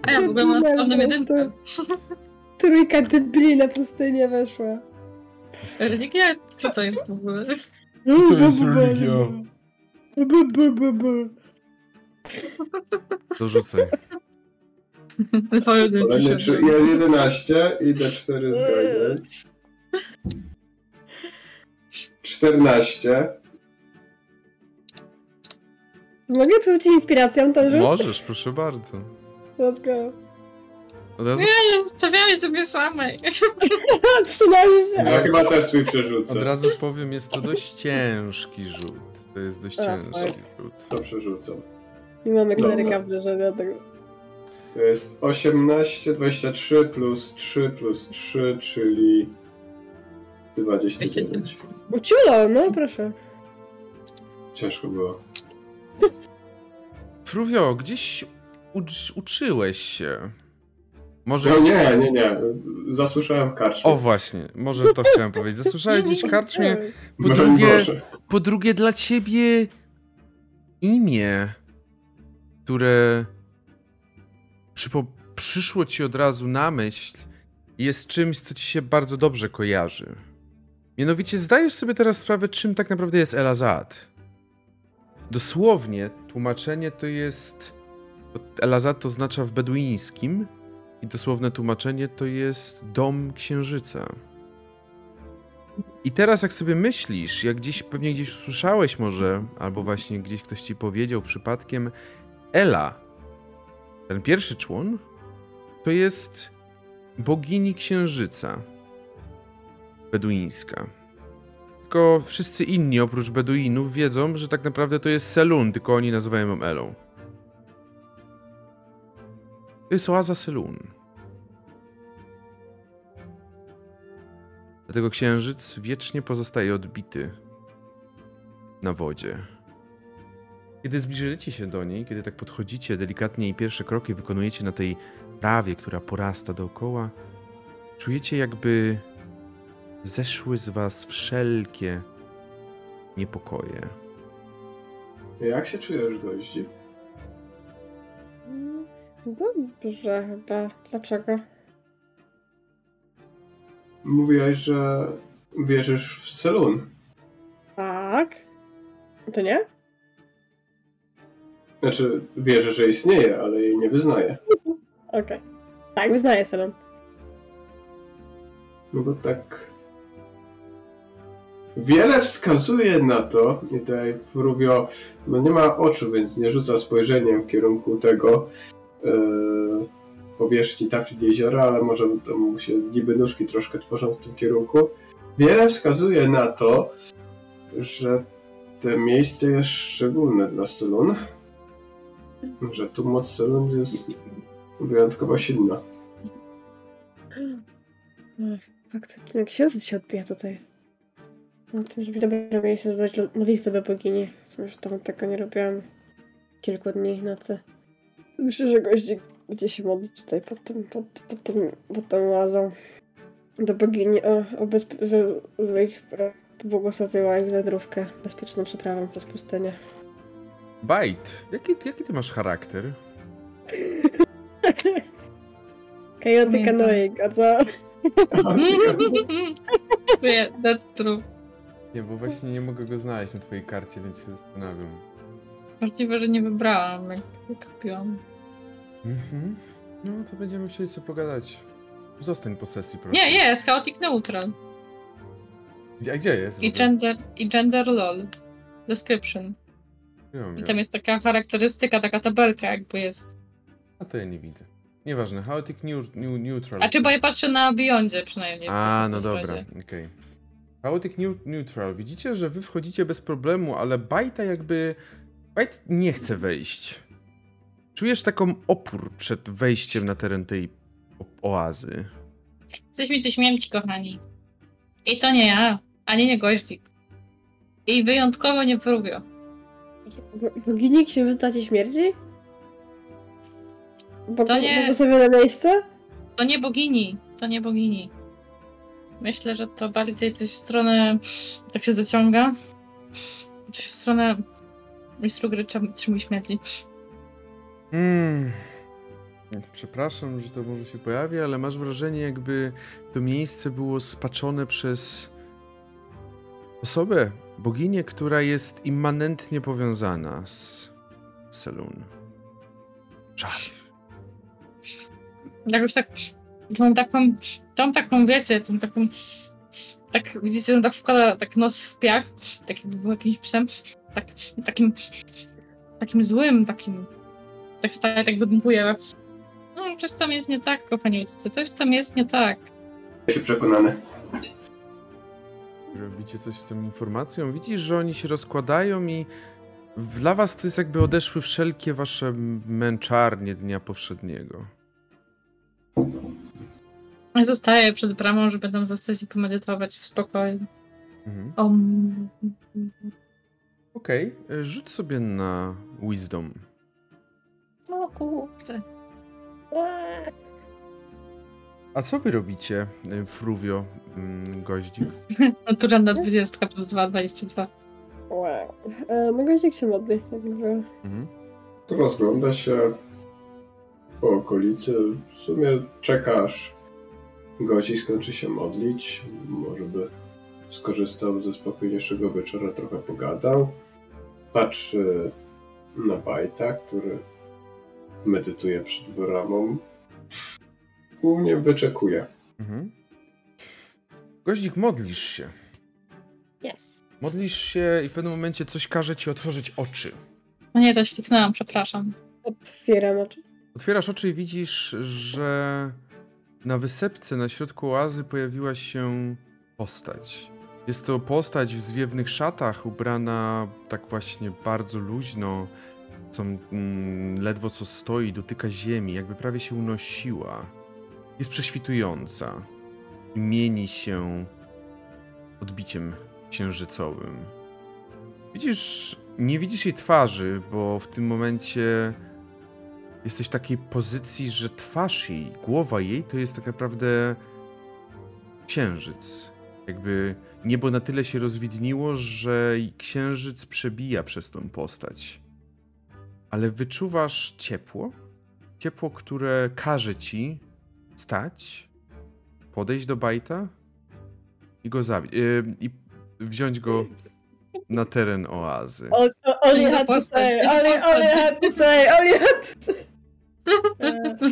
[SPEAKER 4] A ja w ogóle mam na
[SPEAKER 3] po
[SPEAKER 4] jedynkę.
[SPEAKER 3] Trójka debili na pustynię weszła.
[SPEAKER 4] Religia? Co to jest w ogóle?
[SPEAKER 1] To jest religia.
[SPEAKER 3] Bu, bu,
[SPEAKER 2] Kolejny
[SPEAKER 4] przyszedłem.
[SPEAKER 2] trzy- jest 11 i D4 z guidance. 14.
[SPEAKER 3] Mogę porzucić inspiracją ten rzut?
[SPEAKER 1] Możesz, proszę bardzo.
[SPEAKER 3] Let's go.
[SPEAKER 1] Od razu,
[SPEAKER 4] Nie, stawiamy sobie samej.
[SPEAKER 3] 13.
[SPEAKER 2] Ja chyba też twój
[SPEAKER 1] od
[SPEAKER 2] przerzucę.
[SPEAKER 1] razu powiem, jest to dość ciężki rzut. To jest dość
[SPEAKER 3] A,
[SPEAKER 1] ciężki
[SPEAKER 3] fajnie.
[SPEAKER 1] rzut.
[SPEAKER 2] To przerzucam.
[SPEAKER 3] Nie mamy
[SPEAKER 2] Dobra.
[SPEAKER 3] kleryka w grze, dlatego.
[SPEAKER 2] To jest 18, 23 plus 3 plus 3, czyli 29.
[SPEAKER 3] Uciulo, no proszę.
[SPEAKER 2] Ciężko było.
[SPEAKER 1] Fruvio, gdzieś ucz, uczyłeś się. Może.
[SPEAKER 2] No nie, nie, nie. Zasłyszałem w karczmie.
[SPEAKER 1] O właśnie, może to chciałem powiedzieć. Zasłyszałeś gdzieś w karczmie. Po
[SPEAKER 2] Broń
[SPEAKER 1] drugie,
[SPEAKER 2] Boże.
[SPEAKER 1] po drugie dla ciebie imię, które przypo, przyszło ci od razu na myśl, jest czymś, co ci się bardzo dobrze kojarzy. Mianowicie zdajesz sobie teraz sprawę, czym tak naprawdę jest Elazad. Dosłownie tłumaczenie to jest. Elazad to oznacza w beduińskim i dosłowne tłumaczenie to jest dom księżyca. I teraz jak sobie myślisz, jak gdzieś pewnie gdzieś usłyszałeś może, albo właśnie gdzieś ktoś ci powiedział przypadkiem, Ela, ten pierwszy człon, to jest bogini księżyca beduińska. Tylko wszyscy inni oprócz Beduinów wiedzą, że tak naprawdę to jest Selun, tylko oni nazywają ją Elą. To jest oaza Selun. Dlatego księżyc wiecznie pozostaje odbity na wodzie. Kiedy zbliżycie się do niej, kiedy tak podchodzicie delikatnie i pierwsze kroki wykonujecie na tej trawie, która porasta dookoła, czujecie jakby zeszły z was wszelkie niepokoje.
[SPEAKER 2] Jak się czujesz, gości?
[SPEAKER 3] Dobrze chyba. Dlaczego?
[SPEAKER 2] Mówiłaś, że wierzysz w Selun.
[SPEAKER 3] Tak. To nie?
[SPEAKER 2] Znaczy, wierzę, że istnieje, ale jej nie wyznaję.
[SPEAKER 3] Okej. Tak, wyznaję Selon.
[SPEAKER 2] No bo tak. Wiele wskazuje na to, i tutaj Fruvio no nie ma oczu, więc nie rzuca spojrzeniem w kierunku tego powierzchni tafli jeziora, ale może tam się niby nóżki troszkę tworzą w tym kierunku. Wiele wskazuje na to, że to miejsce jest szczególne dla Selun. Że tu moc Selun jest wyjątkowo silna.
[SPEAKER 3] Faktycznie, księżyc się odbija tutaj. No to żeby dobre miejsce złożyć modlitwę do bogini. Już tam tego nie robiłam kilku dni i nocy. Myślę, że gości gdzie się modlić tutaj pod tym, pod, pod tym, pod tą łazą. Do bogini o, o bezpie- że, że ich pobłogosławiła ich wędrówkę bezpieczną przeprawą przez pustynię.
[SPEAKER 1] Bajt, jaki, jaki ty masz charakter?
[SPEAKER 3] Chaotic annoying, a co?
[SPEAKER 4] Yeah, that's true.
[SPEAKER 1] Nie, bo właśnie nie mogę go znaleźć na twojej karcie, więc się zastanawiam.
[SPEAKER 4] Możliwe, że nie wybrałam, jak kupiłam.
[SPEAKER 1] Mhm. No, to będziemy chcieli sobie pogadać. Zostań po sesji, proszę.
[SPEAKER 4] Nie, jest, chaotic neutral.
[SPEAKER 1] A gdzie jest?
[SPEAKER 4] I gender, i gender lol. Description.
[SPEAKER 1] Ja
[SPEAKER 4] I tam jest taka charakterystyka, taka tabelka jakby jest.
[SPEAKER 1] A to ja nie widzę. Nieważne, chaotic new, new, neutral.
[SPEAKER 4] A czy bo ja patrzę na Beyondzie przynajmniej.
[SPEAKER 1] A, no dobra, okej. Chaotic new, neutral. Widzicie, że wy wchodzicie bez problemu, ale Bajta jakby... Bajt nie chce wejść. Czujesz taką opór przed wejściem na teren tej oazy.
[SPEAKER 4] Jesteśmy tu śmierci, kochani. I to nie ja, ani nie goździk. I wyjątkowo nie wróbio.
[SPEAKER 3] Bo- Bogini księżyca ci śmierdzi? Bo,
[SPEAKER 4] To nie-
[SPEAKER 3] Błogosławione miejsce?
[SPEAKER 4] To nie bogini, to nie bogini. Myślę, że to bardziej coś w stronę. Tak się zaciąga. Coś w stronę. Mistrzu gry czem- czemu śmierdzi.
[SPEAKER 1] Mm. Przepraszam, że to może się pojawi, ale masz wrażenie, jakby to miejsce było spaczone przez osobę, boginię, która jest immanentnie powiązana z Selun. Żal.
[SPEAKER 4] Jakoś tak. Tą taką. Tą taką, wiecie, tą taką. Tak, widzicie, że tak wkłada tak nos w piach, tak jakby był jakimś psem, tak, takim, takim złym, takim, tak staje, tak wydębuje. No, coś tam jest nie tak, kochani ojcice, coś tam jest nie tak.
[SPEAKER 2] Ja się przekonany.
[SPEAKER 1] Robicie coś z tą informacją? Widzisz, że oni się rozkładają i dla was to jest jakby odeszły wszelkie wasze męczarnie dnia powszedniego.
[SPEAKER 4] Zostaję przed bramą, żeby tam zostać i pomedytować w spokoju.
[SPEAKER 1] Mhm. Okej, y, rzuć sobie na Wisdom.
[SPEAKER 4] No kurde.
[SPEAKER 1] A co wy robicie, y, Fruvio, mm, goździk?
[SPEAKER 4] Naturalna 20 plus 2, 22.
[SPEAKER 3] Wow. E, no goździk się modli, jak mówię.
[SPEAKER 1] Mhm.
[SPEAKER 2] Rozgląda się po okolicy. W sumie czekasz. Gości skończy się modlić. Może by skorzystał ze spokojniejszego wieczora, trochę pogadał. Patrzy na Bajta, który medytuje przed bramą. Głównie wyczekuje.
[SPEAKER 1] Mhm. Goździk, modlisz się.
[SPEAKER 3] Yes.
[SPEAKER 1] Modlisz się i w pewnym momencie coś każe ci otworzyć oczy.
[SPEAKER 4] No nie, to śliknęłam, przepraszam.
[SPEAKER 3] Otwieram oczy.
[SPEAKER 1] Otwierasz oczy i widzisz, że na wysepce na środku oazy pojawiła się postać. Jest to postać w zwiewnych szatach, ubrana tak właśnie bardzo luźno, co mm, ledwo co stoi, dotyka ziemi, jakby prawie się unosiła. Jest prześwitująca i mieni się odbiciem księżycowym. Widzisz, nie widzisz jej twarzy, bo w tym momencie jesteś w takiej pozycji, że twarz jej, głowa jej to jest tak naprawdę księżyc. Jakby niebo na tyle się rozwidniło, że księżyc przebija przez tą postać. Ale wyczuwasz ciepło? Ciepło, które każe ci stać, podejść do bajta i go zabić. Yy, I wziąć go na teren oazy.
[SPEAKER 3] All, all you had to say, all, all you had to say, all you had to say. E,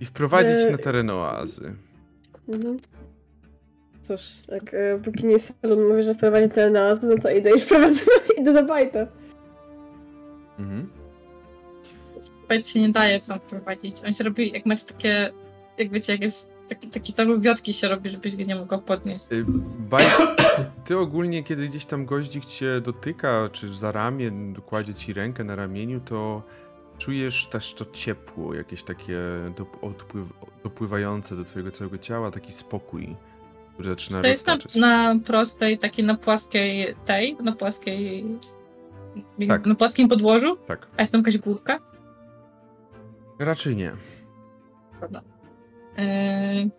[SPEAKER 1] I wprowadzić na teren oazy.
[SPEAKER 3] mhm. Cóż, jak e, póki nie salon mówi, że wprowadzi ten nazw, no to idę i wprowadzę, idę do bajta.
[SPEAKER 1] Mhm.
[SPEAKER 4] Bajt się nie daje tam prowadzić. On się robi, jak masz takie, jak wiecie, jak jest taki, taki cały wiotki się robi, żebyś go nie mogła podnieść.
[SPEAKER 1] Y, Baj, ty ogólnie, kiedy gdzieś tam goździk cię dotyka, czy za ramię, kładzie ci rękę na ramieniu, to czujesz też to ciepło, jakieś takie dop- odpływ, dopływające do twojego całego ciała, taki spokój, zaczyna
[SPEAKER 4] To jest na, na prostej, takiej na płaskiej tej, na płaskiej,
[SPEAKER 1] Tak.
[SPEAKER 4] na płaskim podłożu,
[SPEAKER 1] Tak.
[SPEAKER 4] a jest tam jakaś górka,
[SPEAKER 1] Raczej nie.
[SPEAKER 4] prawda? Yy,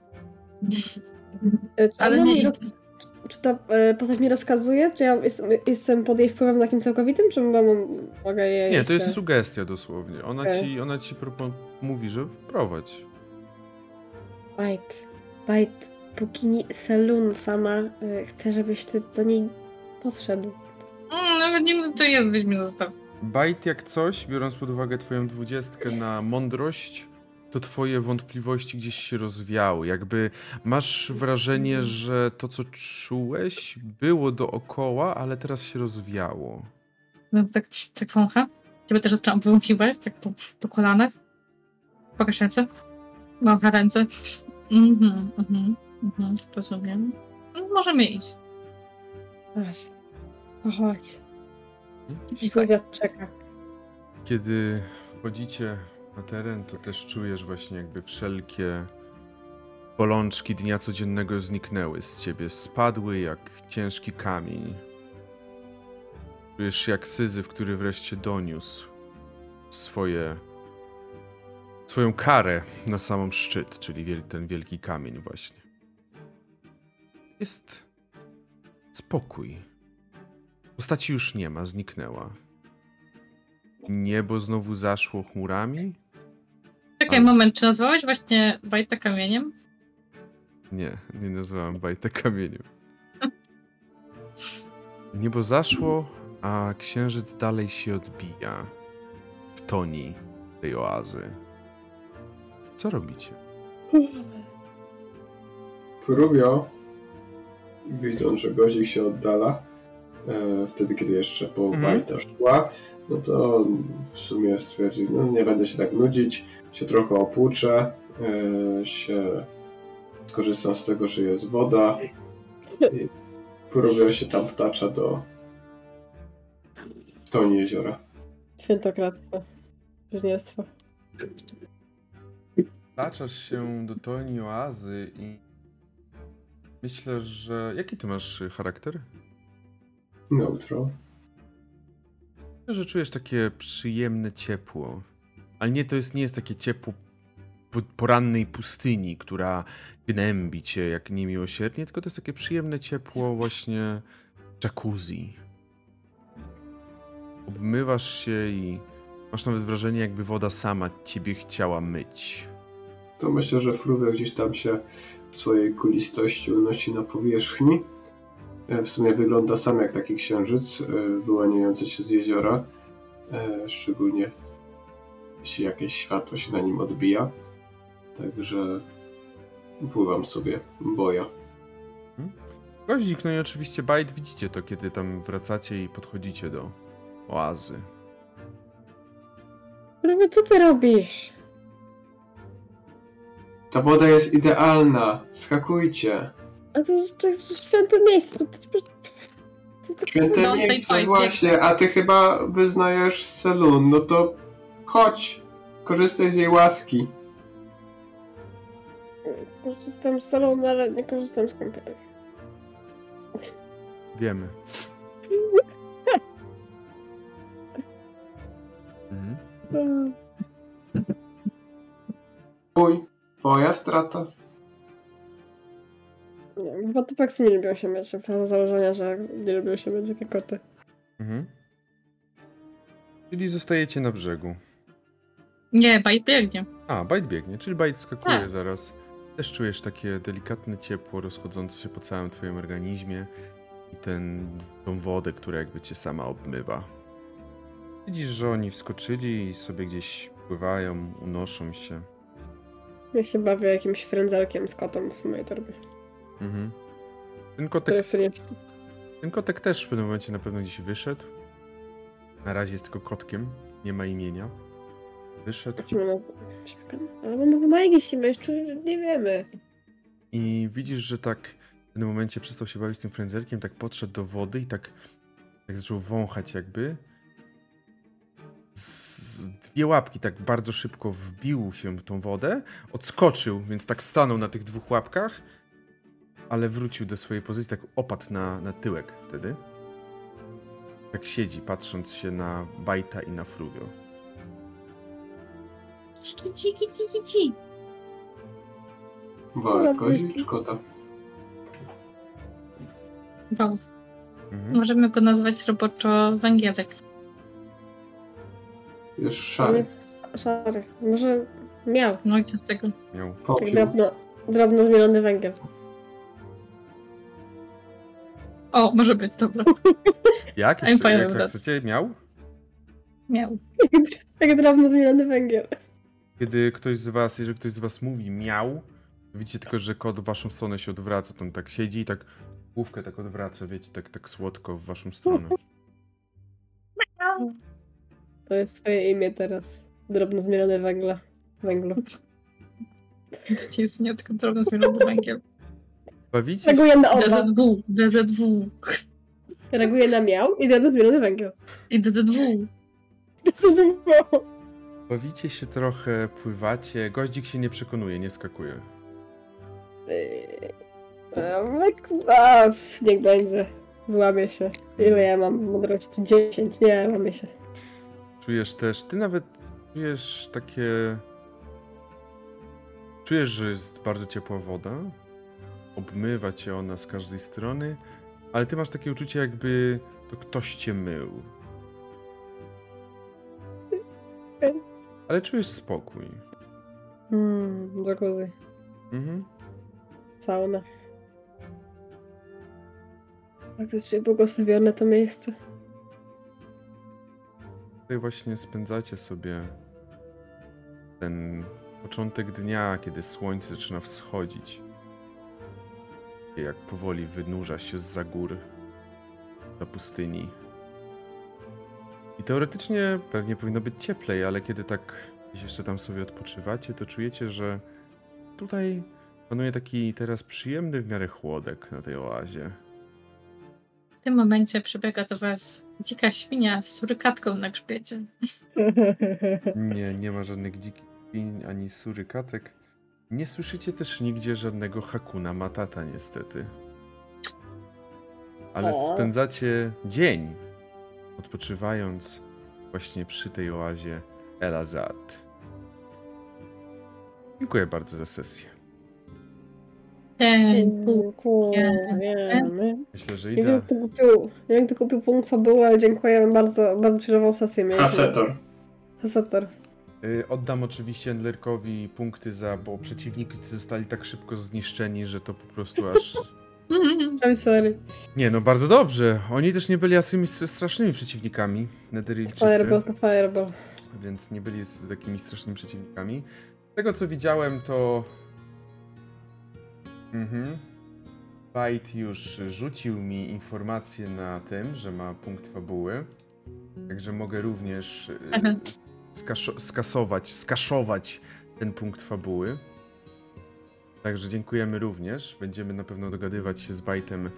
[SPEAKER 3] E, Czy,
[SPEAKER 4] ale nie,
[SPEAKER 3] roz- czy ta e, postać mi rozkazuje, czy ja jestem, jestem pod jej wpływem takim całkowitym, czy mam, mogę jej...
[SPEAKER 1] Nie, to jest sugestia dosłownie. Ona
[SPEAKER 3] Okej.
[SPEAKER 1] ci, ona ci propon- mówi, że wprowadź.
[SPEAKER 3] Bajt, bajt, póki nie, Selun sama e, chce, żebyś ty do niej podszedł.
[SPEAKER 4] Mm, nawet nie wiem, to jest, weź mnie zostaw.
[SPEAKER 1] Bajt jak coś, biorąc pod uwagę twoją dwudziestkę na mądrość, to twoje wątpliwości gdzieś się rozwiały. Jakby masz wrażenie, że to, co czułeś, było dookoła, ale teraz się rozwiało.
[SPEAKER 4] No, tak, tak wącha. Ciebie też zaczęłam wyłąkiwać, tak po, po kolanach. Pokaż ręce. Wącha ręce. Mhm, mhm, mhm, rozumiem. Możemy iść.
[SPEAKER 3] No chodź.
[SPEAKER 4] I chodź.
[SPEAKER 3] Sylwia czeka.
[SPEAKER 1] Kiedy wchodzicie na teren, to też czujesz właśnie jakby wszelkie bolączki dnia codziennego zniknęły z ciebie, spadły jak ciężki kamień. Czujesz jak syzyf, który wreszcie doniósł swoje, swoją karę na samą szczyt, czyli wiel- ten wielki kamień właśnie. Jest spokój. Postaci już nie ma, zniknęła. Niebo znowu zaszło chmurami?
[SPEAKER 4] Czekaj,
[SPEAKER 1] Ale-
[SPEAKER 4] moment, czy nazwałeś właśnie Bajta kamieniem?
[SPEAKER 1] Nie, nie nazwałem bajta kamieniem. Niebo zaszło, a księżyc dalej się odbija w toni tej oazy. Co robicie?
[SPEAKER 2] Fruvio, widząc, że gozik się oddala, wtedy kiedy jeszcze po
[SPEAKER 1] Mhm.
[SPEAKER 2] Bajta szła, no to w sumie stwierdził, no nie będę się tak nudzić, się trochę opłuczę, e, się skorzystam z tego, że jest woda i Fruvio się tam wtacza do toni jeziora.
[SPEAKER 3] Świętokradztwo. Bluźnierstwo.
[SPEAKER 1] Taczasz się do toni oazy i myślę, że... Jaki ty masz charakter?
[SPEAKER 2] Neutro.
[SPEAKER 1] Że czujesz takie przyjemne ciepło. Ale nie, to jest, nie jest takie ciepło po- porannej pustyni, która gnębi cię jak niemiłosiernie, tylko to jest takie przyjemne ciepło właśnie jacuzzi. Obmywasz się i masz nawet wrażenie, jakby woda sama ciebie chciała myć.
[SPEAKER 2] To myślę, że Fruvio gdzieś tam się w swojej kulistości unosi na powierzchni. E, W sumie wygląda sam jak taki księżyc e, wyłaniający się z jeziora. E, Szczególnie jeśli jakieś światło się na nim odbija. Także pływam sobie boja.
[SPEAKER 1] Goździk, no i oczywiście Bajt, widzicie to, kiedy tam wracacie i podchodzicie do oazy.
[SPEAKER 3] Prawie co ty robisz?
[SPEAKER 2] Ta woda jest idealna! Skakujcie!
[SPEAKER 3] A to, to jest święte miejsce. To, to, to, to,
[SPEAKER 2] Święte miejsce właśnie, a ty chyba wyznajesz Selun. No to chodź! Korzystaj z jej łaski.
[SPEAKER 3] Korzystam z salonu, ale nie korzystam z kąpieli.
[SPEAKER 1] Wiemy. Mhm.
[SPEAKER 2] Uj, twoja strata.
[SPEAKER 3] Nie, Chyba to paksy nie lubią się mieć. Faza założenia, że nie lubią się mieć takie koty.
[SPEAKER 1] Mhm. Czyli zostajecie na brzegu.
[SPEAKER 4] Nie, Bajt biegnie.
[SPEAKER 1] A, Bajt biegnie, czyli Bajt skakuje
[SPEAKER 4] Tak.
[SPEAKER 1] zaraz. Też czujesz takie delikatne ciepło rozchodzące się po całym twoim organizmie i ten, tą wodę, która jakby cię sama obmywa. Widzisz, że oni wskoczyli i sobie gdzieś pływają, unoszą się.
[SPEAKER 3] Ja się bawię jakimś frędzelkiem z kotem w mojej torbie.
[SPEAKER 1] Mhm. Ten kotek, ten kotek też w pewnym momencie na pewno gdzieś wyszedł. Na razie jest tylko kotkiem, nie ma imienia. Wyszedł?
[SPEAKER 3] Ale ma jakieś imię, jeszcze nie wiemy.
[SPEAKER 1] i widzisz, że tak w pewnym momencie przestał się bawić tym frędzelkiem, tak podszedł do wody i tak, tak zaczął wąchać jakby. Z dwie łapki tak bardzo szybko wbił się w tą wodę, odskoczył, więc tak stanął na tych dwóch łapkach, ale wrócił do swojej pozycji, tak opadł na, na tyłek wtedy. Tak siedzi, patrząc się na Bajta i na Frugio.
[SPEAKER 4] Ciki, ciki, ciki, ciki.
[SPEAKER 2] Wolę kozi czy kota?
[SPEAKER 1] Mhm.
[SPEAKER 4] Możemy go nazwać roboczo węgielek.
[SPEAKER 2] Już
[SPEAKER 3] On
[SPEAKER 2] szary.
[SPEAKER 3] jest szary. Może miał.
[SPEAKER 4] No i co z tego?
[SPEAKER 1] Miał.
[SPEAKER 3] Tak drobno, drobno zmielony węgiel.
[SPEAKER 4] O, może być, dobra.
[SPEAKER 1] Jak? Jeszcze, jak, jak chcecie? Miał?
[SPEAKER 4] Miał.
[SPEAKER 3] Tak drobno zmielony węgiel.
[SPEAKER 1] Kiedy ktoś z was, jeżeli ktoś z was mówi miał, widzicie tylko, że kot w waszą stronę się odwraca, to on tak siedzi i tak główkę tak odwraca, wiecie, tak, tak słodko w waszą stronę.
[SPEAKER 3] To jest twoje imię teraz. Drobno zmielony węgla. Węglu.
[SPEAKER 4] To ci jest nie tylko drobno zmielony węgiel.
[SPEAKER 1] Bawicie się,
[SPEAKER 3] Reaguje na oba.
[SPEAKER 4] DZW, DZW.
[SPEAKER 3] Reaguje na miał i drobno zmielony węgiel.
[SPEAKER 4] I DZW.
[SPEAKER 3] Dwa.
[SPEAKER 1] bawicie się trochę, pływacie, goździk się nie przekonuje, nie skakuje.
[SPEAKER 3] Eee, A, niech będzie. Złamię się. Ile ja mam mądrości? 10. Nie, łamię się.
[SPEAKER 1] Czujesz też, ty nawet czujesz takie... Czujesz, że jest bardzo ciepła woda, obmywa cię ona z każdej strony, ale ty masz takie uczucie, jakby to ktoś cię mył. Ale czujesz spokój.
[SPEAKER 3] Mmm, jacuzzi.
[SPEAKER 1] Mhm.
[SPEAKER 3] Sauna. Faktycznie błogosławione to miejsce.
[SPEAKER 1] Tutaj właśnie spędzacie sobie ten początek dnia, kiedy słońce zaczyna wschodzić. Jak powoli wynurza się z gór, za pustyni. I teoretycznie pewnie powinno być cieplej, ale kiedy tak jeszcze tam sobie odpoczywacie, to czujecie, że tutaj panuje taki teraz przyjemny w miarę chłodek na tej oazie.
[SPEAKER 4] W tym momencie przybiega do was dzika świnia z surykatką na grzbiecie.
[SPEAKER 1] Nie, nie ma żadnych dzikich świń ani surykatek. Nie słyszycie też nigdzie żadnego Hakuna Matata, niestety. Ale
[SPEAKER 3] O.
[SPEAKER 1] spędzacie dzień odpoczywając właśnie przy tej oazie Elazad. Dziękuję bardzo za sesję.
[SPEAKER 3] Dziękujemy.
[SPEAKER 1] Myślę, że
[SPEAKER 3] Nie wiem,
[SPEAKER 1] Ida...
[SPEAKER 3] kto kupił, nie wiem, kto kupił punkt fabuły, ale dziękujemy bardzo, bardzo chillową sesję mieliśmy.
[SPEAKER 2] Asetor.
[SPEAKER 3] Hasetor.
[SPEAKER 1] Y, Oddam oczywiście Endlerkowi punkty za, bo przeciwnicy zostali tak szybko zniszczeni, że to po prostu aż
[SPEAKER 3] I'm sorry.
[SPEAKER 1] Nie, no bardzo dobrze. Oni też nie byli str- strasznymi przeciwnikami, Netherilczycy,
[SPEAKER 3] Fireball to fireball.
[SPEAKER 1] więc nie byli takimi strasznymi przeciwnikami. Z tego co widziałem, to... Mhm. Byte już rzucił mi informację na tym, że ma punkt fabuły. Także mogę również
[SPEAKER 4] Aha.
[SPEAKER 1] skaszo- skasować, skaszować ten punkt fabuły. Także dziękujemy również. Będziemy na pewno dogadywać się z Bajtem,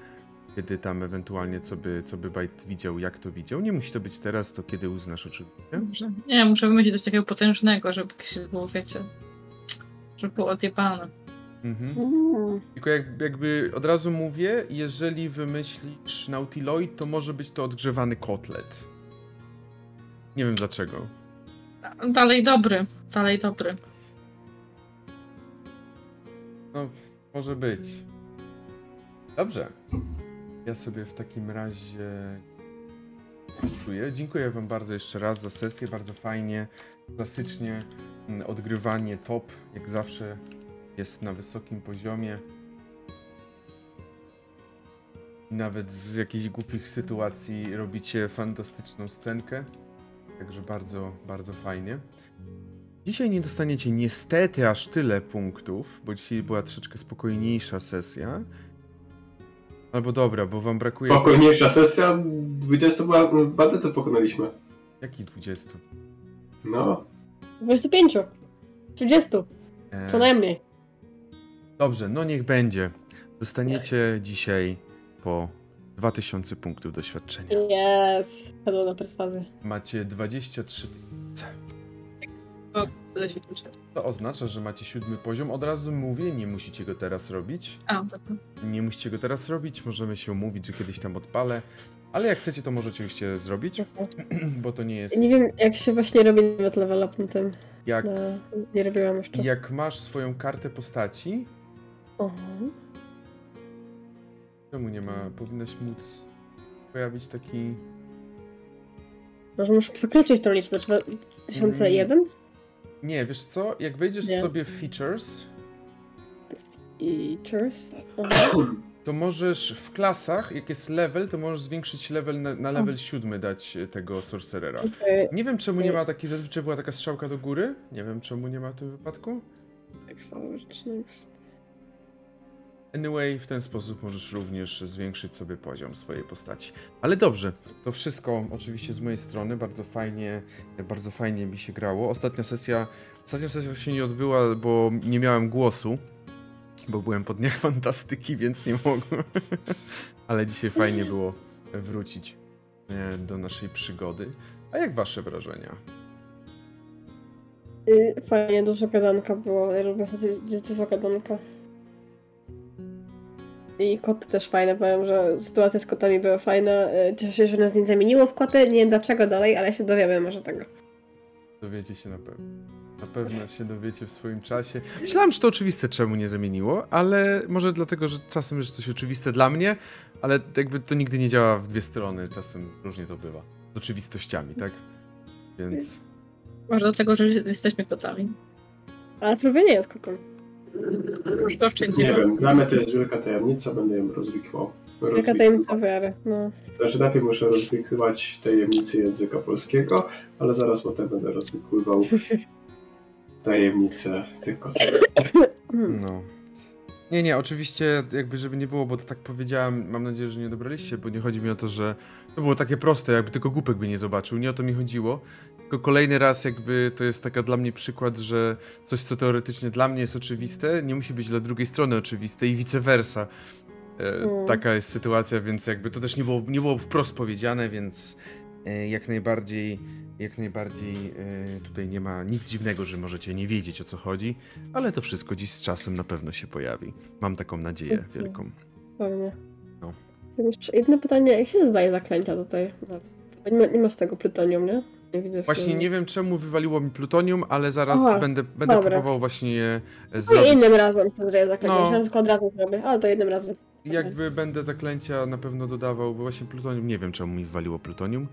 [SPEAKER 1] kiedy tam ewentualnie co by, co by Bajt widział, jak to widział. Nie musi to być teraz, to kiedy uznasz oczywiście.
[SPEAKER 4] Dobrze. Nie, muszę wymyślić coś takiego potężnego, żeby się było, wiecie, żeby było odjebane.
[SPEAKER 1] Mhm.
[SPEAKER 3] Mm.
[SPEAKER 1] Tylko jak, jakby od razu mówię, jeżeli wymyślisz Nautiloid, to może być to odgrzewany kotlet. Nie wiem dlaczego.
[SPEAKER 4] Dalej dobry, dalej dobry.
[SPEAKER 1] No, może być. Dobrze. Ja sobie w takim razie czuję. Dziękuję Wam bardzo jeszcze raz za sesję. Bardzo fajnie. Klasycznie mm, odgrywanie top, jak zawsze. jest na wysokim poziomie. Nawet z jakichś głupich sytuacji robicie fantastyczną scenkę. Także bardzo, bardzo fajnie. Dzisiaj nie dostaniecie niestety aż tyle punktów, bo dzisiaj była troszeczkę spokojniejsza sesja. Albo dobra, bo wam brakuje.
[SPEAKER 2] Spokojniejsza sesja, 20 ba- bandytów pokonaliśmy.
[SPEAKER 1] Jakich 20?
[SPEAKER 2] No,
[SPEAKER 3] 25. 30.
[SPEAKER 1] E,
[SPEAKER 3] Co najmniej.
[SPEAKER 1] Dobrze, no niech będzie. Dostaniecie dzisiaj po 2000 punktów doświadczenia.
[SPEAKER 3] Yes. Padło na perswazję.
[SPEAKER 1] Macie 23.
[SPEAKER 4] O, co się.
[SPEAKER 1] To oznacza, że macie siódmy poziom. Od razu mówię, nie musicie go teraz robić.
[SPEAKER 4] A, dobra.
[SPEAKER 1] Nie musicie go teraz robić, możemy się umówić, że kiedyś tam odpalę. Ale jak chcecie, to możecie już się zrobić, bo to nie jest.
[SPEAKER 3] Nie wiem, jak się właśnie robi nawet level up na tym.
[SPEAKER 1] Jak,
[SPEAKER 3] No, nie robiłam jeszcze.
[SPEAKER 1] jak masz swoją kartę postaci,
[SPEAKER 3] Oho.
[SPEAKER 1] Czemu nie ma? Powinnaś móc pojawić taki.
[SPEAKER 3] Może muszę przekroczyć tą liczbę. Trzeba 1001?
[SPEAKER 1] Nie, wiesz co? Jak wejdziesz
[SPEAKER 3] Nie.
[SPEAKER 1] sobie w features.
[SPEAKER 3] Aha.
[SPEAKER 1] to możesz w klasach, jak jest level, to możesz zwiększyć level na, na level siódmy dać e, tego sorcerera.
[SPEAKER 3] Okej.
[SPEAKER 1] Nie wiem czemu nie ma takiej, zazwyczaj była taka strzałka do góry. Nie wiem czemu nie ma w tym wypadku.
[SPEAKER 3] Excellent, next.
[SPEAKER 1] Anyway, w ten sposób możesz również zwiększyć sobie poziom swojej postaci. Ale dobrze, to wszystko oczywiście z mojej strony, bardzo fajnie, bardzo fajnie mi się grało. Ostatnia sesja, ostatnia sesja się nie odbyła, bo nie miałem głosu, bo byłem po dniach fantastyki, więc nie mogłem. Ale dzisiaj fajnie było wrócić e, do naszej przygody. A jak wasze wrażenia?
[SPEAKER 3] Y, Fajnie, dużo gadanka było. Ja lubię dużo gadanka. I koty też fajne, powiem, że sytuacja z kotami była fajna. Y, Cieszę się, że nas nie zamieniło w koty. Nie wiem dlaczego dalej, ale się dowiemy może tego.
[SPEAKER 1] Dowiecie się na pewno. Na pewno się dowiecie w swoim czasie. Myślałem, że to oczywiste, czemu nie zamieniło, ale może dlatego, że czasem jest coś oczywiste dla mnie, ale jakby to nigdy nie działa w dwie strony. Czasem różnie to bywa. Z oczywistościami, tak? Więc.
[SPEAKER 4] Może dlatego, że jesteśmy kotami.
[SPEAKER 3] Ale prawie nie jest kotem.
[SPEAKER 4] Może to
[SPEAKER 2] nie
[SPEAKER 4] oszczędzimy.
[SPEAKER 2] wiem, dla mnie to jest wielka tajemnica, będę ją rozwikłał.
[SPEAKER 3] Jaka tajemnica wiary. No.
[SPEAKER 2] Znaczy najpierw muszę rozwikływać tajemnice języka polskiego, ale zaraz potem będę rozwikływał tajemnice tych kotów.
[SPEAKER 1] No. Nie, nie, oczywiście, jakby żeby nie było, bo to tak powiedziałem, mam nadzieję, że nie dobraliście, bo nie chodzi mi o to, że to było takie proste, jakby tylko głupek by nie zobaczył, nie o to mi chodziło. Tylko kolejny raz jakby to jest taka dla mnie przykład, że coś, co teoretycznie dla mnie jest oczywiste, nie musi być dla drugiej strony oczywiste i vice versa.
[SPEAKER 3] Mm.
[SPEAKER 1] Taka jest sytuacja, więc jakby to też nie było, nie było wprost powiedziane, więc e, jak najbardziej, jak najbardziej e, tutaj nie ma nic dziwnego, że możecie nie wiedzieć o co chodzi, ale to wszystko dziś z czasem na pewno się pojawi. Mam taką nadzieję
[SPEAKER 3] Mhm.
[SPEAKER 1] wielką.
[SPEAKER 3] Pewnie.
[SPEAKER 1] No.
[SPEAKER 3] Jedno pytanie, jak się zadaje zaklęcia tutaj? No. Nie, nie masz tego plutonium, nie? Nie widzę
[SPEAKER 1] Właśnie nie wiem czemu wywaliło mi plutonium, ale zaraz
[SPEAKER 3] Aha,
[SPEAKER 1] będę, będę
[SPEAKER 3] dobra.
[SPEAKER 1] próbował właśnie je
[SPEAKER 3] No
[SPEAKER 1] zrobić.
[SPEAKER 3] innym razem co zadaję zaklęcia.
[SPEAKER 1] No.
[SPEAKER 3] Tylko od razu zrobię, ale to jednym razem.
[SPEAKER 1] Jakby będę zaklęcia na pewno dodawał, bo właśnie plutonium, nie wiem czemu mi wywaliło plutonium,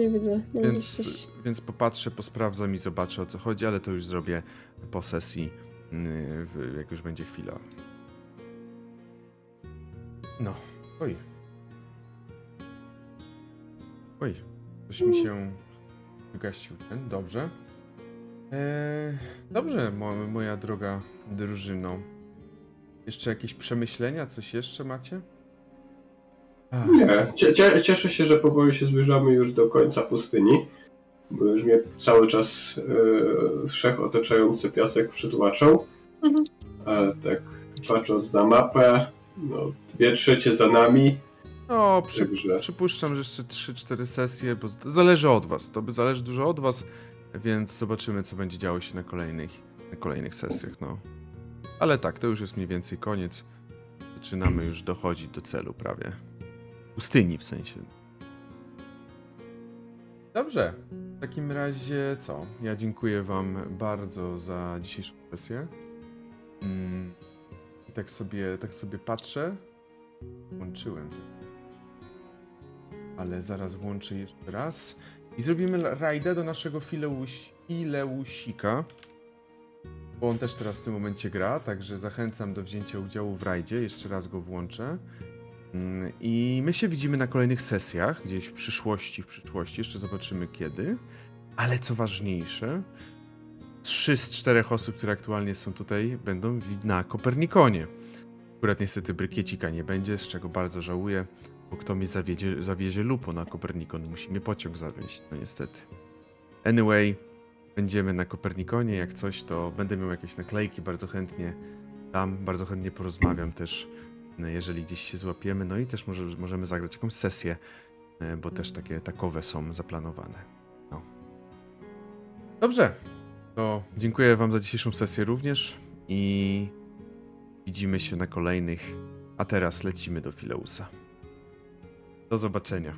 [SPEAKER 3] nie widzę. Nie
[SPEAKER 1] więc,
[SPEAKER 3] widzę
[SPEAKER 1] więc popatrzę, posprawdzam i zobaczę o co chodzi, ale to już zrobię po sesji, w- jak już będzie chwila. No, oj. Oj, coś mi się wygasił ten, dobrze. Eee, dobrze, mo moja droga drużyno. Jeszcze jakieś przemyślenia? Coś jeszcze macie? Ach,
[SPEAKER 2] Nie, cie, cie, cieszę się, że powoli się zbliżamy już do końca pustyni, bo już mnie cały czas e, wszechotaczający piasek przytłaczał.
[SPEAKER 4] Mhm.
[SPEAKER 2] A tak patrząc na mapę, no, dwie trzecie za nami,
[SPEAKER 1] No, przy,
[SPEAKER 2] także
[SPEAKER 1] przypuszczam, że jeszcze 3-4 sesje, bo zależy od was. To by zależy dużo od was, więc zobaczymy, co będzie działo się na kolejnych, na kolejnych sesjach, no. Ale tak, to już jest mniej więcej koniec. Zaczynamy już dochodzić do celu prawie. Pustyni w sensie. Dobrze. W takim razie co? Ja dziękuję wam bardzo za dzisiejszą sesję. Mm, I tak sobie, tak sobie patrzę. Włączyłem to ale zaraz włączę jeszcze raz. I zrobimy rajdę do naszego fileusika. bo on też teraz w tym momencie gra, także zachęcam do wzięcia udziału w rajdzie. Jeszcze raz go włączę. Mm, I my się widzimy na kolejnych sesjach, gdzieś w przyszłości, w przyszłości, jeszcze zobaczymy kiedy. Ale co ważniejsze, trzy z czterech osób, które aktualnie są tutaj, będą na Kopernikonie. Akurat niestety Brykiecika nie będzie, z czego bardzo żałuję, bo kto mi zawiedzie, zawiezie Lupo na Kopernikon, musi mnie pociąg zawieźć, no niestety. Anyway, będziemy na Kopernikonie, jak coś, to będę miał jakieś naklejki, bardzo chętnie dam, bardzo chętnie porozmawiam też, no, jeżeli gdzieś się złapiemy, no i też może, możemy zagrać jakąś sesję, e, bo też takie takowe są zaplanowane. No. Dobrze, to dziękuję wam za dzisiejszą sesję również i widzimy się na kolejnych, a teraz lecimy do Fileusa. Do zobaczenia.